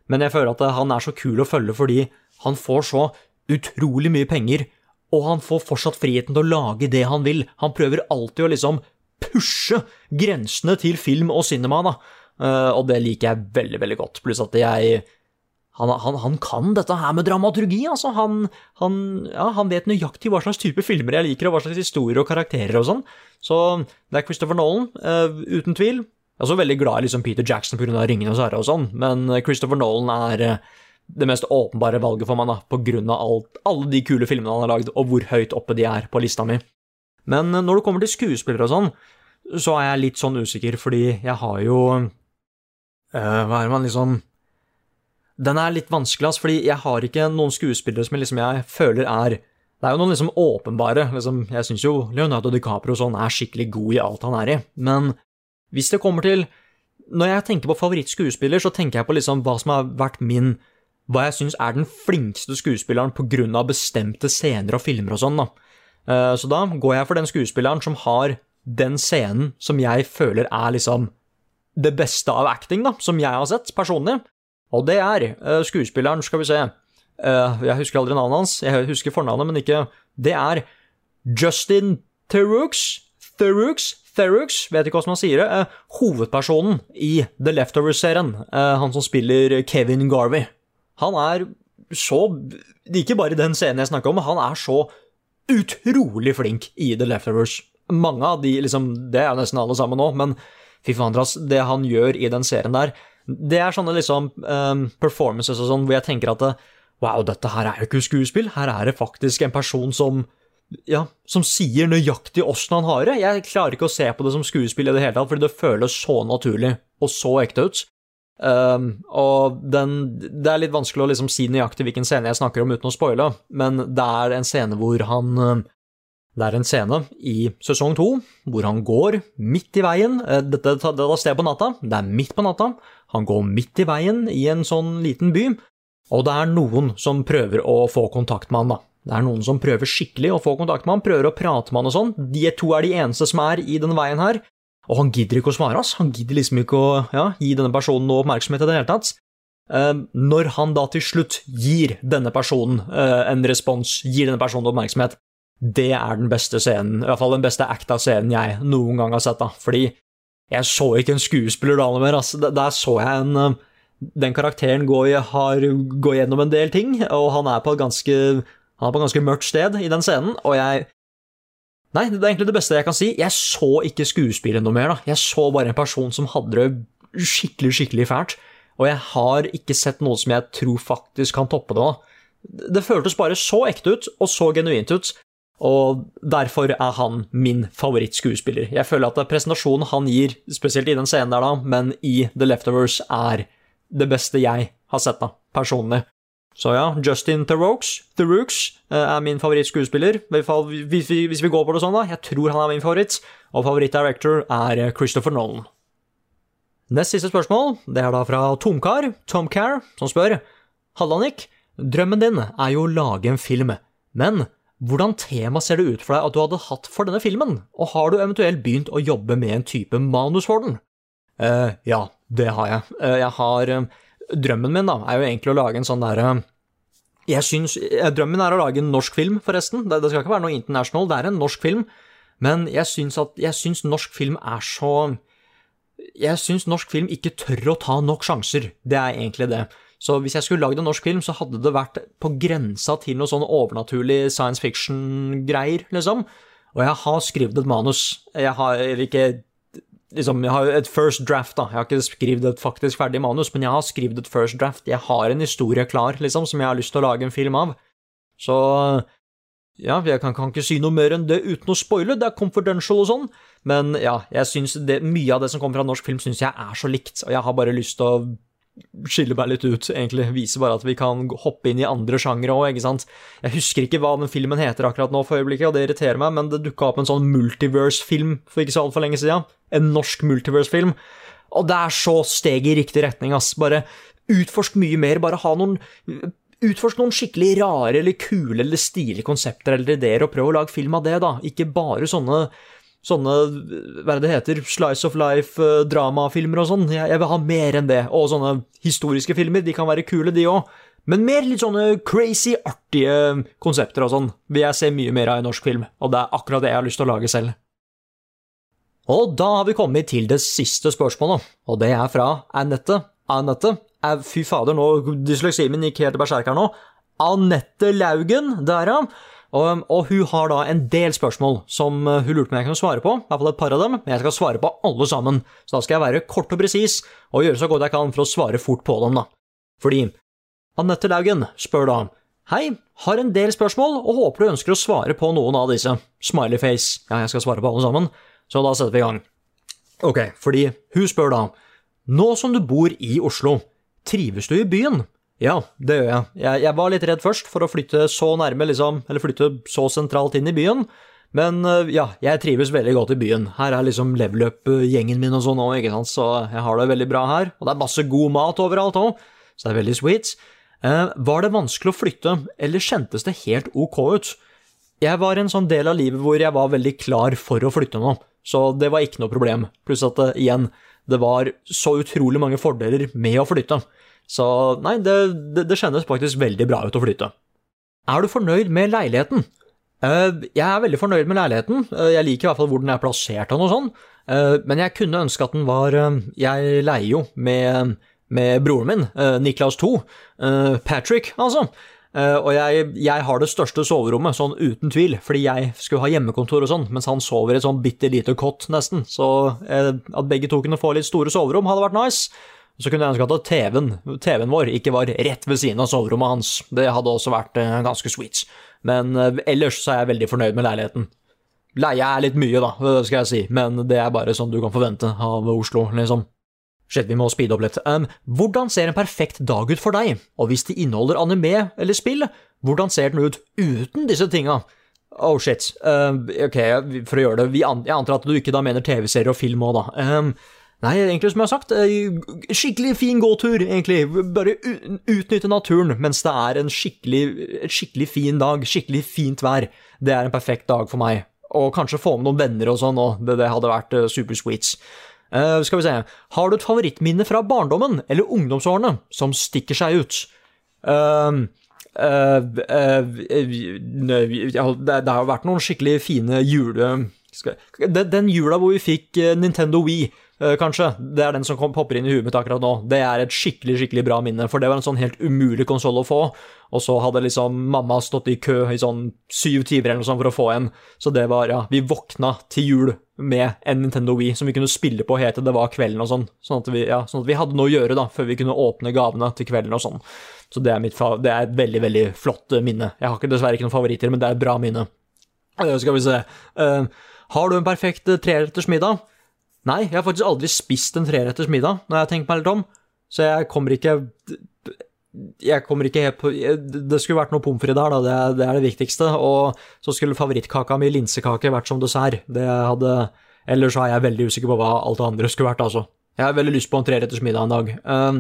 Men jeg føler at han er så kul å følge fordi han får så utrolig mye penger, og han får fortsatt friheten til å lage det han vil. Han prøver alltid å liksom pushe grensene til film og cinema, da. Og det liker jeg veldig, veldig godt. Pluss at jeg han, han, han kan dette her med dramaturgi, altså. Han, ja, han vet nøyaktig hva slags type filmer jeg liker, og hva slags historier og karakterer og sånn. Så det er Christopher Nolan, uh, uten tvil. Jeg er også veldig glad i liksom Peter Jackson pga. Ringenes herre og sånn, men Christopher Nolan er eh, det mest åpenbare valget for meg, da, på grunn av alle de kule filmene han har lagd, og hvor høyt oppe de er på lista mi. Men eh, når det kommer til skuespillere og sånn, så er jeg litt sånn usikker, fordi jeg har jo eh, Hva er det man liksom Den er litt vanskelig, altså, fordi jeg har ikke noen skuespillere som jeg, liksom, jeg føler er Det er jo noen liksom åpenbare. Liksom, jeg syns jo Leonardo DiCaprio sånn er skikkelig god i alt han er i, men hvis det kommer til Når jeg tenker på favorittskuespiller, så tenker jeg på liksom hva som har vært min Hva jeg syns er den flinkeste skuespilleren på grunn av bestemte scener og filmer og sånn, da. Eh, Så da går jeg for den skuespilleren som har den scenen som jeg føler er liksom det beste av acting, da, som jeg har sett personlig. Og det er uh, skuespilleren, skal vi se uh, Jeg husker aldri navnet hans, jeg husker fornavnet, men ikke Det er Justin Theroux. Theroux? Theroux, vet ikke hvordan man sier det. Uh, hovedpersonen i The Leftovers-serien. han som spiller Kevin Garvey. Han er så Ikke bare den scenen jeg snakker om, han er så utrolig flink i The Leftovers. Mange av de, liksom, det er nesten alle sammen nå, men fy faen, det han gjør i den serien der, det er sånne liksom um, performances og sånn hvor jeg tenker at wow, dette her er jo ikke skuespill, her er det faktisk en person som ja, som sier nøyaktig åssen han har det. Jeg klarer ikke å se på det som skuespill i det hele tatt, fordi det føles så naturlig og så ekte ut. Um, og den, det er litt vanskelig å liksom si nøyaktig hvilken scene jeg snakker om uten å spoile, men det er en scene hvor han Det er en scene i sesong to hvor han går midt i veien. Eh, Dette tar det tar sted på natta. Det er midt på natta. Han går midt i veien i en sånn liten by, og det er noen som prøver å få kontakt med han, da. Det er noen som prøver skikkelig å få kontakt med han, prøver å prate med han og sånn. De to er de eneste som er i denne veien her. Og han gidder ikke å svare, ass. Han gidder liksom ikke å ja, gi denne personen noe oppmerksomhet i det hele tatt. Eh, når han da til slutt gir denne personen eh, en respons, gir denne personen oppmerksomhet, det er den beste scenen, i hvert fall den beste acta-scenen jeg noen gang har sett, da. Fordi jeg så ikke en skuespiller da noe mer, Altså, Der så jeg en eh, Den karakteren går, har, går gjennom en del ting, og han er på et ganske ganske mørkt sted i den scenen, og jeg Nei, det er egentlig det beste jeg kan si. Jeg så ikke skuespillet noe mer, da. Jeg så bare en person som hadde det skikkelig, skikkelig fælt. Og jeg har ikke sett noe som jeg tror faktisk kan toppe det. da. Det føltes bare så ekte ut, og så genuint ut. Og derfor er han min favorittskuespiller. Jeg føler at presentasjonen han gir, spesielt i den scenen der, da, men i The Leftovers, er det beste jeg har sett, da, personlig. Så ja, Justin Theroux, Theroux eh, er min favorittskuespiller. Hvis vi, går på det sånn, da. Jeg tror han er min favoritt. Og favorittdirector er eh, Christopher Nolan. Nest siste spørsmål det er da fra Tomkar, Tom Care, som spør Halla, Nick. Drømmen din er jo å lage en film, men hvordan tema ser det ut for deg at du hadde hatt for denne filmen, og har du eventuelt begynt å jobbe med en type manus for den? Eh, ja, det har jeg. Uh, jeg har uh, Drømmen min da, er jo egentlig å lage en sånn derre jeg syns, Drømmen er å lage en norsk film, forresten. Det, det skal ikke være noe international, det er en norsk film. Men jeg syns at jeg syns norsk film er så Jeg syns norsk film ikke tør å ta nok sjanser. Det er egentlig det. Så hvis jeg skulle lagd en norsk film, så hadde det vært på grensa til noe sånn overnaturlig science fiction-greier, liksom. Og jeg har skrevet et manus. Jeg har ikke liksom, jeg har et first draft, da. Jeg har ikke skrevet et faktisk ferdig manus, men jeg har skrevet et first draft. Jeg har en historie klar, liksom, som jeg har lyst til å lage en film av. Så ja, jeg kan, kan ikke si noe mer enn det uten å spoile, det er confidential og sånn, men ja, jeg syns det, mye av det som kommer fra norsk film, syns jeg er så likt, og jeg har bare lyst til å skiller meg litt ut, egentlig. Viser bare at vi kan hoppe inn i andre sjangere òg, ikke sant. Jeg husker ikke hva den filmen heter akkurat nå for øyeblikket, og det irriterer meg, men det dukka opp en sånn multiverse-film for ikke så altfor lenge siden. En norsk multiverse-film. Og det er så steg i riktig retning, ass. Bare utforsk mye mer, bare ha noen Utforsk noen skikkelig rare eller kule eller stilige konsepter eller ideer, og prøv å lage film av det, da. Ikke bare sånne sånne hva er det det heter, slice of life-dramafilmer og sånn. Jeg, jeg vil ha mer enn det. Og sånne historiske filmer, de kan være kule, de òg. Men mer litt sånne crazy, artige konsepter og sånn vil jeg se mye mer av i norsk film, og det er akkurat det jeg har lyst til å lage selv. Og da har vi kommet til det siste spørsmålet, og det er fra Anette. Anette, eh, fy fader, nå dysleksien min gikk helt til berserk her nå. Anette Laugen, der ja. Og, og, hun har da en del spørsmål som eh, hun lurte på om jeg kunne svare på. I hvert fall et par av dem, men jeg skal svare på alle sammen. Så da skal jeg være kort og presis, og gjøre så godt jeg kan for å svare fort på dem, da. Fordi Anette Laugen spør da Hei, har en del spørsmål og håper du ønsker å svare på noen av disse. Smileyface. Ja, jeg skal svare på alle sammen, så da setter vi i gang. Ok, fordi hun spør da Nå som du bor i Oslo, trives du i byen? Ja, det gjør jeg. jeg. jeg. var litt redd først for å flytte så nærme, liksom, eller flytte så sentralt inn i byen. Men øh, ja, jeg trives veldig godt i byen. Her er liksom level up-gjengen min og sånn òg, ikke sant, så jeg har det veldig bra her. Og det er masse god mat overalt òg, så det er veldig sweet. Eh, var det vanskelig å flytte, eller kjentes det helt ok ut? Jeg var i en sånn del av livet hvor jeg var veldig klar for å flytte nå, så det var ikke noe problem. Pluss at, uh, igjen, det var så utrolig mange fordeler med å flytte. Så nei, det, det, det kjennes faktisk veldig bra ut å flytte. Er du fornøyd med leiligheten? Uh, jeg er veldig fornøyd med leiligheten. Uh, jeg liker i hvert fall hvor den er plassert og noe sånt. Uh, men jeg kunne ønske at den var Jeg leier jo med, med broren min, Niklas 2. Patrick, altså. og jeg, jeg, har det største soverommet, sånn uten tvil, fordi jeg skulle ha hjemmekontor og sånn, mens han sover i et sånn bitte lite kott, nesten. Så at begge to kunne få litt store soverom, hadde vært nice. Så kunne jeg ønske at TV-en TV vår ikke var rett ved siden av soverommet hans. Det hadde også vært eh, ganske sweet. Men eh, ellers så er jeg veldig fornøyd med leiligheten. Leie er litt mye, da, det skal jeg si, men det er bare sånn du kan forvente av Oslo, liksom. Shit, vi må speede opp litt. Um, hvordan ser en perfekt dag ut for deg? Og hvis de inneholder anime eller spill, hvordan ser den ut uten disse tinga? Oh shit. Uh, ok, for å gjøre det Jeg antar at du ikke da mener TV-serier og film òg, da. Um, Nei, egentlig som jeg har sagt, eh, skikkelig fin gåtur, egentlig. Bare utnytte naturen mens det er en skikkelig, skikkelig fin dag, skikkelig fint vær. Det er en perfekt dag for meg. Og kanskje få med noen venner og sånn òg, det, det, hadde vært uh, super sweets. Uh, skal vi se, har du et favorittminne fra barndommen eller ungdomsårene som stikker seg ut? Uh, Uh, det, har vært noen skikkelig fine jule... Den, jula hvor vi fikk Nintendo Wii, kanskje. Det er den som popper inn i huet mitt akkurat nå. Det er et skikkelig skikkelig bra minne, for det var en sånn helt umulig konsoll å få. Og så hadde liksom mamma stått i kø i sånn syv timer eller noe sånt for å få en. Så det var, ja, vi våkna til jul med en Nintendo Wii som vi kunne spille på helt til det var kvelden og sånn. Sånn at, vi, ja, sånn at vi hadde noe å gjøre da, før vi kunne åpne gavene til kvelden og sånn. Så det er, mitt, det er et veldig, veldig flott eh, minne. Jeg har ikke, dessverre ikke noen favoritter, men det er et bra minne. Uh, skal vi se. Uh, har du en perfekt treretters middag? Nei, jeg har faktisk aldri spist en treretters middag når jeg tenkt meg litt om, så jeg kommer ikke jeg kommer ikke helt på Det skulle vært noe pommes frites der, da, det det er, det viktigste. Og så skulle favorittkaka mi, linsekake, vært som dessert. Det hadde Ellers er jeg veldig usikker på hva alt det andre skulle vært, altså. Jeg har veldig lyst på en treretters middag en dag. Um,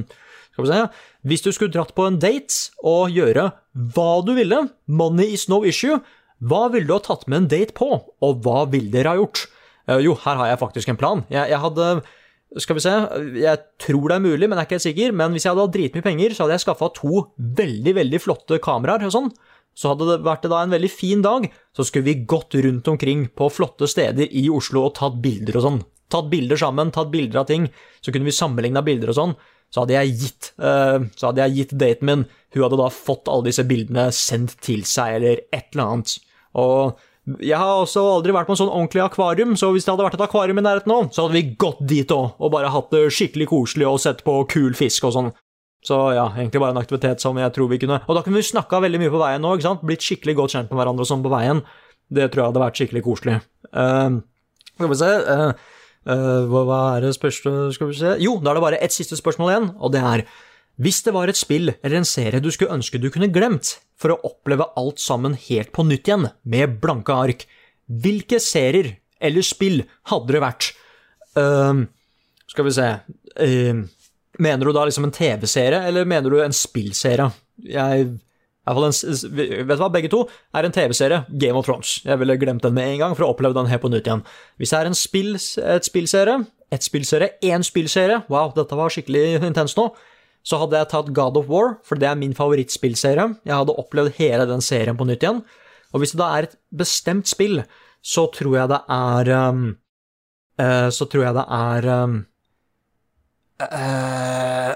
skal vi se Hvis du skulle dratt på en date og gjøre hva du ville, money is no issue, hva ville du ha tatt med en date på, og hva ville dere ha gjort? Uh, jo, her har jeg faktisk en plan. Jeg, jeg, hadde Skal vi se, jeg tror det er mulig, men jeg er ikke helt sikker. Men hvis jeg hadde hatt dritmye penger, så hadde jeg skaffa to veldig, veldig flotte kameraer og sånn. Så hadde det vært da en veldig fin dag, så skulle vi gått rundt omkring på flotte steder i Oslo og tatt bilder og sånn. Tatt bilder sammen, tatt bilder av ting. Så kunne vi sammenligna bilder og sånn. Så hadde jeg gitt uh, Så hadde jeg gitt daten min Hun hadde da fått alle disse bildene sendt til seg, eller et eller annet. Og jeg har også aldri vært på en sånn ordentlig akvarium, så hvis det hadde vært et akvarium i nærheten nå, så hadde vi gått dit òg, og bare hatt det skikkelig koselig og sett på kul fisk og sånn. Så ja, egentlig bare en aktivitet som jeg tror vi kunne Og da kunne vi snakka veldig mye på veien nå, ikke sant? Blitt skikkelig godt kjent med hverandre og sånn på veien. Det tror jeg hadde vært skikkelig koselig. Uh, skal vi se uh, uh, Hva er det spørsmålet Skal vi se Jo, da er det bare ett siste spørsmål igjen, og det er Hvis det var et spill eller en serie du skulle ønske du kunne glemt, for å oppleve alt sammen helt på nytt igjen, med blanke ark, hvilke serier eller spill hadde det vært? Ehm, skal vi se uh, Mener du da liksom en TV-serie, eller mener du en spillserie? Jeg en, vet du hva, Begge to er en TV-serie, Game of Thrones. Jeg ville glemt den med en gang for å oppleve den helt på nytt igjen. Hvis det er en spill, et spillserie, et spillserie, én spillserie Wow, dette var skikkelig intenst nå. Så hadde jeg tatt God of War, for det er min favorittspillserie. Jeg hadde opplevd hele den serien på nytt igjen. Og hvis det da er et bestemt spill, så tror jeg det er um, uh, Så tror jeg det er um, uh,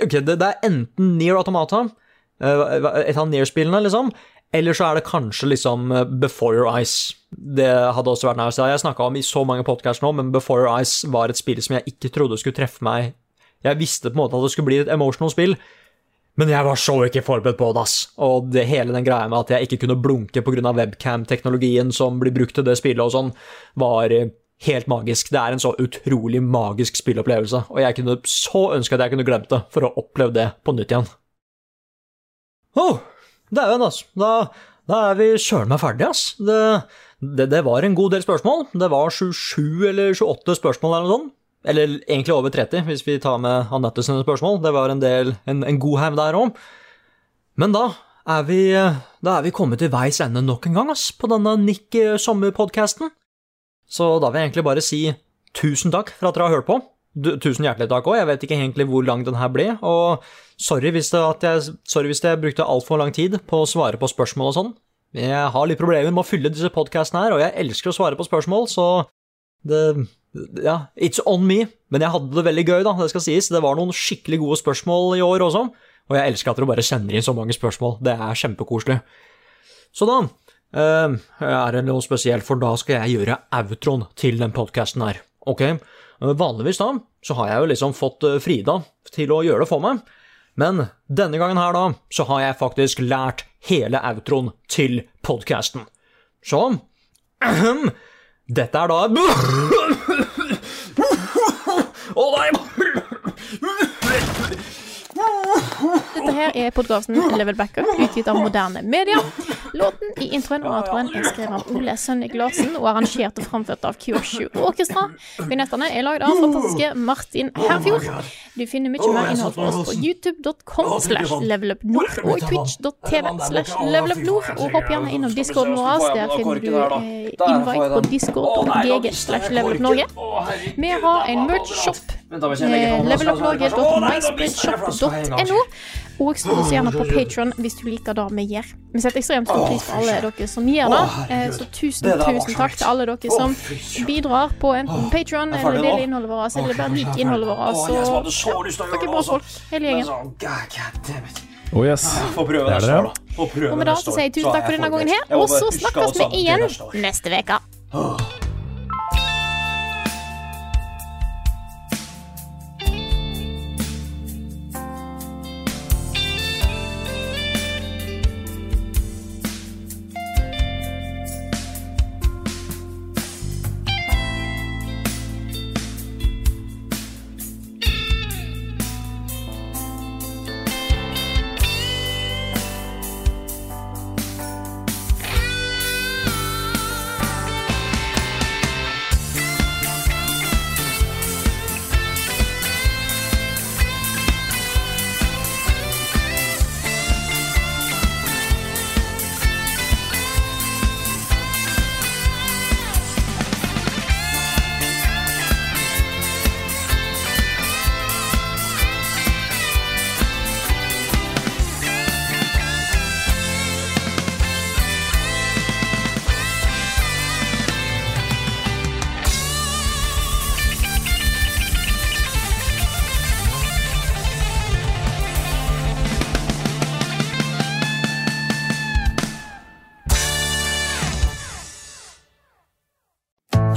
Ok, det, det er enten Near Automata, uh, et av Near-spillene, liksom, eller så er det kanskje liksom Before Your Eyes. Det hadde også vært nice. Jeg snakka om i så mange podkaster nå, men Before Your Eyes var et spill som jeg ikke trodde skulle treffe meg. Jeg visste på en måte at det skulle bli et emotional spill, men jeg var så ikke forberedt på det, ass. Og det hele den greia med at jeg ikke kunne blunke pga. webcam-teknologien som blir brukt til det spillet og sånn, var eh, helt magisk. Det er en så utrolig magisk spillopplevelse, og jeg kunne så ønske at jeg kunne glemt det for å oppleve det på nytt igjen. Oh, dæven, altså. Da, da er vi søren meg ferdige, ass. Det, det, det var en god del spørsmål. Det var 27 eller 28 spørsmål eller noe sånt. Eller egentlig over 30, hvis vi tar med Anette sine spørsmål. Det var en, del, en, en god haug der òg. Men da er, vi, da er vi kommet til veis ende nok en gang ass, på denne Nick Sommer-podkasten. Så da vil jeg egentlig bare si tusen takk for at dere har hørt på. Du, tusen hjertelig takk òg. Jeg vet ikke egentlig hvor lang den her ble. Og sorry hvis, det, jeg, sorry hvis jeg brukte altfor lang tid på å svare på spørsmål og sånn. Jeg har litt problemer med å fylle disse podkastene her, og jeg elsker å svare på spørsmål, så det Ja, it's on me. Men jeg hadde det veldig gøy, da, det skal sies. Det var noen skikkelig gode spørsmål i år også. Og jeg elsker at dere bare sender inn så mange spørsmål. Det er kjempekoselig. Så da Uh, er det noe spesielt, for da skal jeg gjøre outroen til den podkasten her. Ok? Eh, Vanligvis da, så har jeg jo liksom fått eh, Frida til å gjøre det for meg. Men denne gangen her da, så har jeg faktisk lært hele outroen til podkasten. Så Dette er da Å nei! Dette her er podkasten Level Backup, utgitt av moderne media. Låten i introen og outroen er skrevet av Ole Sønnik Larsen og arrangert og framført av Kyoshu Orkestra. Vignettene er lagd av fantastiske Martin Herfjord. Du finner mye mer innhold fra oss på youtube.com slash levelupnord og twitch.tv slash levelupnord. Og hopp gjerne innom discorden vår. Der finner du eh, invite på discord.gg slash levelupnorge. Vi har en merch-shop. Eh, levelupnorge.myspreadshop.no. Og stå oss gjerne på Patron hvis du liker det vi gjør. Vi setter ekstremt stor pris på alle dere som gjør det. Eh, Så tusen, tusen takk til alle dere som bidrar på enten Patron eller deler innholdet vårt, eller bare liker innholdet vårt. Så ja, dere er bra folk, hele gjengen. Oh yes. Det er dere, ja. Og med det så sier jeg tusen takk for denne gangen her, og så snakkes vi igjen neste uke.